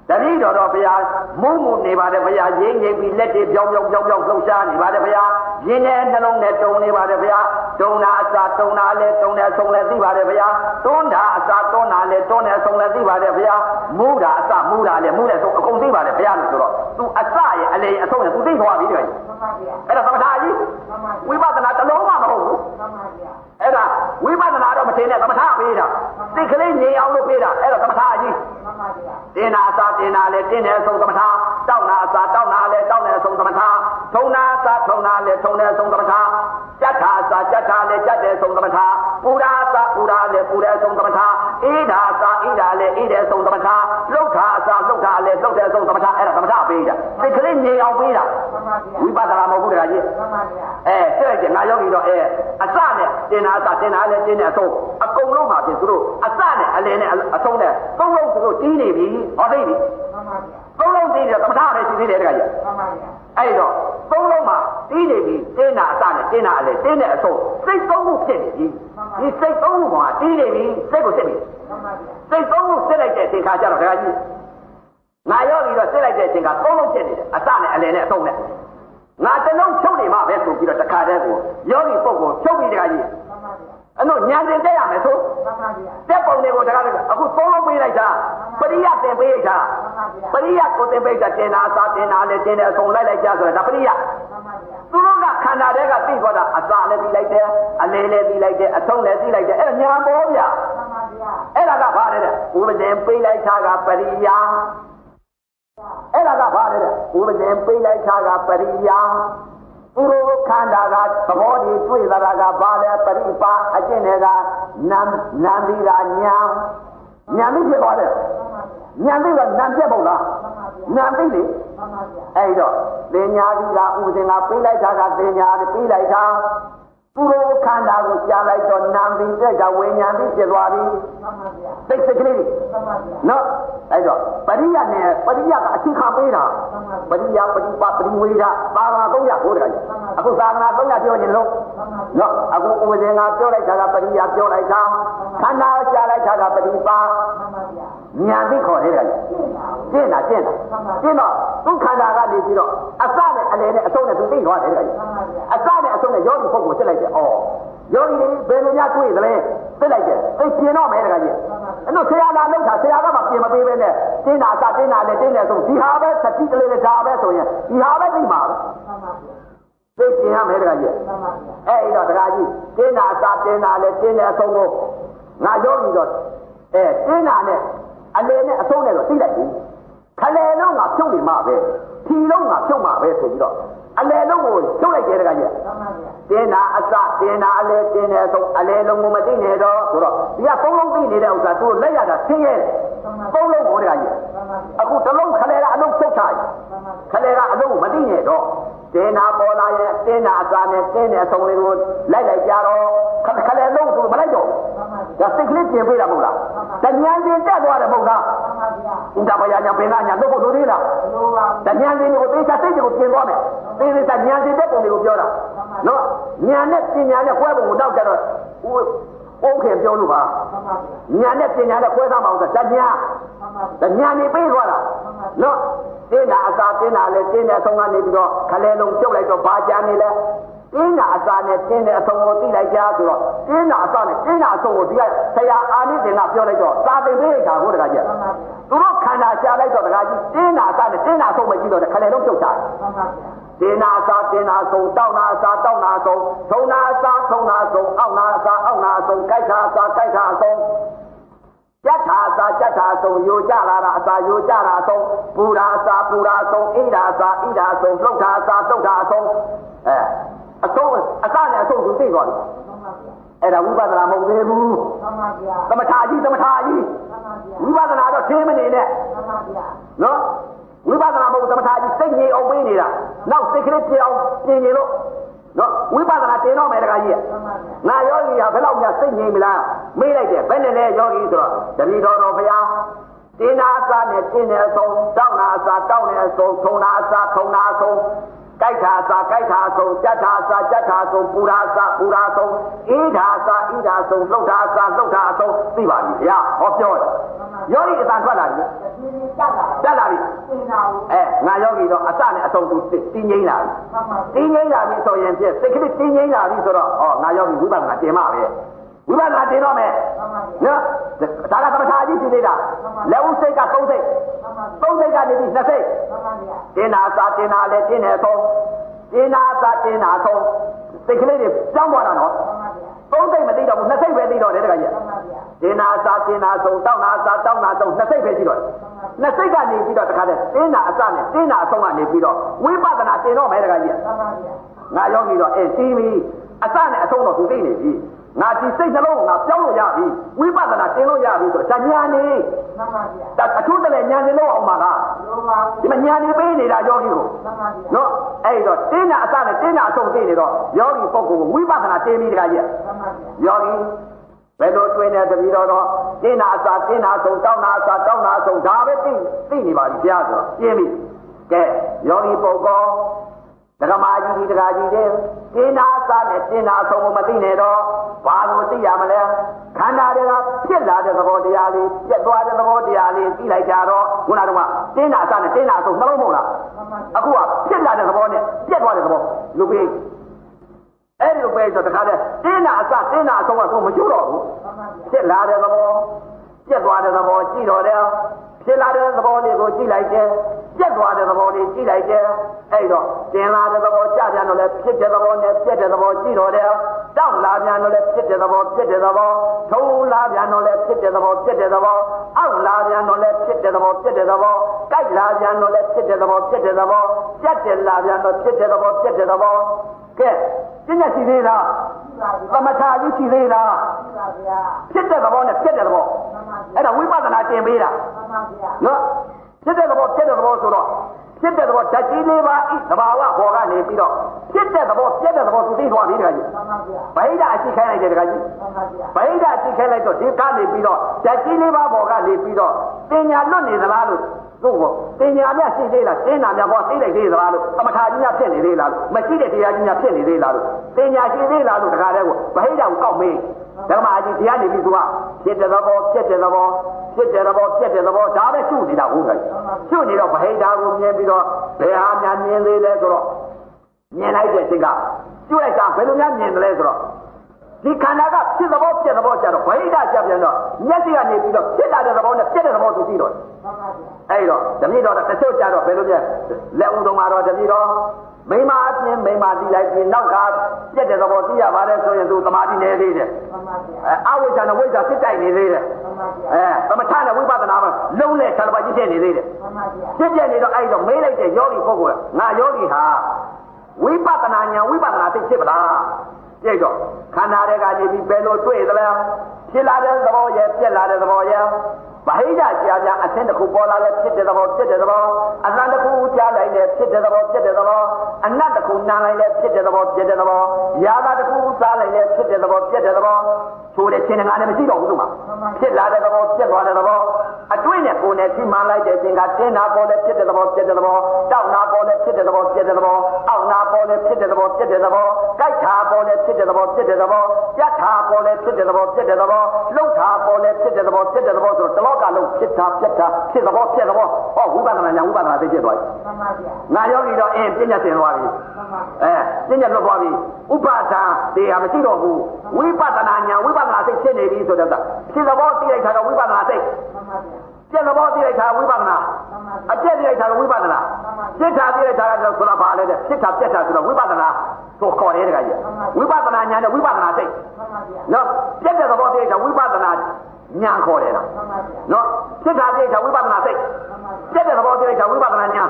တတိတော်တော်ဘုရားမုံမုံနေပါတယ်ဘုရားရင်းငိမ့်ပြီးလက်တွေပြောင်းပြောင်းပြောင်းပြောင်းလှုပ်ရှားနေပါတယ်ဘုရားရင်းနဲ့နှလုံးနဲ့တုံနေပါတယ်ဘုရားတုံတာအစာတုံတာလည်းတုံတယ်ဆုံးလည်းသိပါတယ်ဘုရားတွန်းတာအစာတွန်းတာလည်းတွန်းတယ်ဆုံးလည်းသိပါတယ်ဘုရားမူတာအစာမူတာလည်းမူတယ်ဆုံးအကုန်သိပါတယ်ဘုရားလို့ဆိုတော့သူအစရဲ့အလေအဆုံးရဲ့သူသိသွားပြီတကယ်မှန်ပါဗျာအဲ့ဒါသမထကြီးမှန်ပါဝိပဿနာတစ်လုံးမှမဟုတ်ဘူးမှန်ပါဗျာအဲ့ဒါ ဝိပဿနာတော့မတင်နဲ့သမထပေးတာစိတ်ကလေးငြိမ်အောင်လုပ်ပေးတာအဲ့ဒါသမထအကြီးမှန်ပါဗျာတင်နာအစာတင်နာလေတင်တယ်ဆုံးသမထတောက်နာအစာတောက်နာလေတောက်တယ်ဆုံးသမထထုံနာအစာထုံနာလေထုံတယ်ဆုံးသမထကြက်ထာအစာကြက်ထာလေကြက်တယ်ဆုံးသမထပူရာအစာပူရာလေပူတယ်ဆုံးသမထအေးဒါအစာအေးဒါလေအေးတယ်ဆုံးသမထလှုပ်ထာအစာလှုပ်ထာလေလှုပ်တယ်ဆုံးသမထအဲ့ဒါသမထပေးတာစိတ်ကလေးငြိမ်အောင်ပေးတာမှန်ပါဗျာဝိပဿနာမဟုတ်ဘူးတခါကြီးမှန်ပါဗျာအဲတဲ့ကျငါယောဂီတော့အဲအစနဲ့တင်တာအစတင်တာလည်းတင်တဲ့အဆုံးအကုန်လုံးမှာပြင်သူတို့အစနဲ့အလယ်နဲ့အဆုံးနဲ့သုံးလုံးသူတို့တီးနေပြီဟောသိပြီမှန်ပါဗျာသုံးလုံးတီးတယ်သမထပဲရှိသေးတယ်တခါကြီးမှန်ပါဗျာအဲ့တော့သုံးလုံးမှာတီးနေပြီတင်းတာအစနဲ့တင်းတာအလယ်တင်းတဲ့အဆုံးစိတ်သုံးခုဖြစ်နေပြီဒီစိတ်သုံးခုကတီးနေပြီစိတ်ကိုစစ်ပြီမှန်ပါဗျာစိတ်သုံးခုစစ်လိုက်တဲ့အချိန်ခါကျတော့တခါကြီးငါယောဂီတော့စစ်လိုက်တဲ့အချိန်ကသုံးလုံးဖြစ်နေတယ်အစနဲ့အလယ်နဲ့အဆုံးနဲ့ငါတစ်လုံးချုပ်နေမှပဲဆိုပြီးတော့တခါတည်းကိုယောဂီပုဂ္ဂိုလ်ချုပ်ပြီးတခါကြီးမှန်ပါဗျာ အဲ့တော့တို့ညာတင်တက်ရမယ်ဆိုမှန်ပါဗျာတက်ပုံတွေကိုတကားလည်းအခုသုံးလုံးပေးလိုက်တာပရိယတင်ပေးလိုက်တာမှန်ပါဗျာပရိယကိုတင်ပေးတာတင်တာအစာတင်တာလည်းတင်တယ်အဆုံးလိုက်လိုက်ကြဆိုတော့ဒါပရိယမှန်ပါဗျာသူတို့ကခန္ဓာတွေကသိသွားတာအစာလည်းသိလိုက်တယ်အလေလည်းသိလိုက်တယ်အဆုံးလည်းသိလိုက်တယ်အဲ့ဒါညာပေါ်ဗျာမှန်ပါဗျာအဲ့ဒါကဘာလဲတဲ့ဥပဒေပေးလိုက်တာကပရိယာအဲ့ဒါကဘာလဲတဲ့ဥပဒေပေးလိုက်တာကပရိယာ သူတို့ခန္ဓာကသဘောတည်တွေ့လာတာကဘာလဲပရိပါအကျင့်တွေကနာနာပြီးတာညာညာပြီးဖြစ်သွားတယ်ညာပြီးတော့နာပြတ်ပုံလားညာပြီးလေမှန်ပါဗျာအဲ့တော့သင်ညာပြီးတာဥပဒေကပေးလိုက်တာကသင်ညာပြီးလိုက်တာ သူတို့ခန္ဓာကိုကြားလိုက်တော့နာပြီးတဲ့ကဝိညာဉ်ပြီးဖြစ်သွားပြီမှန်ပါဗျာသိစိတ်ကလေးတွေမှန်ပါဗျာနော်အဲ့တော့ပရိယနဲ့ပရိယကအချင်းခါပေးတာပရိယပရိပပရိဝေဒသာသနာ300ဟိုတကကြီးအခုသာသနာ300ပြောခြင်းလို့နော်အခုဥပဒေငါပြောလိုက်တာကပရိယပြောလိုက်တာခန္ဓာကြားလိုက်တာကပရိပါမှန်ပါဗျာညာသိခေါ်တယ်တ ကကြီးကျင့်တာကျင့်တာကျင့်တော့သူခန္ဓာကနေပြီးတော့အစနဲ့အလယ်နဲ့အဆုံးနဲ့သူသိသွားတယ်တကကြီးအစနဲ့အဆုံးနဲ့ယောဂီပုဂ္ဂိုလ်စစ်လိုက်တယ်ဩယောဂီတွေဘယ်လိုများတွေ့သလဲသိလိုက်တယ်သိပြင်တော့မယ်တကကြီးအဲ့တော့ဆရာလာလောက်တာဆရာကမှပြင်မပေးပဲနဲ့တင်းတာအစတင်းတာနဲ့တင်းတယ်ဆိုဒီဟာပဲသတိကလေးနဲ့ဒါပဲဆိုရင်ဒီဟာပဲသိမှာပဲမှန်ပါဗျာသိပြင်ရမယ်တကကြီးမှန်ပါဗျာအဲ့တော့တကကြီးတင်းတာအစတင်းတာနဲ့တင်းတယ်အဆုံးကိုငါယောဂီတော့အဲတင်းတာနဲ့အလယ်နဲ့အဆုံးနဲ့တော့သိလိုက်ပြီ ခလေလုံးကဖြုတ်နေမှာပဲထီလုံးကဖြုတ်မှာပဲဆိုပြီးတော့အလယ်လုံးကိုဖြုတ်လိုက်တယ်တကကြီးမှန်ပါဗျာတင်းတာအစတင်းတာအလဲတင်းတယ်ဆုံးအလဲလုံးကိုမသိနေတော့ဆိုတော့ဒီကသုံးလုံးသိနေတဲ့ဥစ္စာသူလက်ရတာသိရဲ့ သုံးလုံးဟောတကကြီးမှန်ပါဗျာအခုတစ်လုံးခလဲကအလုံးဖြုတ်ထားရင်မှန်ပါခလဲကအလုံးမသိနေတော့တင်းတာပေါ်လာရဲ့တင်းတာအစာနဲ့တင်းတဲ့အဆုံးလေးကိုလိုက်လိုက်ကြတော့ခခလဲလုံးသူမလိုက်တော့မှန်ပါဗျာဒါစိတ်ကလေးပြင်ပေးတာမဟုတ်လားတဉာဏ်ချင်းတက်သွားတယ်မဟုတ်လားမှန်ပါဗျာဥဒ္ဒပယညာပင်ကညာတို့ဖို့လိုသေးလားလိုပါတဉာဏ်ချင်းကိုသေချာစိတ်ကိုပြင်သွားမယ်သေသေးချာဉာဏ်ချင်းတက်ပုံတွေကိုပြောတာနော်ဉာဏ်နဲ့ပညာနဲ့ခွဲပုံကိုတောက်ကြတော့ ဥုံးခင်ပြောလို့ပါမှန်ပါဗျာဉာဏ်နဲ့ပညာနဲ့ခွဲသားမအောင်ဆိုတဉာဏ်မှန်ပါတဉာဏ်နေပေးသွားတာနော်တင်းတာအစာတင်းတာလဲတင်းတဲ့အဆုံးကနေပြီးတော့ခလဲလုံးပြုတ်လိုက်တော့ဘာကြမ်းနေလဲတင်းတာအစာနဲ့တင်းတဲ့အဆုံးကိုသိလိုက်ကြဆိုတော့တင်းတာအစာနဲ့တင်းတာအဆုံးကိုဒီကဆရာအာနိသင်ကပြောလိုက်တော့သာသင်ပေးလိုက်တာကိုတကကြီးမှန်ပါဗျာသူတို့ခန္ဓာရှားလိုက်တော့တကကြီးတင်းတာအစာနဲ့တင်းတာအဆုံးမကြည့်တော့ခလဲလုံးပြုတ်တာမှန်ပါဗျာ တင်းနာစာတင်းနာဆုံးတောက်နာစာတောက်နာဆုံးထုံနာစာထုံနာဆုံးအောက်နာစာအောက်နာဆုံးကြိုက်တာစာကြိုက်တာဆုံးကြက်ထာစာကြက်ထာဆုံးယူကြလာတာအစာယူကြတာဆုံးပူရာစာပူရာဆုံးဣဒာစာဣဒာဆုံးလှုပ်တာစာလှုပ်တာဆုံးအဲအဆုံးအစနဲ့အဆုံးသူသိသွားပြီမှန်ပါဗျာအဲ့ဒါဝိပဿနာမဟုတ်သေးဘူးမှန်ပါဗျာသမထကြီးသမထကြီးမှန်ပါဗျာဝိပဿနာတော့သိမနေနဲ့မှန်ပါဗျာနော် ဝိပဿနာမဟုတ်သမထကြီးစိတ်ငြိမ်အောင်ပေးနေတာနောက်စိတ်ကလေးပြေအောင်ပြင်နေလို့နော်ဝိပဿနာတင်တော့မယ်တခါကြီးမှန်ပါဗျာငါယောဂီဟာဘယ်တော့မှစိတ်ငြိမ်မလားမေးလိုက်တယ်ဘယ်နဲ့လဲယောဂီဆိုတော့တတိတော်တော်ဘုရားတင်နာအစာနဲ့တင်တဲ့အဆုံးတောင်းနာအစာတောင်းတဲ့အဆုံးထုံနာအစာထုံနာအဆုံး ကြိုက်တာအစာကြိုက်တာအဆုံးကြက်တာအစာကြက်တာအဆုံးပူရာအစာပူရာအဆုံးအေးတာအစာအေးတာအဆုံးလှုပ်တာအစာလှုပ်တာအဆုံးသိပါပြီဘုရားဟောပြောတယ်ယောဂီအတန်ထွက်လာပြီဒီနေ့တက်လာတက်လာပြီသင်တာကိုအဲငါယောဂီတော့အစနဲ့အဆုံးသူတင်းငိမ့်လာပြီမှန်ပါတင်းငိမ့်လာပြီဆိုရင်ပြည့်စိတ်ကလေးတင်းငိမ့်လာပြီဆိုတော့ဩငါယောဂီဝိပဿနာတင်မှာပဲဝိပဿနာတင်တော့မယ်မှန်ပါဗျာနော်ဒါကသမထအကြီးရှိသေးတာလက်ဦးစိတ်ကသုံးစိတ်မှန်ပါဗျာသုံးစိတ် ကနေပြီးနှစ်စိတ်မှန်ပါဗျာတင်းနာစာတင်းနာလည်းတင်းနေဆုံးတင်းနာစာတင်းနာဆုံးစိတ်ကလေးတွေကြောင်းသွားတာနော်မှန်ပါဗျာသုံးစိတ်မသိတော့ဘူးနှစ်စိတ်ပဲသိတော့တယ်တခါကြီးမှန်ပါဗျာတင်းနာစာတင်းနာဆုံးတောင်းနာစာတောင်းနာဆုံးနှစ်စိတ်ပဲရှိတော့တယ်နှစ်စိတ်ကနေပြီးတော့တခါတည်းတင်းနာအစနဲ့တင်းနာအဆုံးကနေပြီးတော့ဝိပဿနာတင်တော့မယ်တခါကြီးမှန်ပါဗျာငါယောဂီတော့အဲတီးပြီအစနဲ့အဆုံးတော့သူသိနေပြီ ငါဒီစိတ်နှလုံးကိုငါပြောင်းလို့ရပြီဝိပဿနာတင်လို့ရပြီဆိုတော့ညာနေမှန်ပါဗျာဒါအထူးတလည်းညာနေလို့အောင်ပါလားလိုပါဒီမှာညာနေပေးနေတာယောဂီကိုမှန်ပါဗျာနော်အဲ့တော့တင်းတာအစနဲ့တင်းတာအဆုံးသိနေတော့ယောဂီပုဂ္ဂိုလ်ကိုဝိပဿနာတင်ပြီးတခါကြီးမှန်ပါဗျာယောဂီဘယ်လိုတွင်တဲ့တပည့်တော်တော့တင်းတာအစတင်းတာအဆုံးတောင်းတာအစတောင်းတာအဆုံးဒါပဲသိသိနေပါပြီဘုရားဆိုတော့ပြင်းပြီကဲယောဂီပုဂ္ဂိုလ် ဒကမာကြီးဒီဒကာကြီးတဲ့တင်းနာစားနဲ့တင်းနာဆုံးမသိနေတော့ဘာလို့သိရမလဲခန္ဓာတွေကဖြစ်လာတဲ့သဘောတရားလေးပြက်သွားတဲ့သဘောတရားလေးသိလိုက်ကြတော့ခုနကတော့တင်းနာစားနဲ့တင်းနာဆုံးနှလုံးမဟုတ်လားမှန်ပါဗျာအခုကဖြစ်လာတဲ့သဘောနဲ့ပြက်သွားတဲ့သဘောလူပေးအဲ့ဒီလိုပဲဆိုတခါတည်းတင်းနာအစတင်းနာအဆုံးကတော့မကျွတော့ဘူးဖြစ်လာတဲ့သဘောပြက်သွားတဲ့သဘောကြည့်တော့တယ် ဖြစ်လာတဲ့သဘောလေးကိုကြည့်လိုက်တယ်ပြက်သွားတဲ့သဘောလေးကြည့်လိုက်တယ်အဲ့တော့တင်လာတဲ့သဘောကြပြန်တော့လည်းဖြစ်တဲ့သဘောနဲ့ပြက်တဲ့သဘောကြည့်တော့တယ်တောက်လာပြန်တော့လည်းဖြစ်တဲ့သဘောပြက်တဲ့သဘောထုံးလာပြန်တော့လည်းဖြစ်တဲ့သဘောပြက်တဲ့သဘောအောက်လာပြန်တော့လည်းဖြစ်တဲ့သဘောပြက်တဲ့သဘောကြိုက်လာပြန်တော့လည်းဖြစ်တဲ့သဘောပြက်တဲ့သဘောပြက်တဲ့လာပြန်တော့ဖြစ်တဲ့သဘောပြက်တဲ့သဘော ကဲပြည့်ညက်ရှိသေးလားသမထကြီးရှိသေးလားဖြစ်တဲ့သဘောနဲ့ပြက်တဲ့သဘောအဲ့ဒါဝိပဿနာတင်ပေးတာနော်ဖြစ်တဲ့သဘောပြက်တဲ့သဘောဆိုတော့ဖြစ်တဲ့သဘောဓာတ်ကြီးလေးပါဤသဘာဝဘောကနေပြီးတော့ဖြစ်တဲ့သဘောပြက်တဲ့သဘောသူသိသွားပြီတခါကြီးဗိဓာအရှိခိုင်းလိုက်တယ်တခါကြီးဗိဓာအရှိခိုင်းလိုက်တော့ဒီကနေပြီးတော့ဓာတ်ကြီးလေးပါဘောကနေပြီးတော့တင်ညာလွတ်နေသလားလို့ တို့ဘောတင်ညာမြရှိသေးလားတင်းနာမြဘောသိလိုက်သေးသလားလို့သမထာကြီးများဖြစ်နေသေးလားလို့မရှိတဲ့တရားကြီးများဖြစ်နေသေးလားလို့တင်ညာရှိသေးလားလို့တခါတည်းကိုဗိဓာကိုကောက်မေးဓမ္မအကြီးတရားနေပြီသူကဖြစ်တဲ့သဘောပြက်တဲ့သဘောဖြစ်တဲ့သဘောပြက်တဲ့သဘောဒါပဲရှုနေတာဟုတ်ကဲ့ရှုနေတော့ဗဟိတာကိုမြင်ပြီးတော့ဘယ်ဟာများမြင်သေးလဲဆိုတော့မြင်လိုက်တဲ့အချိန်ကရှုလိုက်တာဘယ်လိုများမြင်တယ်လဲဆိုတော့ ဒီခန္ဓာကဖြစ်သဘောပြက်သဘောကြတော့ဗဟိတကြပြန်တော့မျက်စိကနေပြီးတော့ဖြစ်လာတဲ့သဘောနဲ့ပြက်တဲ့သဘောသူသိတော့အဲ့တော့ဓမြတော်တချို့ကြတော့ဘယ်လိုမြဲလက်ဦးတော်မှာတော့ဓမြတော်မိမအပြင်မိမတိလိုက်ပြီးနောက်ကပြက်တဲ့သဘောသိရပါတယ်ဆိုရင်သူသမာဓိနေသေးတယ်အဲအဝိဇ္ဇာနဲ့ဝိဇ္ဇာစစ်တိုက်နေသေးတယ်အဲသမထနဲ့ဝိပဿနာမှာလုံးနဲ့ခြားတစ်ပါးကြီးဖြစ်နေသေးတယ်ဖြစ်ပြနေတော့အဲ့တော့မေးလိုက်တဲ့ယောဂီပုဂ္ဂိုလ်ကငါယောဂီဟာဝိပဿနာဉာဏ်ဝိပဿနာသိဖြစ်ပလား ပြည့်တော့ခန္ဓာတွေကနေပြီးဘယ်လိုတွေ့သလဲဖြစ်လာတဲ့သဘောရဲ့ပြက်လာတဲ့သဘောရဲ့ ဗဟိတကြာကြာအသင်းတစ်ခုပေါ်လာလဲဖြစ်တဲ့သဘောဖြစ်တဲ့သဘောအနန္တခုကြားလိုက်လဲဖြစ်တဲ့သဘောဖြစ်တဲ့သဘောအနတ်တစ်ခုနားလိုက်လဲဖြစ်တဲ့သဘောဖြစ်တဲ့သဘောယာသာတစ်ခုစားလိုက်လဲဖြစ်တဲ့သဘောဖြစ်တဲ့သဘောဆိုတဲ့ချင်းငါနဲ့မရှိတော့ဘူးလို့မှာဖြစ်လာတဲ့သဘောဖြစ်သွားတဲ့သဘောအတွင်းနဲ့ကိုယ်နဲ့ထိမှန်လိုက်တဲ့အချိန်ကတင်းနာပေါ်လဲဖြစ်တဲ့သဘောဖြစ်တဲ့သဘောတောက်နာပေါ်လဲဖြစ်တဲ့သဘောဖြစ်တဲ့သဘောအောက်နာပေါ်လဲဖြစ်တဲ့သဘောဖြစ်တဲ့သဘောကြိုက်တာပေါ်လဲဖြစ်တဲ့သဘောဖြစ်တဲ့သဘောပြတ်တာပေါ်လဲဖြစ်တဲ့သဘောဖြစ်တဲ့သဘောလှုပ်တာပေါ်လဲဖြစ်တဲ့သဘောဖြစ်တဲ့သဘောဆိုတော့တလောကလုံးဖြစ်တာပြတ်တာဖြစ်သဘောဖြစ်သဘောဟောဝိပဿနာညာဝိပဿနာသိဖြစ်သွားပြီငါယောဂီတော့အင်းပြဉ္ညာသင်သွားပြီအဲပြဉ္ညာလွတ်သွားပြီဥပါဒာတရားမရှိတော့ဘူးဝိပဿနာညာဝိပဿနာသိဖြစ်နေပြီဆိုတော့ဖြစ်သဘောသိလိုက်တာတော့ဝိပဿနာသိပြက်သဘောသိလိုက်တာဝိပဿနာအပြက်သိလိုက်တာကဝိပဿနာပြစ်တာသိလိုက်တာကတော့ဆိုတာဘာလဲတဲ့ပြစ်တာပြက်တာဆိုတော့ဝိပဿနာဆိုခေါ်တယ်တခါကြီးဝိပဿနာညာနဲ့ဝိပဿနာသိနော်ပြက်တဲ့သဘောသိလိုက်တာဝိပဿနာ ညာခေါ်တယ်လားနော်ပြစ်တာသိလိုက်တာဝိပဿနာသိပြက်တဲ့သဘောသိလိုက်တာဝိပဿနာညာ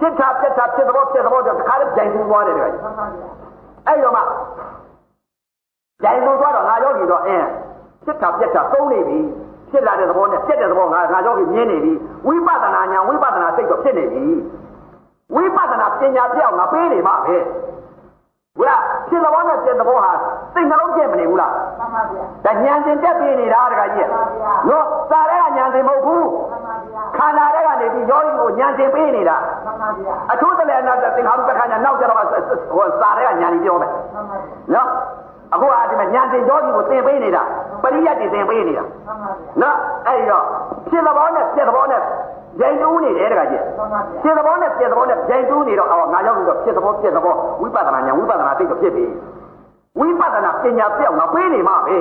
ပြစ်တာပြက်တာဖြစ်သဘောဖြစ်သဘောတော့တခါတည်းကြိုင်သူသွားတယ်တခါကြီးအဲ့တော့မှကြိုင်သူသွားတော့ငါယောဂီတော့အင်းပြစ်တာပြက်တာသုံးနေပြီဖြစ်လာတဲ့သဘောနဲ့ပြက်တဲ့သဘောငါငါယောဂီမြင်နေပြီဝိပဿနာညာဝိပဿနာစိတ်တော့ဖြစ်နေပြီဝိပဿနာပညာပြောင်းငါပေးနေမှာပဲ ဘုရားဖြစ်သဘောနဲ့ပြက်သဘောဟာစိတ်နှလုံးကျက်မနေဘူးလားမှန်ပါဗျာဒါဉာဏ်သင်တက်ပေးနေတာတခါကြီးနော်စာရဲကဉာဏ်သင်မဟုတ်ဘူးခန္ဓာတွေကနေပြီးယောဂီကိုဉာဏ်သင်ပေးနေတာမှန်ပါဗျာအထူးတလည်းအနာသင်္ခါရုပ္ပခဏနောက်ကျတော့ဟိုစာရဲကဉာဏ်ကြီးပြောမယ်မှန်ပါနော်အခုအားဒီမှာညာတင်ကြောကြီးကိုသင်ပေးနေတာပရိယတ်တွေသင်ပေးနေတာနော်အဲ့တော့ဖြစ်သဘောနဲ့ပြက်သဘောနဲ့ ဂျိုင်တူးနေတယ်တခါကြီးဖြစ်သဘောနဲ့ပြက်သဘောနဲ့ဂျိုင်တူးနေတော့အော်ငါရောက်ပြီးတော့ဖြစ်သဘောပြက်သဘောဝိပဿနာညာဝိပဿနာသိတော့ဖြစ်ပြီဝိပဿနာပညာပြောက်ငါပေးနေမှာပဲ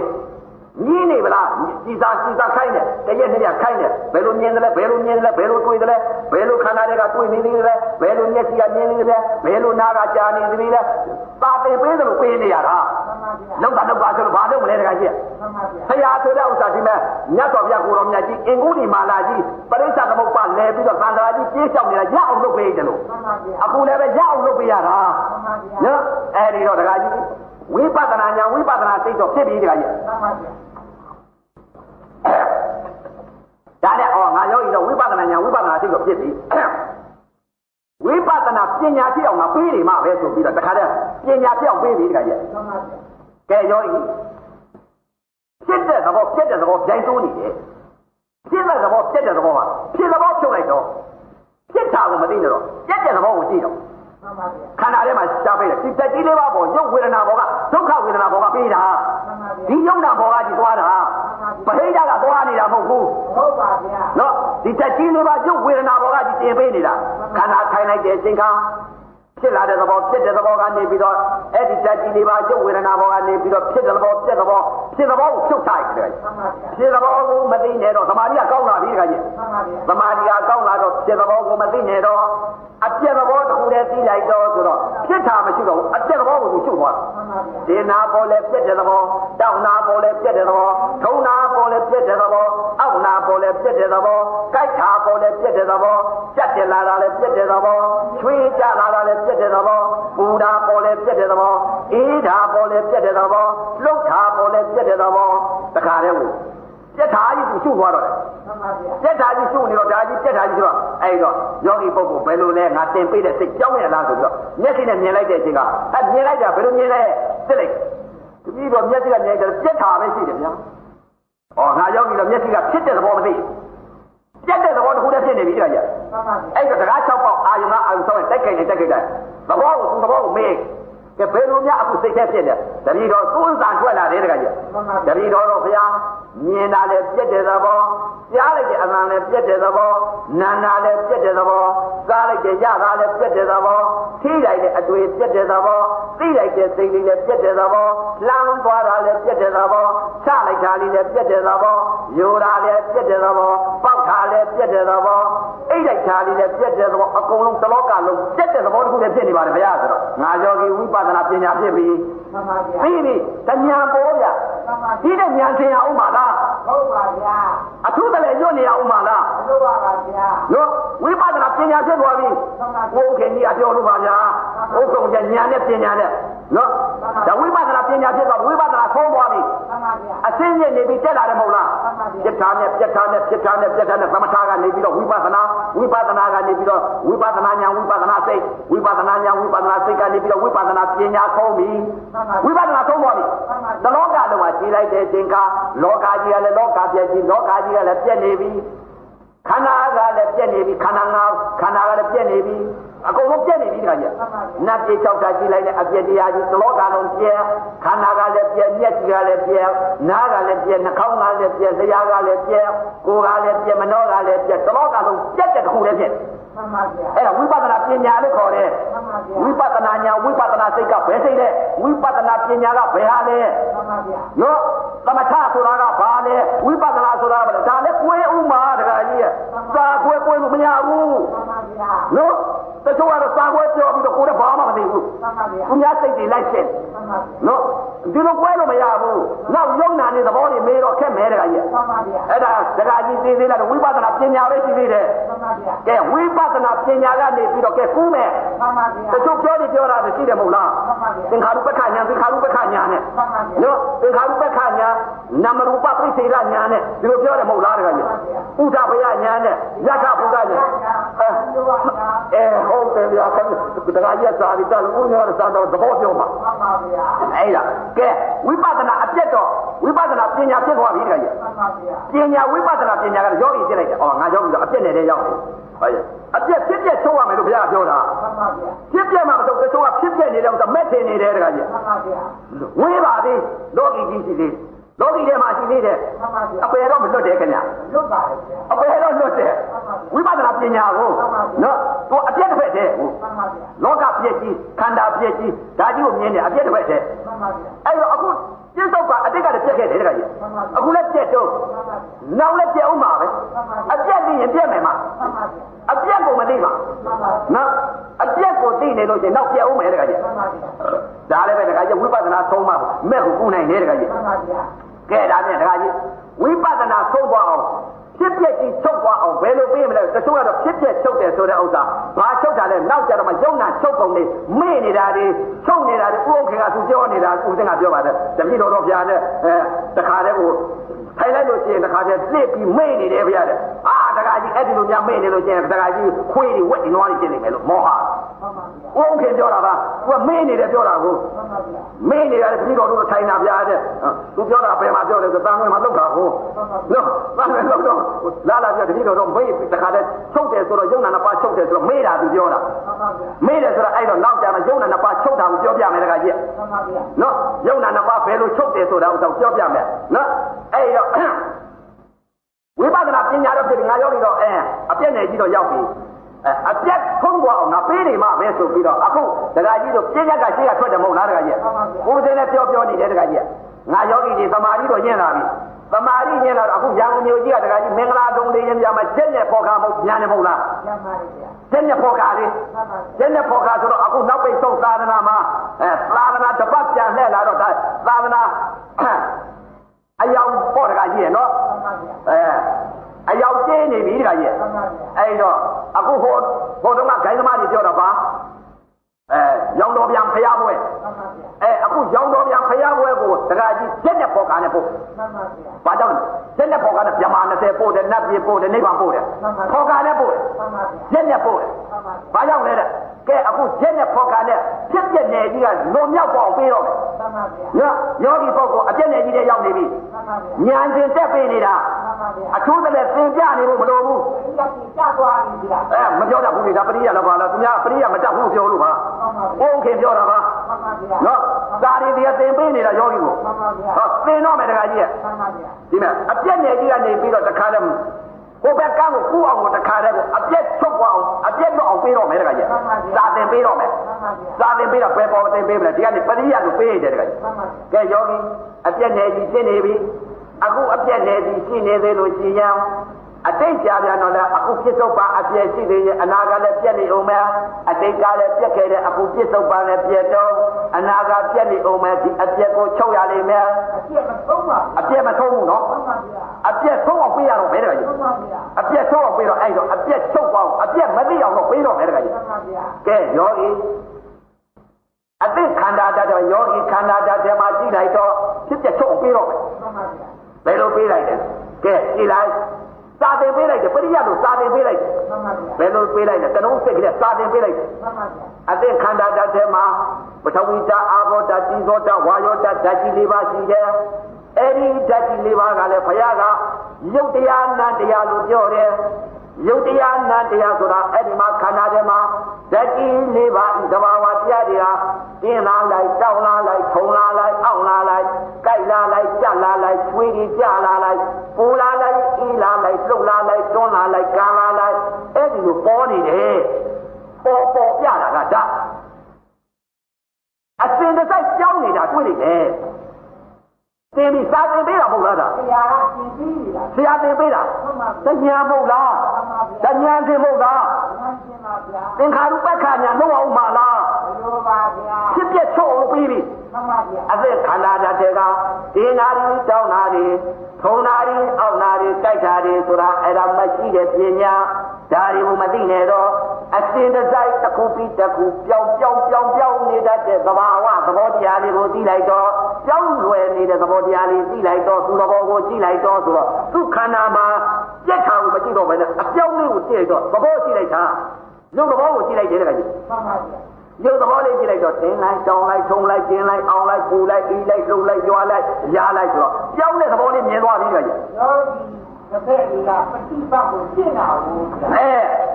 မြင်နေဗလားစီစာစီစာခိုင်းတယ်တရက်နှစ်ရက်ခိုင်းတယ်ဘယ်လိုမြင်တယ်လဲဘယ်လိုမြင်တယ်လဲဘယ်လိုတွေ့တယ်လဲဘယ်လိုခန္ဓာတွေကတွေ့နေသေးလဲဘယ်လိုမျက်စိကမြင်နေသေးလဲဘယ်လိုနားကကြားနေသေးလဲသာပင်ပေးတယ်လို့ပေးနေရတာလောက်တာလောက်ပါဆိုလို့ဘာလုပ်မလဲတခါကြီးဆရာဆိုတဲ့ဥစ္စာဒီမဲ့မြတ်တော်ဘုရားကိုတော်မြတ်ကြီးအင်ကုဒီမာလာကြီးပရိစ္ဆသမုပ္ပါလဲပြီးတော့သံဃာကြီးပြေးလျှောက်နေတာရအောင်လုပ်ပေးတယ်လို့အခုလည်းပဲရအောင်လုပ်ပေးရတာနော်အဲ့ဒီတော့တခါကြီးဝိပဿနာညာဝိပဿနာသိတော့ဖြစ်ပြီတခါကြီး ဒါနဲ့အော်ငါယောဂီတော့ဝိပဿနာညာဝိပဿနာသိတော့ဖြစ်ပြီဝိပဿနာပညာဖြစ်အောင်ငါပေးနေမှာပဲဆိုပြီးတော့တခါတည်းပညာဖြစ်အောင်ပေးပြီတခါကြီးကဲယောဂီဖြစ်တဲ့သဘောပြက်တဲ့သဘောကြိုင်တိုးနေတယ်ဖြစ်တဲ့သဘောပြက်တဲ့သဘောမှာဖြစ်သဘောဖြုတ်လိုက်တော့ဖြစ်တာကိုမသိနေတော့ပြက်တဲ့သဘောကိုကြည့်တော့ခန္ဓာထဲမှာရှားပေးတယ်ဒီတက်ကြီးလေးပါပေါ်ရုပ်ဝေဒနာပေါ်ကဒုက္ခဝေဒနာပေါ်ကပေးတာဒီယုံနာပေါ်ကကြည့်သွားတာ ပဟိတကသွားနေတာမဟုတ်ဘူးဟုတ်ပါဗျာနော်ဒီတက်ကြီးလေးပါရုပ်ဝေဒနာပေါ်ကကြည့်တင်ပေးနေတာခန္ဓာထိုင်လိုက်တဲ့အချိန်ခါ ဖြစ်လာတဲ့သဘောဖြစ်တဲ့သဘောကနေပြီးတော့အဲ့ဒီဓာတ်ကြီးလေးပါရုပ်ဝေဒနာဘောကနေပြီးတော့ဖြစ်တဲ့သဘောဖြစ်တဲ့သဘောဖြစ်တဲ့သဘောကိုချုပ်ထားရတယ်ဖြစ်တဲ့သဘောကိုမသိနေတော့သမာဓိကကောင်းလာပြီတခါကြီးသမာဓိကကောင်းလာတော့ဖြစ်တဲ့သဘောကိုမသိနေတော့အပြည့်သဘောတစ်ခုတည်းသိလိုက်တော့ဆိုတော့ဖြစ်တာမရှိတော့ဘူးအပြည့်သဘောကိုသူချုပ်သွားတယ်ဒီနာပေါ်လဲပြည့်တဲ့သဘောတောက်နာပေါ်လဲပြည့်တဲ့သဘောထုံနာပေါ်လဲပြည့်တဲ့သဘောအောက်နာပေါ်လဲပြည့်တဲ့သဘောကြိုက်တာပေါ်လဲပြည့်တဲ့သဘောကြက်တယ်လာတာလဲပြည့်တဲ့သဘောချွေးကြလာတာလဲပြည့်တဲ့သဘောပူတာပေါ်လဲပြည့်တဲ့သဘောအေးတာပေါ်လဲပြည့်တဲ့သဘောလှုပ်တာပေါ်လဲပြည့်တဲ့သဘောတခါတည်းကိုပြက်ထားကြီးကိုချုပ်သွားတော့တယ်ပြက်ထားကြီးချုပ်နေတော့ဒါကြီးပြက်ထားကြီးဆိုတော့အဲ့တော့ယောဂီပုဂ္ဂိုလ်ဘယ်လိုလဲငါတင်ပေးတဲ့စိတ်ကြောင်းရလားဆိုပြီးတော့မျက်စိနဲ့မြင်လိုက်တဲ့အချိန်ကအဲမြင်လိုက်တာဘယ်လိုမြင်လဲစစ်လိုက်ပြီးတော့မျက်စိကမြင်တယ်ပြက်ထားပဲရှိတယ်ဗျာ။ဩငါယောဂီတော့မျက်စိကဖြစ်တဲ့သဘောမသိ ပြက်တဲ့သဘောတစ်ခုတည်းဖြစ်နေပြီတခါကြီးအဲ့တော့တရား၆ပေါက်အာယုံကအာယုံဆောင်တိုက်ခိုက်နေတိုက်ခိုက်တယ်သဘောကိုသူသဘောကိုမေးကဲဘယ်လိုများအခုစိတ်ထဲဖြစ်နေတတိတော်သွန်းစာထွက်လာတယ်တခါကြီးတတိတော်တော့ဘုရား မြင်တာလည်းပြက်တဲ့သဘောကြားလိုက်တဲ့အမှန်လည်းပြက်တဲ့သဘောနာနာလည်းပြက်တဲ့သဘောစားလိုက်တဲ့ရတာလည်းပြက်တဲ့သဘောထိလိုက်တဲ့အတွေ့ပြက်တဲ့သဘောသိလိုက်တဲ့စိတ်လေးလည်းပြက်တဲ့သဘောလမ်းသွားတာလည်းပြက်တဲ့သဘောချလိုက်တာလေးလည်းပြက်တဲ့သဘောယူတာလည်းပြက်တဲ့သဘောပေါက်တာလည်းပြက်တဲ့သဘောအိတ်လိုက်တာလေးလည်းပြက်တဲ့သဘောအကုန်လုံးတလောကလုံးပြက်တဲ့သဘောတစ်ခုနဲ့ဖြစ်နေပါတယ်ဘုရားဆိုတော့ငါယောဂီဝိပဿနာပညာဖြစ်ပြီပြီးပြီတညာပေါ်ဗျဒီတဲ့ညာထင်ရအောင်ပါလားဟုတ်ပါဗျာအထူးတလည်းညွတ်နေရအောင်ပါလားဟုတ်ပါပါဗျာနော်ဝိပဿနာပညာဖြစ်သွားပြီဘုခင်ကြီးအပြောလို့ပါဗျာဥက္ကုံကျညာနဲ့ပညာနဲ့နော်ဒါဝိပဿနာပညာဖြစ်သွားဝိပဿနာဆုံးသွားပြီအစင်းနဲ့နေပြီးတက်လာတယ်မဟုတ်လားပြက်ထားနဲ့ပြက်ထားနဲ့ပြက်ထားနဲ့ပြက်ထားနဲ့သမထကနေပြီးတော့ဝိပဿနာဝိပဿနာကနေပြီးတော့ဝိပဿနာညာဝိပဿနာစိတ်ဝိပဿနာညာဝိပဿနာစိတ်ကနေပြီးတော့ဝိပဿနာပညာဆုံးပြီဝိပဿနာဆုံးသွားပြီတလောကလုံးမှာကြည်လိုက်တဲ့အချိန်ကလောကကြီးကလည်းလောကပြည့်ကြီးလောကကြီးကလည်းပြည့်နေပြီခန္ဓာကလည်းပြည့်နေပြီခန္ဓာငါခန္ဓာကလည်းပြည့်နေပြီအကုန်လုံးပြည့်နေပြီတခါကျနတ်ပြေ၆ဓာတ်ကြည့်လိုက်တဲ့အပြည့်တရားကြီးသလောကလုံးပြည့်ခန္ဓာကလည်းပြည့်မျက်စိကလည်းပြည့်နားကလည်းပြည့်နှာခေါင်းကလည်းပြည့်လျှာကလည်းပြည့်ကိုယ်ကလည်းပြည့်မနှောကလည်းပြည့်သလောကလုံးပြည့်တဲ့တစ်ခုလည်းပြည့်မှန်ပါဗျာ အဲ့ဒါဝိပဿနာပညာလို့ခေါ်တယ်ဝိပဿနာညာဝိပဿနာစိတ်ကဘယ်စိတ်လဲဝိပဿနာပညာကဘယ်ဟာလဲမှန်ပါဗျာနော်သမထဆိုတာကဘာလဲဝိပဿနာဆိုတာကဘာလဲဒါလည်းကိုယ်ဥမာတခါကြီးရဲ့ စာကိုယ်ကိုယ်လို့မရဘူးမှန်ပါဗျာနော်တချို့ကတော့စာခွဲပြောပြီးတော့ကိုယ်လည်းဘာမှမသိဘူးမှန်ပါဗျာသူများစိတ်တွေလိုက်ရှင်းနော်ဒီလိုကွဲလို့မရဘူးနောက်ယုံနာနေသဘောတွေမေးတော့ခက်မဲတခါကြီးမှန်ပါဗျာအဲ့ဒါတခါကြီးသိသေးလားဝိပဿနာပညာပဲရှိသေးတယ်မှန်ပါဗျာကဲဝိပဿနာပညာကနေပြီးတော့ကဲကူးမယ်မှန်ပါဗျာတချို့ပြောနေပြောတာရှိတယ်မဟုတ်လားမှန်ပါဗျာသင်္ခါရုပ္ပခညာသင်္ခါရုပ္ပခညာနဲ့မှန်ပါဗျာနော်သင်္ခါရုပ္ပခညာနာမရူပပြိစေရညာနဲ့ဒီလိုပြောတယ်မဟုတ်လားတခါကြီးဥဒ္ဓဘယညာနဲ့ယက္ခဘုဒ္ဓညာအဲဟုတ်တယ်ဗျာခင်ဗျတခါကြီးစာရီတလူဦးရောစာတော့သဘောပြောပါမှန်ပါဗျာအဲ့ဒါကဲဝိပဿနာအပြတ်တော့ဝိပဿနာပညာဖြစ်သွားပြီတခါကြီးမှန်ပါဗျာပညာဝိပဿနာပညာကယောဂီဖြစ်လိုက်တယ်ဩငါယောဂီဆိုအပြတ်နဲ့တည်းရောက်တယ်ဟုတ်ရဲ့အပြက်ဖြစ်ပြက်ချုပ်ရမယ်လို့ဘုရားပြောတာမှန်ပါဗျာဖြစ်ပြက်မှမဟုတ်တချို့ကဖြစ်ပြက်နေတယ်ဆိုမက်ထင်နေတယ်တခါကြီးမှန်ပါဗျာဝေးပါသေးလောကီကြီးရှိသေး လောကီထဲမှာရှိသေးတယ်မှန်ပါဗျာအပယ်တော့မလွတ်တယ်ခင်ဗျလွတ်ပါတယ်ဗျာအပယ်တော့လွတ်တယ်ဝိပဿနာပညာကိုနော်သူအပြက်တစ်ဖက်တည်းဟုတ်မှန်ပါဗျာလောကပြည့်ကြီးခန္ဓာပြည့်ကြီးဒါကြီးကိုမြင်တယ်အပြက်တစ်ဖက်တည်းမှန်ပါဗျာအဲ့တော့အခုပြစ္ဆုတ်ကအတိတ်ကလည်းပြက်ခဲ့တယ်တခါကြီးအခုလည်းပြက်တော့နောက်လည်းပြက်အောင်ပါပဲအပြက်သိရင်ပြက်မယ်မှာအပြက်ကိုမသိပါနော်အပြက်ကိုသိနေလို့ချင်းနောက်ပြက်အောင်မယ်တခါကြီးဒါလည်းပဲတခါကြီးဝိပဿနာဆုံးမမဲ့ကိုကုနိုင်တယ်တခါကြီး ကဲဒါပြန်တခါကြီးဝိပဿနာဆုံးသွားအောင်ဖြစ်ပျက်ကြီးချုပ်သွားအောင်ဘယ်လိုပေးမလဲတချို့ကတော့ဖြစ်ပျက်ချုပ်တယ်ဆိုတဲ့ဥစ္စာဘာချုပ်တာလဲနောက်ကြတော့မှယုံနာချုပ်ကုန်နေမေ့နေတာတွေချုပ်နေတာတွေဥက္ခေကသူပြောနေတာဥစဉ်ကပြောပါတယ်တပည့်တော်တော်ပြာနဲ့အဲတခါတည်းကို ထိုင်လိုက်လို့ရှိရင်တခါတည်းလှစ်ပြီးမေ့နေတယ်ဗျာတဲ့အာတခါကြီးအဲ့ဒီလိုများမေ့နေလို့ရှိရင်တခါကြီးခွေးတွေဝက်တွေနွားတွေဖြစ်နေမယ်လို့မောဟဥက္ခေပြောတာပါသူကမေ့နေတယ်ပြောတာကိုမေ့နေတယ်တပည့်တော်တို့ထိုင်တာဗျာတဲ့သူပြောတာဘယ်မှာပြောတယ်ဆိုတန်ခွေမှာလောက်တာကိုနော်တန်ခွေလောက်တော့လာလာပြတတိတော်တော့မေးတခါတည်းချုပ်တယ်ဆိုတော့ယုံနာနှစ်ပါးချုပ်တယ်ဆိုတော့မေးတာသူပြောတာမေးတယ်ဆိုတော့အဲ့တော့နောက်ကြမှာယုံနာနှစ်ပါးချုပ်တာကိုပြောပြမယ်တခါကြီးနော်ယုံနာနှစ်ပါးဘယ်လိုချုပ်တယ်ဆိုတာကိုပြောပြမယ်နော်အဲ့တော့ဝိပဿနာပညာတော့ဖြစ်ငါရောက်နေတော့အဲအပြည့်နဲ့ကြီးတော့ရောက်ပြီအဲအပြက်ထုံးသွားအောင်ငါပေးနေမှပဲဆိုပြီးတော့အခုဒကာကြီးတို့ပြည့်ရက်ကရှေ့ကထွက်တယ်မဟုတ်လားဒကာကြီးကိုယ်စင်းနဲ့ပြောပြောနေတယ်ဒကာကြီးငါယောဂီတွေသမာဓိတော့ညင်လာပြီသမာဓိညင်လာတော့အခုရန်ကုန်မြို့ကြီးကဒကာကြီးမင်္ဂလာတုံးလေးရင်ပြမှာကျက်နဲ့ပေါ်ခါမဟုတ်ညာနေမဟုတ်လားညပါလေဗျာကျက်နဲ့ပေါ်ခါလေးမှန်ပါကျက်နဲ့ပေါ်ခါဆိုတော့အခုနောက်ပိတ်ဆုံးသာသနာမှာအဲသာသနာတစ်ပတ်ပြန်လှည့်လာတော့ဒါသာသနာ အယောင်ပေါ်ဒကာကြီးရနော်မှန်ပါဗျာအဲအယောက်ကျင်းနေပြီတခါကြီးမှန်ပါဗျာအဲ့တော့အခုဟိုဟိုတုန်းကဂိုင်းသမားကြီးပြောတော့ပါ အဲရောင်တော်ပြန်ဖျားပွဲမှန်ပါဗျာအဲအခုရောင်တော်ပြန်ဖျားပွဲကိုတခါကြီးကျက်တဲ့ပေါ်ကားနဲ့ပို့မှန်ပါဗျာဘာကြောင့်လဲကျက်တဲ့ပေါ်ကားနဲ့မြမာ20ပို့တယ်နတ်ပြည်ပို့တယ်နိဗ္ဗာန်ပို့တယ်ပေါ်ကားနဲ့ပို့တယ်မှန်ပါဗျာကျက်နဲ့ပို့တယ်မှန်ပါဗျာဘာကြောင့်လဲတဲ့ကဲအခုကျက်နဲ့ပေါ်ကားနဲ့ဖြစ်ပြနေကြီးကလွန်မြောက်ပေါ့ပေးတော့မယ်မှန်ပါဗျာနော်ယောဂီပုဂ္ဂိုလ်အပြည့်နေကြီးတဲ့ရောက်နေပြီမှန်ပါဗျာဉာဏ်ရှင်တက်ပေးနေတာမှန်ပါဗျာအထူးတလည်းသင်ပြနေဖို့မလိုဘူးဒီကတိကြသွားပြီဗျာအဲမပြောတတ်ဘူးလေဒါပရိယလည်းပါလားသူများပရိယမတတ်ဘူးပြောလို့ပါမှန်ပါဗျာဘုန်းခင်ပြောတာပါမှန်ပါဗျာနော်သာရီတရားသင်ပေးနေတာယောဂီကိုမှန်ပါဗျာဟောသင်တော့မယ်တခါကြီးရဲ့မှန်ပါဗျာဒီမဲ့အပြက်နယ်ကြီးကနေပြီးတော့တခါတည်းဟိုဘက်ကန်းကိုကူအောင်ကိုတခါတည်းကိုအပြက်ချုပ်သွားအောင်အပြက်တော့အောင်ပေးတော့မယ်တခါကြီးသာသင်ပေးတော့မယ်မှန်ပါဗျာသာသင်ပေးတော့ဘယ်ပေါ်သင်ပေးမလဲဒီကနေပရိယကိုပေးရတယ်တခါကြီးမှန်ပါဗျာကဲယောဂီအပြက်နယ်ကြီးရှင်းနေပြီအခုအပြက်နယ်ကြီးရှင်းနေသေးလို့ရှိရင် အတိတ်ကြာပြန်တော့လည်းအခုပြစ္ဆုတ်ပါအပြည့်ရှိသေးရဲ့အနာကလည်းပြက်နေအောင်မယ်အတိတ်ကလည်းပြက်ခဲ့တဲ့အခုပြစ္ဆုတ်ပါလည်းပြက်တော့အနာကပြက်နေအောင်မယ်ဒီအပြက်ကိုချုပ်ရလိမ့်မယ်အပြည့်မသုံးပါအပြက်မဆုံးဘူးနော်မှန်ပါဗျာအပြက်ဆုံးအောင်ပေးရတော့မယ်တကကြီးမှန်ပါဗျာအပြက်ဆုံးအောင်ပေးတော့အဲ့တော့အပြက်ချုပ်သွားအောင်အပြက်မသိအောင်တော့ပေးတော့မယ်တကကြီးမှန်ပါဗျာကဲယောဂီအတိတ်ခန္ဓာတတ်တော့ယောဂီခန္ဓာတတ်တယ်မှာကြည့်လိုက်တော့ဖြစ်ပြချုပ်အောင်ပေးတော့မယ်မှန်ပါဗျာဘယ်လိုပေးလိုက်လဲကဲကြည့်လိုက် စာတင်ပေးလိုက်တယ်ပရိယတ်လို့စာတင်ပေးလိုက်တယ်မှန်ပါဗျာဘယ်လိုပေးလိုက်လဲတလုံးစိတ်ကလေးစာတင်ပေးလိုက်တယ်မှန်ပါဗျာအတိတ်ခန္ဓာတတ်တယ်မှာပထဝီဓာတ်အာဘောဓာတ်တိသောဓာတ်ဝါယောဓာတ်ဓာတ်ကြီးလေးပါရှိတယ်အဲ့ဒီဓာတ်ကြီးလေးပါကလည်းဘုရားကယုတ်တရားနန္တရားလို့ပြောတယ် ယုတ်တရားနန္တရားဆိုတာအဲ့ဒီမှာခန္ဓာထဲမှာဓာတ်ကြီးလေးပါဤသဘာဝတရားတွေဟာတင်းလာလိုက်တောင်းလာလိုက်ထုံလာလိုက်အောင့်လာလိုက်ကြိုက်လာလိုက်ကြက်လာလိုက်ချွေးကြီးကြလာလိုက်ပူလာလိုက်အေးလာလိုက်လှုပ်လာလိုက်တွန်းလာလိုက်ကံလာလိုက်အဲ့ဒီလိုပေါ်နေတယ်ပေါ်ပေါ်ပြတာကဓာတ်အစင်တစ်စိုက်ကြောင်းနေတာတွေ့နေတယ် သင်ပြီးစာသင်ပေးတာမဟုတ်လားဒါတရားကသင်ပြီးပြီလားဆရာသင်ပေးတာမှန်ပါတဗျာညာမဟုတ်လားမှန်ပါဗျာတညာသင်မဟုတ်လားမှန်ရှင်းပါဗျာသင်္ခါရုပ္ပခညာမဟုတ်အောင်ပါလားဘယ်လိုပါဗျာဖြစ်ပြချုပ်အောင်ပြီးပြီမှန်ပါဗျာအသက်ခန္ဓာဓာတ်တွေကဒီနာရီတောင်းနာရီထုံနာရီအောက်နာရီကြိုက်တာရီဆိုတာအဲ့ဒါမရှိတဲ့ပညာဒါတွေကိုမသိနဲ့တော့ အစင်တစိုက်တစ်ခုပြီးတစ်ခုပြောင်းပြောင်းပြောင်းပြောင်းနေတတ်တဲ့သဘာဝသဘောတရားလေးကိုသိလိုက်တော့ပြောင်းလွယ်နေတဲ့သဘောတရားလေးသိလိုက်တော့သူ့သဘောကိုကြည့်လိုက်တော့ဆိုတော့သူ့ခန္ဓာမှာပြက်ထာကိုမကြည့်တော့ဘဲနဲ့အပြောင်းလေးကိုကြည့်လိုက်တော့သဘောကြည့်လိုက်တာရုပ်သဘောကိုကြည့်လိုက်တယ်တခါကြီးမှန်ပါဗျာရုပ်သဘောလေးကြည့်လိုက်တော့တင်းလိုက်တောင်းလိုက်ထုံလိုက်ကျင်းလိုက်အောင်လိုက်ပူလိုက်ပြီးလိုက်လှုပ်လိုက်ကြွားလိုက်ရားလိုက်ဆိုတော့ပြောင်းတဲ့သဘောလေးမြင်သွားပြီကြကြီးယောဂီ တစ်ဖက်ကပฏิပတ်ကိုရှင်းတာဟုတ်ဗျာအဲ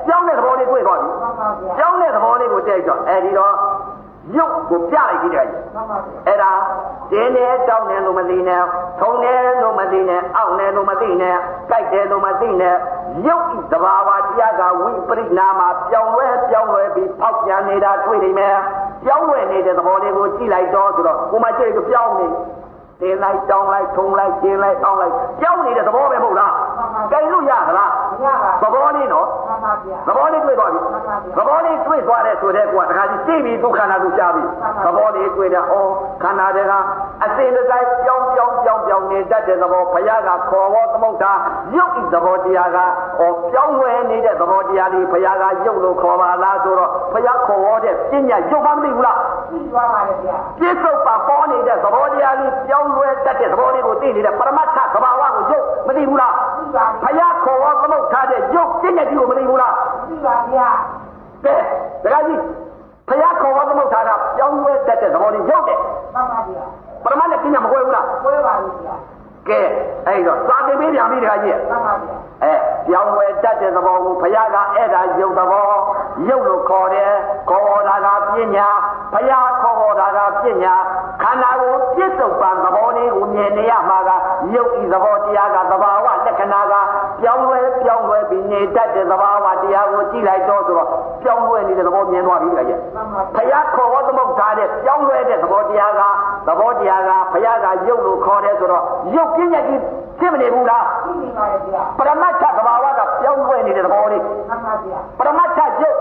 ပြောင်းတဲ့သဘောလေးတွေ့သွားပြီမှန်ပါဗျာပြောင်းတဲ့သဘောလေးကိုတဲ့တော့အဲဒီတော့ရုပ်ကိုပြလိုက်ကြည့်ကြကြီးမှန်ပါဗျာအဲ့ဒါကျင်းတယ်တောင်းတယ်လို့မသိနဲ့ထုံတယ်လို့မသိနဲ့အောင့်တယ်လို့မသိနဲ့ကြိုက်တယ်လို့မသိနဲ့ရုပ်ဤသဘာဝတရားကဝိပရိနာမှာပြောင်းလဲပြောင်းလဲပြီးဖောက်ပြန်နေတာတွေ့နေမယ်ပြောင်းလဲနေတဲ့သဘောလေးကိုကြည့်လိုက်တော့ဆိုတော့ကိုမကြည့်လို့ပြောင်းနေတ င်လိုက်တောင်းလိုက်ထုံလိုက်ကျင်းလိုက်အောင်းလိုက်ပြောင်းနေတဲ့သဘောပဲမဟုတ်လားကြိုင်လို့ရသလားမရပါသဘောလေးနော်မှန်ပါဗျာသဘောလေးတွေ့သွားပြီသဘောလေးတွေ့သွားတဲ့ဆိုတဲ့ကွာတခါကြီးသိပြီဒုက္ခနာကိုကြားပြီသဘောလေးတွေ့တဲ့ဩခန္ဓာတွေကအစဉ်တစိုက်ပြောင်းပြောင်းပြောင်းပြောင်းနေတတ်တဲ့သဘောဘုရားကခေါ်ဝေါ်သမုတ်တာရုပ်ဤသဘောတရားကဩပြောင်းလဲနေတဲ့သဘောတရားလေးဘုရားကရုပ်လို့ခေါ်ပါလားဆိုတော့ဘုရားခေါ်ဝေါ်တဲ့ပညာရုပ်မှမသိဘူးလားပြီးသွားပါလေဗျာပြစ္ဆုတ်ပါပေါ်နေတဲ့သဘောတရားလေးပြောင်းလဲတတ်တဲ့သဘောလေးကိုသိနေတဲ့ပရမတ္ထသဘာဝကိုရုပ်မသိဘူးလားပြီးပါဘုရားခေါ်ဝေါ်သမုတ်ထားတဲ့ရုပ်ပညာကြီးကိုမသိဘူးလားပြီးပါဗျာကဲဒကာကြီးဖယားခေါ်ဝသမုတ်ထားတာပြောင်းလဲတတ်တဲ့သဘောလေးရောက်တယ်မှန်ပါဗျာပရမတ်နဲ့ပညာမကွဲဘူးလားဝဲပါလေဗျာ ကဲအဲ့တော့စာတင်ပေးပြန်ပြီဒကာကြီးမှန်ပါဗျာအဲပြောင်းလဲတတ်တဲ့သဘောကိုဖယားကအဲ့ဒါယုတ်သဘောယုတ်လို့ခေါ်တယ်ခေါ်တာကပညာဖယားခေါ်တာကပညာခန္ဓာကိုပြစ္ဆုတ်ပံသဘောလေးကိုမြင်နေရမှာကယုတ်ဤသဘောတရားကသဘာဝလက္ခဏာကပြောင်းလဲပြောင်းလဲပြီးနေနေတတ်တဲ့သဘာဝတရားကိုကြည့်လိုက်တော့ဆိုတော့ပြောင်းလဲနေတဲ့သဘောမြင်သွားပြီကြရဲ့ဘုရားခေါ်ဝသမုတ်ထားတဲ့ပြောင်းလဲတဲ့သဘောတရားကသဘောတရားကဘုရားကရုပ်လို့ခေါ်တယ်ဆိုတော့ရုပ်ပြည့်ညက်ကြီးဖြစ်မနေဘူးလားဖြစ်နေပါရဲ့ဗျာပရမတ်ထသဘာဝကပြောင်းလဲနေတဲ့သဘောလေးမှန်ပါဗျာပရမတ်ထရုပ်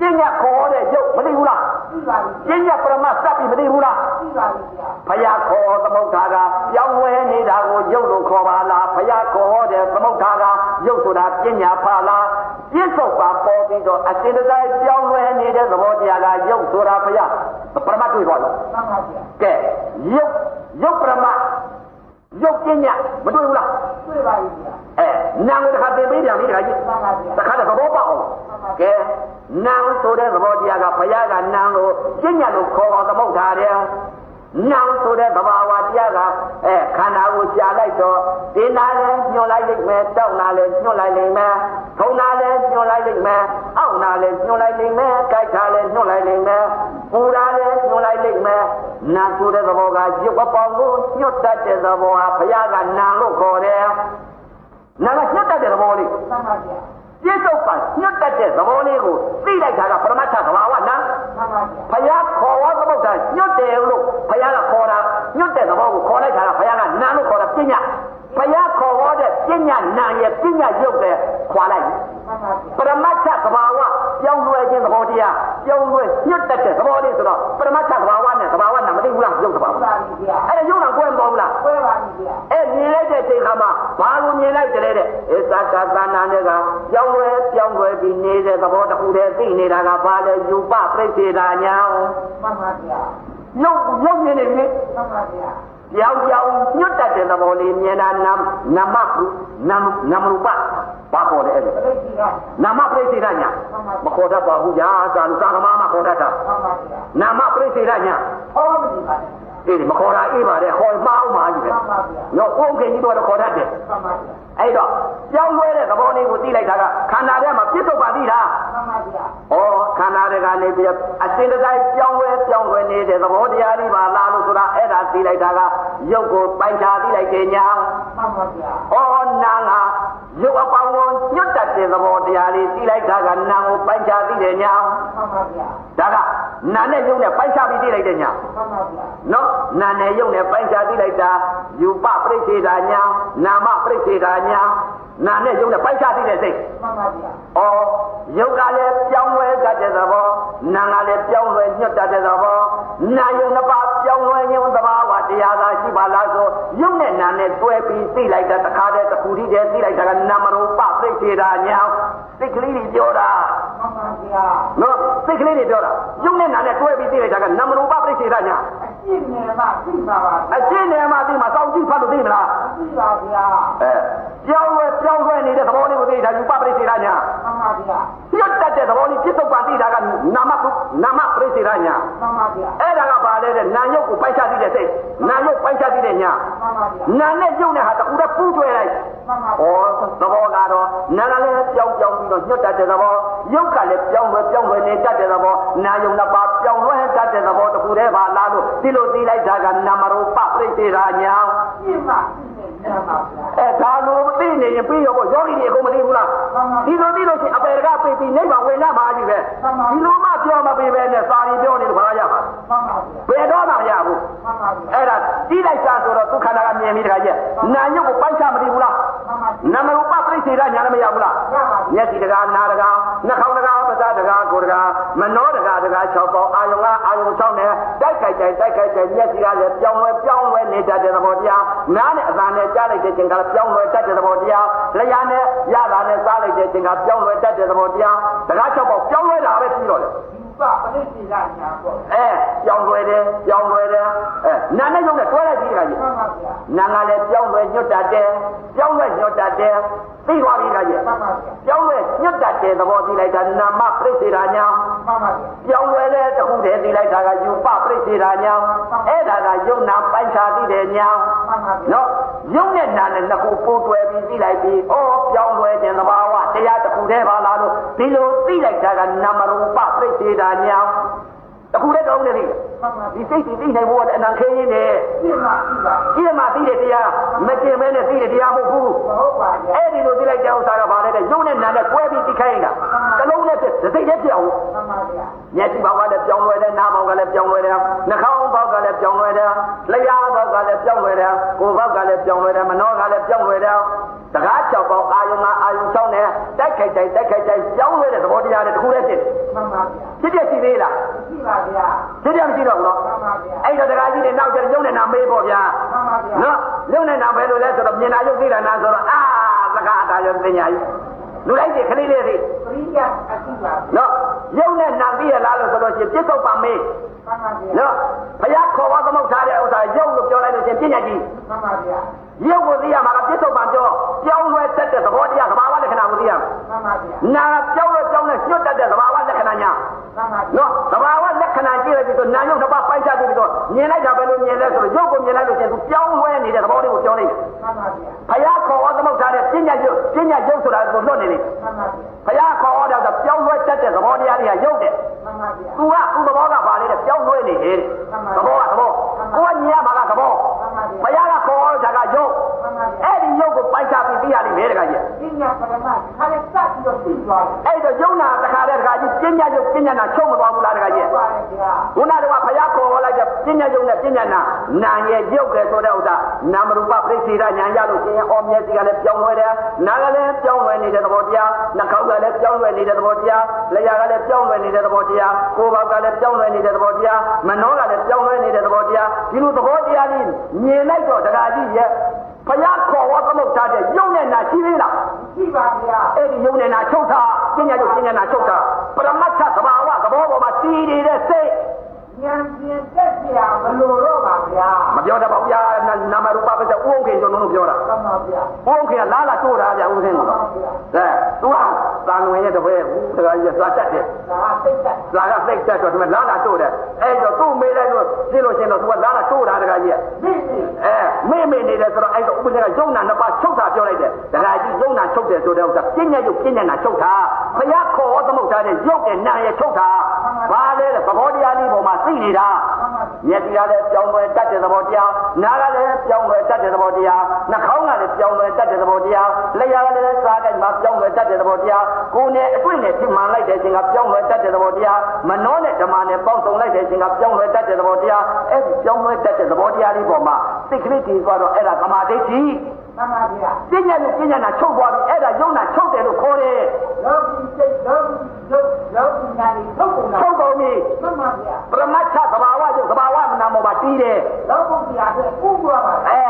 ပညာခေါ်တဲ့ရုပ်မသိဘူးလားသိပါပြီပညာပရမတ်စပ်ပြီးမသိဘူးလားသိပါပြီဗျာဘုရားခေါ်သမုဒ္ဒါကပြောင်းလဲနေတာကိုရုပ်လို့ခေါ်ပါလားဘုရားခေါ်တဲ့သမုဒ္ဒါကရုပ်ဆိုတာပညာဖလားပြစ္ဆုတ်ပါပေါ်ပြီးတော့အစဉ်တစိုက်ပြောင်းလဲနေတဲ့သဘောတရားကရုပ်ဆိုတာဘုရားပရမတ်တွေ့ပါလားမှန်ပါဗျာကဲရုပ်ရုပ်ပရမတ် ရုပ်ပညာမတွေ့ဘူးလားတွေ့ပါပြီဗျာအဲနာမ်ကိုတစ်ခါသင်ပေးပြန်ပြီတခါကြီးမှန်ပါဗျာတစ်ခါတော့သဘောပေါက်အောင်ကဲနာမ်ဆိုတဲ့သဘောတရားကဘုရားကနာမ်လို့ပညာလို့ခေါ်တော်သမုတ်ထားတယ် နာမ်ဆိုတဲ့သဘာဝတရားကအဲခန္ဓာကိုရှာလိုက်တော့ဒီနာလည်းညှို့လိုက်လိမ့်မယ်တောက်နာလည်းညှို့လိုက်လိမ့်မယ်ထုံနာလည်းညှို့လိုက်လိမ့်မယ်အောက်နာလည်းညှို့လိုက်လိမ့်မယ်ကြိုက်တာလည်းညှို့လိုက်လိမ့်မယ်ပူတာလည်းညှို့လိုက်လိမ့်မယ်နာဆိုတဲ့သဘောကရုပ်အပေါင်းကိုညှို့တတ်တဲ့သဘောဟာဘုရားကနာလို့ခေါ်တယ်နာကညှို့တတ်တဲ့သဘောလေးမှန်ပါဗျာ ပြစ္ဆုတ်ပံညှတ်တတ်တဲ့သဘောလေးကိုသိလိုက်တာကပရမတ်ထသဘာဝနာဘုရားခေါ်ဝသမုဒ္ဒညှတ်တယ်လို့ဘုရားကခေါ်တာညှတ်တဲ့သဘောကိုခေါ်လိုက်တာကဘုရားကနာလို့ခေါ်တာပညာ ဘုရားခေါ်ဝတဲ့ပညာနာရဲ့ပညာရုပ်ပဲခွာလိုက်ပရမတ်ထသဘာဝပြောင်းလဲခြင်းသဘောတရားပြောင်းလဲညှတ်တတ်တဲ့သဘောလေးဆိုတော့ပရမတ်ထသဘာဝနဲ့သဘာဝနာမသိဘူးလားရုပ်သဘာဝအဲ့ဒါရုပ်နာကွဲမပေါ်ဘူးလားကွဲပါပြီဗျာအဲ့မြင်လိုက်တဲ့ချိန်ခါမှာဘာကိုမြင်လိုက်တယ်တဲ့ဧသကသနာနဲ့ကပြောင်းလဲပြောင်းလဲပြီးနေတဲ့သဘောတစ်ခုတည်းသိနေတာကဘာလဲယူပပြိစေတာညာမှန်ပါဗျာရုပ်ရုပ်မြင်နေပြီမှန်ပါဗျာ ပြောင်းပြောင်းညွတ်တတ်တဲ့သဘောလေးမြင်တာနာနမကုနမနမရူပဘာခေါ်လဲအဲ့ဒါနာမပြိစေတာညာမခေါ်တတ်ပါဘူးညာသာလူသာကမမခေါ်တတ်တာနာမပြိစေတာညာဟောမကြည့်ပါနဲ့ အေးမခေါ်တာအေးပါတယ်ခေါ်မှားအောင်ပါကြီးပဲနော်ဥက္ကဋ္ဌကြီးတော့ခေါ်တတ်တယ်အဲ့တော့ကြောင်းလွဲတဲ့သဘောလေးကိုသိလိုက်တာကခန္ဓာထဲမှာပြစ္ဆုတ်ပါသိတာမှန်ပါဗျာဩခန္ဓာတွေကနေပြီးအစဉ်တစိုက်ကြောင်းလွဲကြောင်းလွဲနေတဲ့သဘောတရားလေးပါလားလို့ဆိုတာအဲ့ဒါသိလိုက်တာကရုပ်ကိုပိုင်ချာသိလိုက်တယ်ညာမှန်ပါဗျာဩနာငါရုပ်အပေါင်းကိုညွတ်တတ်တဲ့သဘောတရားလေးသိလိုက်တာကနာကိုပိုင်ချာသိတယ်ညာမှန်ပါဗျာဒါကနာနဲ့ရုပ်နဲ့ပိုင်ချာပြီးသိလိုက်တယ်ညာမှန်ပါဗျာနော်နာနဲ့ရုပ်နဲ့ပိုင်ချာသိလိုက်တာယူပပရိစ္ဆေဒာညာနာမပရိစ္ဆေဒာညာနာနဲ့ယုံနဲ့ပိုက်ချသိတဲ့စိတ်မှန်ပါဗျာ။အော်ယုံကလည်းပြောင်းလဲတတ်တဲ့သဘောနာကလည်းပြောင်းလဲညွတ်တတ်တဲ့သဘောနာယုံနှစ်ပါးပြောင်းလဲညွတ်သဘာဝတရားသာရှိပါလားဆိုယုံနဲ့နာနဲ့တွဲပြီးသိလိုက်တဲ့တခါတည်းတစ်ခုတည်းတည်းသိလိုက်တာကနာမရူပသိစေတာညာစိတ်ကလေးတွေပြောတာမှန်ပါဗျာနော်စိတ်ကလေးတွေပြောတာယုံနဲ့နာနဲ့တွဲပြီးသိလိုက်တာကနာမရူပသိစေတာညာအရှင်းနေမှသိပါပါအရှင်းနေမှသိမှစောင့်ကြည့်ဖတ်လို့သိမလားသိပါဗျာအဲပြောင်းလဲပြောင်းလဲနေတဲ့သဘောလေးကိုသိတာယူပပရိစေရညာမှန်ပါဗျာညတ်တတ်တဲ့သဘောလေးပြစ္ဆုတ်ပန်သိတာကနာမကုနာမပရိစေရညာမှန်ပါဗျာအဲ့ဒါကဘာလဲတဲ့နာယုတ်ကိုပိုက်ချသိတဲ့စိတ်နာယုတ်ပိုက်ချသိတဲ့ညာမှန်ပါဗျာနာနဲ့ယုတ်နဲ့ဟာတခုတည်းပူးတွဲလိုက်မှန်ပါဩသဘောကတော့နာကလည်းပြောင်းပြောင်းပြီးတော့ညတ်တတ်တဲ့သဘောယုတ်ကလည်းပြောင်းလဲပြောင်းလဲနေတတ်တဲ့သဘောနာယုံနှစ်ပါးပြောင်းလဲတတ်တဲ့သဘောတခုတည်းပါလားလို့ဒီလိုသိလိုက်တာကနာမရူပပရိစေရညာပြင်းပါအဲဒါလိုမသိနေရင်ပြီးရောပေါ့ယောဂီတွေအကုန်မသိဘူးလားဒီလိုသိလို့ရှိရင်အပေကပြေးပြီးနိဗ္ဗာန်ဝင်ရမှာကြီးပဲဒီလိုမှပြောမပေးပဲနဲ့စာရီပြောနေလို့ဘာရမှာဘယ်တော့မှမရဘူးအဲ့ဒါတိလိုက်စားဆိုတော့ဒုက္ခနာကမြင်ပြီးတခါကျနာညုတ်ကိုပိုက်ချမသိဘူးလား နမရူပပြိစေရညာလည်းမရဘူးလားမျက်စိတကားနာတကားနှာခေါင်းတကားပဇာတကားကိုယ်တကားမနောတကားတကား၆ပေါင်းအာယုံကအာယုံ၆နဲ့တိုက်ခိုက်တိုက်တိုက်ခိုက်တိုက်မျက်စိကလည်းပြောင်းလဲပြောင်းလဲနေတတ်တဲ့သဘောတရားနားနဲ့အသံနဲ့ကြားလိုက်တဲ့ချိန်ကပြောင်းလဲတတ်တဲ့သဘောတရားလျှာနဲ့ရတာနဲ့စားလိုက်တဲ့ချိန်ကပြောင်းလဲတတ်တဲ့သဘောတရားတကား၆ပေါင်းပြောင်းလဲတာပဲပြီးတော့လေ ပပဋိစ္ဆေဒညာပေါ့အဲပြောင်းလွယ်တယ်ပြောင်းလွယ်တယ်အဲနာနဲ့ရုပ်နဲ့တွဲလိုက်ပြီးတခါကြီးမှန်ပါဗျာနာကလည်းပြောင်းလွယ်ညွတ်တတ်တယ်ပြောင်းလွယ်ညွတ်တတ်တယ်သိသွားပြီတခါကြီးမှန်ပါဗျာပြောင်းလွယ်ညွတ်တတ်တယ်သဘောသိလိုက်တာနာမပရိစ္ဆေဒညာမှန်ပါဗျာပြောင်းလွယ်တဲ့တခုတည်းသိလိုက်တာကယူပပရိစ္ဆေဒညာအဲ့ဒါကယုံနာပိုက်ချာသိတယ်ညာမှန်ပါဗျာနော်ယုံနဲ့နာနဲ့နှစ်ခုပိုးတွဲပြီးသိလိုက်ပြီးဩပြောင်းလွယ်တဲ့သဘာဝတရားတစ်ခုတည်းပါလားလို့ဒီလိုသိလိုက်တာကနာမရူပပရိစ္ဆေဒညာ အခုလည်းတောင်းနေသေးတယ်မှန်ပါဒီစိတ်ဒီသိနိုင်ဖို့ကအနံခင်းရင်းနဲ့ပြင်းမှပြပါကြည့်မှသိတဲ့တရားမကျင်မဲနဲ့သိတဲ့တရားမဟုတ်ဘူးမဟုတ်ပါဗျာအဲ့ဒီလိုသိလိုက်တဲ့ဥစ္စာကဘာလဲတဲ့ရုပ်နဲ့နာနဲ့ကွဲပြီးသိခိုင်းတာကလုံးနဲ့ပြစိတ်နဲ့ပြောင်းမှန်ပါဗျာမျက်စိဘောက်ကလည်းပြောင်းလဲတယ်နားဘောက်ကလည်းပြောင်းလဲတယ်နှာခေါင်းဘောက်ကလည်းပြောင်းလဲတယ်လျှာဘောက်ကလည်းပြောင်းလဲတယ်ကိုယ်ဘောက်ကလည်းပြောင်းလဲတယ်မနှောကလည်းပြောင်းလဲတယ်တကား၆ပေါက်အာယုံကအာယုံ၆နဲ့တိုက်ခိုက်တိုက်တိုက်ခိုက်တိုက်ပြောင်းလဲတဲ့သဘောတရားတွေတစ်ခုတည်းဖြစ်မှန်ပါဗျာဖြစ်ဖြစ်ရှိသေးလားရှိပါဗျာဖြစ်ဖြစ်မရှိတော့ဘူးနော်မှန်ပါဗျာအဲ့တော့တကားကြီးတွေနောက်ကျရုပ်နဲ့နာမေးပေါ့ဗျာမှန်ပါဗျာနော်ရုပ်နဲ့နာဘယ်လိုလဲဆိုတော့မြင်တာရုပ်သိတာနာဆိုတော့အာသကားအတာရုပ်ပညာကြီးလူလိုက်တွေခလေးလေးတွေပရိယအရှိပါနော်ရုပ်နဲ့နာပြီးရလားလို့ဆိုလို့ရှိရင်ပြစ္ဆုတ်ပါမေးမှန်ပါဗျာနော်ဘုရားခေါ်ဝါသမုတ်ထားတဲ့ဥစ္စာရုပ်လို့ပြောလိုက်လို့ရှိရင်ပြညာကြီးမှန်ပါဗျာ ရုပ်ကိုသိရမှာကပြစ္ဆုတ်ပါပြောပြောင်းလဲတတ်တဲ့သဘောတရားသဘာဝလက္ခဏာကိုသိရမှာမှန်ပါဗျာနာပြောင်းလဲပြောင်းလဲညွတ်တတ်တဲ့သဘာဝလက္ခဏာညာမှန်ပါဗျာနော်သဘာဝလက္ခဏာကြည့်လိုက်ပြီးတော့နာယုတ်တစ်ပါးပိုက်ချပြီးတော့မြင်လိုက်တာပဲလို့မြင်လဲဆိုတော့ရုပ်ကိုမြင်လိုက်လို့ရှိရင်သူပြောင်းလဲနေတဲ့သဘောလေးကိုပြောလိုက်တယ်မှန်ပါဗျာဘုရားခေါ်ဝါသမုတ်ထားတဲ့ပြညာရုပ်ပြညာရုပ်ဆိုတာကိုလွတ်နေလေမှန်ပါဗျာ ဘုရားခေါ်ဝါတော့ပြောင်းလဲတတ်တဲ့သဘောတရားတွေကရုပ်တဲ့မှန်ပါဗျာသူကသူ့သဘောကပါလေတဲ့ပြောင်းလဲနေတယ်သဘောကသဘောကိုကညီရမှာကသဘောဘုရားကခေါ်ဝါတာကရုပ်အဲ့ဒီရုပ်ကိုပိုက်ချပြီးသိရလိမ့်မယ်တခါကြီးပညာပရမတ်ခါနဲ့စပ်ပြီးတော့သိသွားတယ်အဲ့တော့ယုံနာတခါတည်းတခါကြီးပြညာရုပ်ပြညာနာချုပ်မသွားဘူးလားတခါကြီးဟုတ်ပါတယ်ဗျာခုနကဘုရားခေါ်လိုက်တဲ့ပညာယုံနဲ့ပညာနာနာရဲ့ရုပ်ကဲဆိုတဲ့ဥစ္စာနာမရူပပြိစေရညာရလို့ရှိရင်အော်မျက်စိကလည်းပြောင်းလဲတယ်နာကလည်းပြောင်းလဲနေတဲ့သဘောတရားနှာခေါင်းကလည်းပြောင်းလဲနေတဲ့သဘောတရားလျှာကလည်းပြောင်းလဲနေတဲ့သဘောတရားကိုယ်ဘောက်ကလည်းပြောင်းလဲနေတဲ့သဘောတရားမနှောကလည်းပြောင်းလဲနေတဲ့သဘောတရားဒီလိုသဘောတရားလေးမြင်လိုက်တော့တရားကြီးရဲ့ဘုရားခေါ်ဝါသမုတ်ထားတဲ့ယုံနဲ့နာရှိသေးလားရှိပါဗျာအဲ့ဒီယုံနဲ့နာချုပ်တာပညာယုံပညာနာချုပ်တာပရမတ်ထသဘာဝသဘောပေါ်မှာတည်နေတဲ့စိတ် ဉာဏ်ပြင်းတက်เสียမလို့တော့ပါဗျာ မပြောတတ်ပါဘူးဗျာနာမရူပပစ္စဥုံခေကျွန်တော်တို့ပြောတာ မှန်ပါဗျာ ဥုံခေကလာလာတိုးတာဗျာဦးစင်းကတော့အဲသူကသာငွေရဲ့တပည့်ဘူးတခါကြီးသွားတတ်တယ် ဒါသိတဲ့ လာကစိတ်တက်တော့ဒီမှာလာလာတိုးတယ်အဲ့တော့သူ့မေးလိုက်လို့သိလို့ရှင်တော့သူကလာလာတိုးတာတခါကြီး သိသိ အဲမေ့မေ့နေတယ်ဆိုတော့အဲ့တော့ဥပဒေကယုံနာနှစ်ပါးချုပ်တာပြောလိုက်တယ်တခါကြီးယုံနာချုပ်တယ်ဆိုတဲ့ဥစ္စာပြဉ္ညာယုတ်ပြဉ္ညာနာချုပ်တာဘုရားခေါ်ဟောသမုတ်တာနဲ့ယုတ်တဲ့နာရဲ့ချုပ်တာဘာလဲသဘောတရားလေးပေါ်မှာ သိနေတာမျက်စိကလည်းပြောင်းလဲတတ်တဲ့သဘောတရားနားကလည်းပြောင်းလဲတတ်တဲ့သဘောတရားနှာခေါင်းကလည်းပြောင်းလဲတတ်တဲ့သဘောတရားလျှာကလည်းစားကြိုက်မှာပြောင်းလဲတတ်တဲ့သဘောတရားကိုယ်နဲ့အတွေ့နဲ့ဖြစ်မှန်လိုက်တဲ့အချိန်ကပြောင်းလဲတတ်တဲ့သဘောတရားမနှောနဲ့ဓမ္မနဲ့ပေါင်းစုံလိုက်တဲ့အချိန်ကပြောင်းလဲတတ်တဲ့သဘောတရားအဲ့ဒီပြောင်းလဲတတ်တဲ့သဘောတရားလေးပေါ်မှာစိတ်ကလေးတည်သွားတော့အဲ့ဒါသမာဓိဋ္ဌိ မှန်ပါဗျာပညာနဲ့ပညာနာချုပ်သွားပြီအဲ့ဒါယုံနာချုပ်တယ်လို့ခေါ်တယ်လောကီစိတ်လောကီရုပ်လောကီနာနေထုတ်ကုန်တာချုပ်ကုန်ပြီမှန်ပါဗျာပရမတ်ချသဘာဝယုတ်သဘာဝမနာမောပါတည်တယ်လောကုတ္တရာတဲ့ဥပ္ပပါအဲ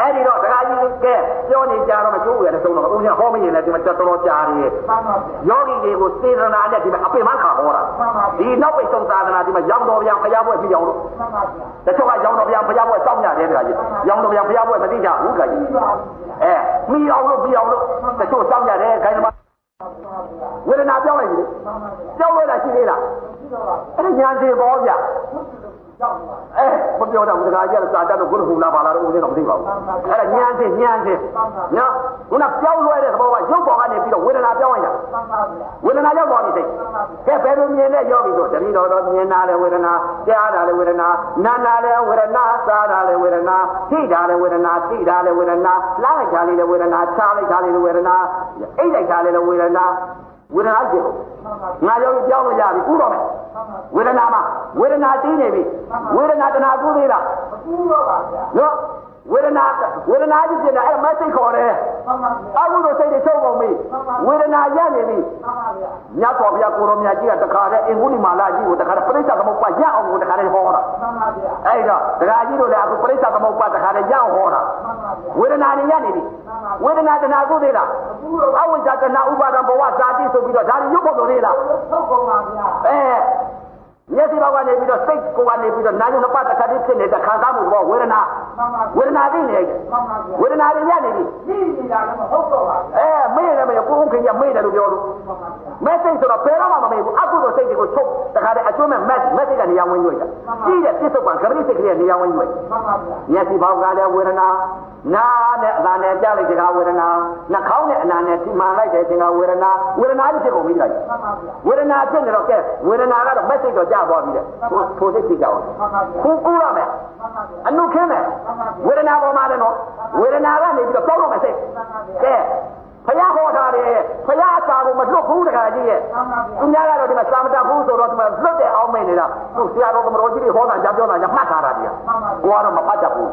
အဲ့ဒီတော့ဒကာကြီးကဲပြောနေကြတော့မကျိုးရတဲ့သုံးတော့ဦးဇင်းဟောမရင်လည်းဒီမှာတော်တော်ကြားနေမှန်ပါဗျာယောဂီတွေကိုစေတနာနဲ့ဒီမှာအပင်မခါဟောတာမှန်ပါဗျာဒီနောက်ပိတ်ဆုံးသာသနာဒီမှာရောင်တော်ဗျာဖရားဘွဲ့ပြအောင်လို့မှန်ပါဗျာတချို့ကရောင်တော်ဗျာဖရားဘွဲ့စောင့်ကြတယ်ဒကာကြီးရောင်တော်ဗျာဖရားဘွဲ့မသိကြဘူးဒကာကြီးပြီးပါပြီဗျာအဲမိအောင်လို့ပြီးအောင်လို့တချို့စောင့်ကြတယ်ခိုင်းသမားမှန်ပါဗျာဝေဒနာပြောင်းလိုက်ပြီမှန်ပါဗျာပြောင်းလို့လားရှိသေးလားပြီးတော့ပါအဲ့ဒါညာစီပေါ်ဗျာဘုရားတို့ကြောက်ပါ အဲမပြောတော့ဘူးဒကာကြီးကစာတတ်လို့ဘုရားဟူလာပါလားတော့ဦးဇင်းတော့မသိပါဘူးအဲ့ဒါညာစီညာစီနော်ခုနပြောင်းလွှဲတဲ့သဘောကရုပ်ပေါ်ကနေပြီးတော့ဝေဒနာပြောင်းလိုက်တာမှန်ပါဗျာဝေဒနာရောက်သွားပြီစိတ်ကဲဘယ်လိုမြင်လဲရောက်ပြီဆိုတတိတော်တော့မြင်တာလေဝေဒနာကြားတာလေဝေဒနာနာနာလေဝေဒနာစားတာလေဝေဒနာသိတာလေဝေဒနာသိတာလေဝေဒနာလားလိုက်တာလေဝေဒနာချားလိုက်တာလေဝေဒနာအိတ်လိုက်တာလေဝေဒနာ ဝေဒနာကြည့်ငါရောက်ပြီကြောင်းလို့ရပြီဥတော့မယ်ဝေဒနာမှာဝေဒနာတင်းနေပြီဝေဒနာတနာကူးသေးလားအခုတော့ပါဗျာနော် ဝေဒနာဝေဒနာကြီးပြင်တယ်အဲ့မစိတ်ခေါ်တယ်မှန်ပါဗျာအခုလိုစိတ်တွေချုပ်ကုန်ပြီဝေဒနာရနေပြီမှန်ပါဗျာမြတ်စွာဘုရားကိုရောမြတ်ကြီးကတခါတည်းအင်္ဂုလိမာလာကြီးကိုတခါတည်းပြိဿသမုပ္ပါရအောင်ကိုတခါတည်းဟောတာမှန်ပါဗျာအဲ့တော့ဒကာကြီးတို့လည်းအခုပြိဿသမုပ္ပါတခါတည်းရအောင်ဟောတာမှန်ပါဗျာဝေဒနာတွေရနေပြီဝေဒနာတဏှာကိုသေးလားအခုတော့အဝိဇ္ဇာတဏှာဥပါဒံဘဝဇာတိဆိုပြီးတော့ဒါတွေရုပ်ဖို့လို့သေးလားထုတ်ကုန်ပါဗျာအဲ မျက်စိဘောက်ကနေပြီးတော့စိတ်ကိုကနေပြီးတော့နာယုံနှစ်ပါးတစ်ခါတည်းဖြစ်နေတဲ့ခံစားမှုဘောဝေဒနာမှန်ပါဝေဒနာသိနေတယ်မှန်ပါဗျာဝေဒနာတွေရနေပြီဒီနေတာလည်းမဟုတ်တော့ပါဗျာအဲမေ့တယ်မေ့ကိုယ်ခင်ဗျမေ့တယ်လို့ပြောလို့မှန်ပါဗျာမက်ဆေ့ဆိုတော့ဘယ်တော့မှမမေ့ဘူးအကုသိုလ်စိတ်တွေကိုချုပ်တခါတည်းအကျွမ်းမဲ့မက်မက်ဆေ့ကနေရာဝင်ရွေ့တာကြီးတဲ့ပြစ္ဆုတ်ပံကပရိစိတ်ကလေးကနေရာဝင်ရွေ့မှန်ပါဗျာမျက်စိဘောက်ကလည်းဝေဒနာနာနဲ့အတန်နဲ့ကြားလိုက်တဲ့ကဝေဒနာနှာခေါင်းနဲ့အနာနဲ့ထိမှန်လိုက်တဲ့ခြင်းကဝေဒနာဝေဒနာကြီးဖြစ်ကုန်ပြီလားဝေဒနာဖြစ်နေတော့ကဲဝေဒနာကတော့ message တော့ကြားသွားပြီတဲ့ထိုစိတ်ဖြစ်ကြအောင်ခုကူရမယ်အနုခင်းမယ်ဝေဒနာပေါ်မှာတယ်နော်ဝေဒနာကနေပြီးတော့ပြောက်တော့မယ်စိတ်ကဲ ဖယားဟောတာတယ်ဖယားစာကိုမလွတ်ဘူးတခါကြီးရဲ့သူများကတော့ဒီမှာစာမတတ်ဘူးဆိုတော့ဒီမှာလွတ်တဲ့အောင်မိတ်နေတာသူဆရာတော်ကမတော်ကြီးတွေဟောတာကြားပြောတာကြားမှတ်ထားတာကြီးကိုကတော့မဖတ်တတ်ဘူး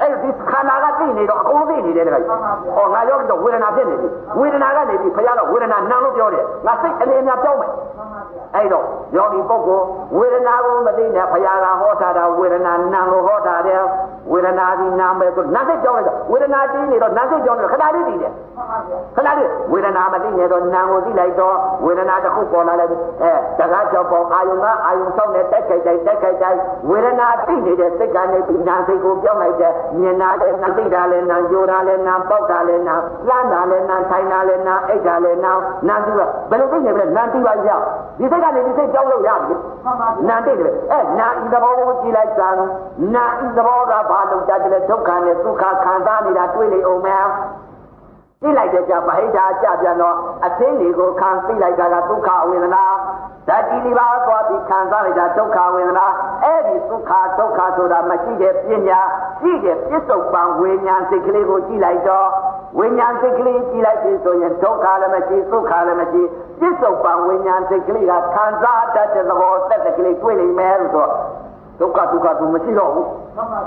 အဲ့ဒီခန္ဓာကသိနေတော့အကုန်သိနေတယ်တခါကြီးဟောငါရောက်တော့ဝေဒနာဖြစ်နေပြီဝေဒနာကနေပြီးဖယားတော့ဝေဒနာနံလို့ပြောတယ်ငါစိတ်အနေနဲ့ပြောင်းမယ်အဲ့တော့ယောဂီပုဂ္ဂိုလ်ဝေဒနာကိုမသိနဲ့ဘုရားကဟောထားတာဝေဒနာနာကိုဟောထားတယ်ဝေဒနာဒီနာပဲဆိုနာစိတ်ကြောင်းလိုက်ဝေဒနာတင်းနေတော့နာစိတ်ကြောင်းနေခဏလေးတည်တယ်ခဏလေးဝေဒနာမသိနေတော့နာကိုသိလိုက်တော့ဝေဒနာတစ်ခုပေါ်လာလိုက်အဲတကားကြောက်ပေါ်အာယုံကအာယုံဆောက်နေတက်ခိုက်တိုက်တက်ခိုက်တိုက်ဝေဒနာသိနေတဲ့စိတ်ကနေပြီးနာစိတ်ကိုပြောင်းလိုက်တဲ့မြင်တာလည်းနာသိတာလည်းနာကြိုတာလည်းနာပေါက်တာလည်းနာလှမ်းတာလည်းနာထိုင်တာလည်းနာအိတ်တာလည်းနာနာသူကဘယ်လိုသိနေလဲနာသိပါရဒီစိတ်ကနေဒီစိတ်ကြောက်လို့ရပြီနာသိတယ်အဲနာဤသဘောကိုကြည်လိုက်တာနာဤသဘောကဘာလို့ကြတယ်ဒုက္ခနဲ့ဒုက္ခခံစားနေတာတွေ့နေအောင်မယ် သိလိုက်တဲ့ကြဗဟိတာကြပြန်တော့အသိတွေကိုခံသိလိုက်တာကဒုက္ခဝေဒနာဓာတ်ဒီဒီပါသွားပြီးခံစားလိုက်တာဒုက္ခဝေဒနာအဲ့ဒီဒုက္ခဒုက္ခဆိုတာမရှိတဲ့ပညာရှိတဲ့ပြစ္ဆုတ်ပံဝိညာဉ်စိတ်ကလေးကိုကြည့်လိုက်တော့ဝိညာဉ်စိတ်ကလေးကြည့်လိုက်ပြီဆိုရင်ဒုက္ခလည်းမရှိဒုက္ခလည်းမရှိပြစ္ဆုတ်ပံဝိညာဉ်စိတ်ကလေးကခံစားတတ်တဲ့သဘောသက်တဲ့ကလေးတွေ့လိမ့်မယ်လို့ဆို ဒုက္ခဒုက္ခသူမရှိတော့ဘူး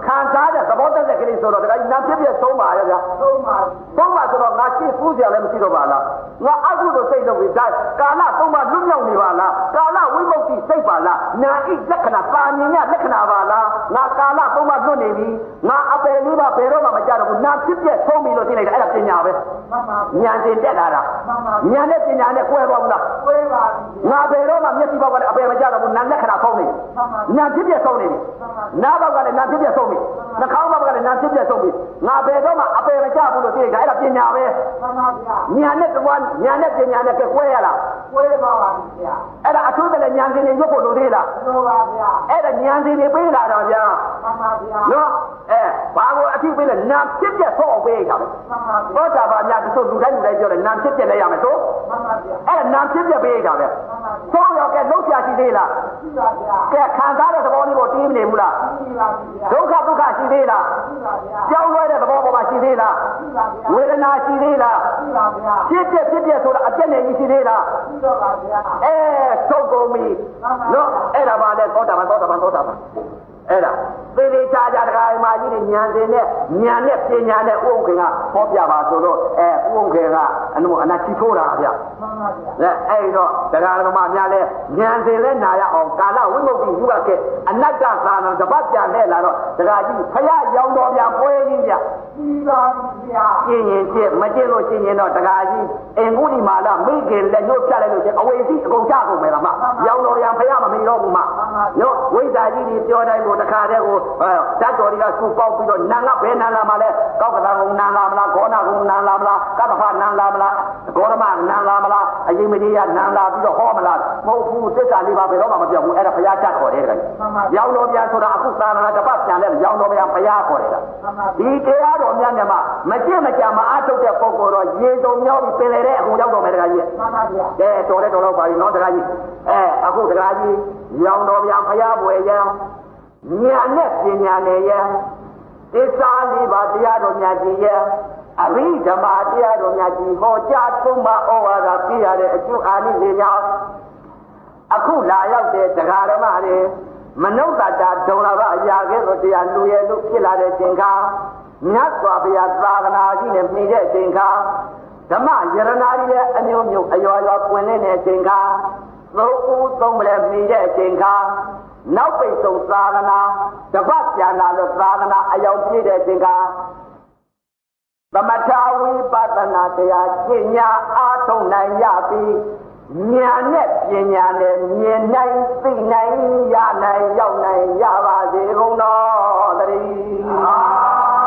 ခံစားတဲ့သဘောတက်ကလေးဆိုတော့ဒါကနာဖြစ်ဖြစ်သုံးပါရဲ့ဗျာသုံးပါသုံးပါဆိုတော့ငါရှိပူးကြလည်းမရှိတော့ပါလားငါအကုသိုလ်စိတ်လုပ်ပြီးဒါကာလသုံးပါလွတ်မြောက်နေပါလားကာလဝိမု ക്തി စိတ်ပါလားနာဣလက္ခဏာပါဉ္ညလက္ခဏာပါလားငါကာလသုံးပါလွတ်နေပြီငါအပယ်လေးပါဘယ်တော့မှမကြတော့ဘူးနာဖြစ်ဖြစ်သုံးပြီလို့သိလိုက်တာအဲ့ဒါပညာပဲဉာဏ်တင်တက်လာတာဉာဏ်နဲ့ပညာနဲ့ကွဲသွားဘူးလားကွဲပါပြီငါဘယ်တော့မှမျက်စိပေါက်ကအပယ်မကြတော့ဘူးနာလက္ခဏာဖုံးနေဉာဏ်ဖြစ်ဖြစ်သုံးနေပြီနားဘောက်ကလည်းနာဖြစ်ဖြစ်ဆုံးပြီနှာခေါင်းဘောက်ကလည်းနာဖြစ်ဖြစ်ဆုံးပြီငါဘယ်တော့မှအပယ်မကျဘူးလို့သိကြအဲ့ဒါပညာပဲမှန်ပါဗျာညာနဲ့တကွာညာနဲ့ပညာနဲ့ကွဲရလားကွဲပါပါဗျာအဲ့ဒါအထူးတလည်းညာစင်တွေရုပ်ဖို့လိုသေးလားလိုပါဗျာအဲ့ဒါညာစင်တွေပေးလာတော့ဗျာမှန်ပါဗျာနော်အဲဘာကိုအထူးပေးလဲနာဖြစ်ဖြစ်ဆုံးအောင်ပေးရတာပဲမှန်ပါဗျာသောတာပန်များတချို့လူတိုင်းလူတိုင်းပြောတယ်နာဖြစ်ဖြစ်လည်းရမယ်သို့မှန်ပါဗျာအဲ့ဒါနာဖြစ်ဖြစ်ပေးရတာပဲသုံးရောကဲလုံးချရှိသေးလားရှိပါဗျာကဲခံစားတဲ့သဘောလေးကိုတီးမနေဘူးလားရှိပါဗျာဒုက္ခဒုက္ခရှိသေးလားရှိပါဗျာကြောင်းလွဲတဲ့သဘောပေါ်မှာရှိသေးလားရှိပါဗျာဝေဒနာရှိသေးလားရှိပါဗျာဖြစ်ဖြစ်ဖြစ်ဖြစ်ဆိုတာအပြည့်နဲ့ရှိသေးလားရှိတော့ပါဗျာအဲသုတ်ကုန်ပြီနော်အဲ့ဒါပါလေသောတာပန်သောတာပန်သောတာပန် အဲ့ဒါသေသေးချာချာတရားမာကြီးနဲ့ဉာဏ်စင်နဲ့ဉာဏ်နဲ့ပညာနဲ့ဥက္ကင်ကဟောပြပါဆိုတော့အဲဥက္ကင်ကအနုအနာချီထိုးတာဗျမှန်ပါဗျာအဲ့တော့တရားဓမ္မများလဲဉာဏ်စင်လဲနာရအောင်ကာလဝိမု ക്തി ယူရခဲ့အနတ္တသာနာတပတ်ပြန်လဲလာတော့တရားကြီးဖရာရောင်တော်ပြန်ပွဲကြီးဗျပြီးပါဗျာကျင့်ရင်ကျင့်မကျင့်လို့ကျင့်ရင်တော့တရားကြီးအင်္ဂုလိမာလမိခင်လက်ညှိုးပြလိုက်လို့ချင်းအဝေစီအကုန်ချကုန်မယ်လားမရောင်တော်ပြန်ဖရာမမီတော့ဘူးမနော်ဝိဇ္ဇာကြီးကြီးပြောတိုင်းကိုတခါတည်းကိုဓာတ်တော်တွေကစုပေါက်ပြီးတော့နာငါဘယ်နာလာမလဲကောက်ကတာကုံနာလာမလားဂောနာကုံနာလာမလားကပ္ပဖနာလာမလားဂေါရမနာလာမလားအရင်မကြီးကနာလာပြီးတော့ဟောမလားမဟုတ်ဘူးသစ္စာလေးပါဘယ်တော့မှမပြောဘူးအဲ့ဒါဘုရားတတ်ခေါ်တယ်တဲ့ရောင်တော်ပြန်ဆိုတာအခုသာသနာတစ်ပတ်ပြန်လဲရောင်တော်ပြန်ဘုရားခေါ်တယ်ဒီတရားတော်များများမကြင့်မကြမအားထုတ်တဲ့ပုဂ္ဂိုလ်တော့ရေစုံမြောက်ပြီးပင်လေတဲ့အခုရောက်တော်မယ်တခါကြီးမှန်ပါဗျာကဲတော်တဲ့တော်တော့ပါပြီနော်တခါကြီးအဲအခုတခါကြီးရောင်တော်ပြန်ဘုရားဘွယ်ရန် ညာနဲ့ပညာနဲ့ရသစ္စာလေးပါးတရားတော်များကြီးရအရိဓမ္မတရားတော်များကြီးဟောကြားထုံးမဩဝါဒပြရတဲ့အကျိုးအာနိသင်ကြောင့်အခုလာရောက်တဲ့တရားဓမ္မတွေမနုဿတာဒုံလာဘအရာကဲ့သို့တရားလူရဲ့လို့ဖြစ်လာတဲ့ချိန်ခါမြတ်စွာဘုရားသာသနာကြီးနဲ့မိတဲ့ချိန်ခါဓမ္မယရနာကြီးရဲ့အမျိုးမျိုးအယောယောပွင့်နေတဲ့ချိန်ခါသုံးဦးသုံးမလဲမိတဲ့ချိန်ခါ နောက်ပိတ်ဆုံးသာသနာတပတ်ပြန်လာလို့သာသနာအယောင်ပြည့်တဲ့အချိန်ကသမထဝိပဿနာတရားပညာအားထုတ်နိုင်ရပြီးဉာဏ်နဲ့ပညာနဲ့မြင်နိုင်သိနိုင်ရနိုင်ရောက်နိုင်ရပါစေကုန်တော်တည်း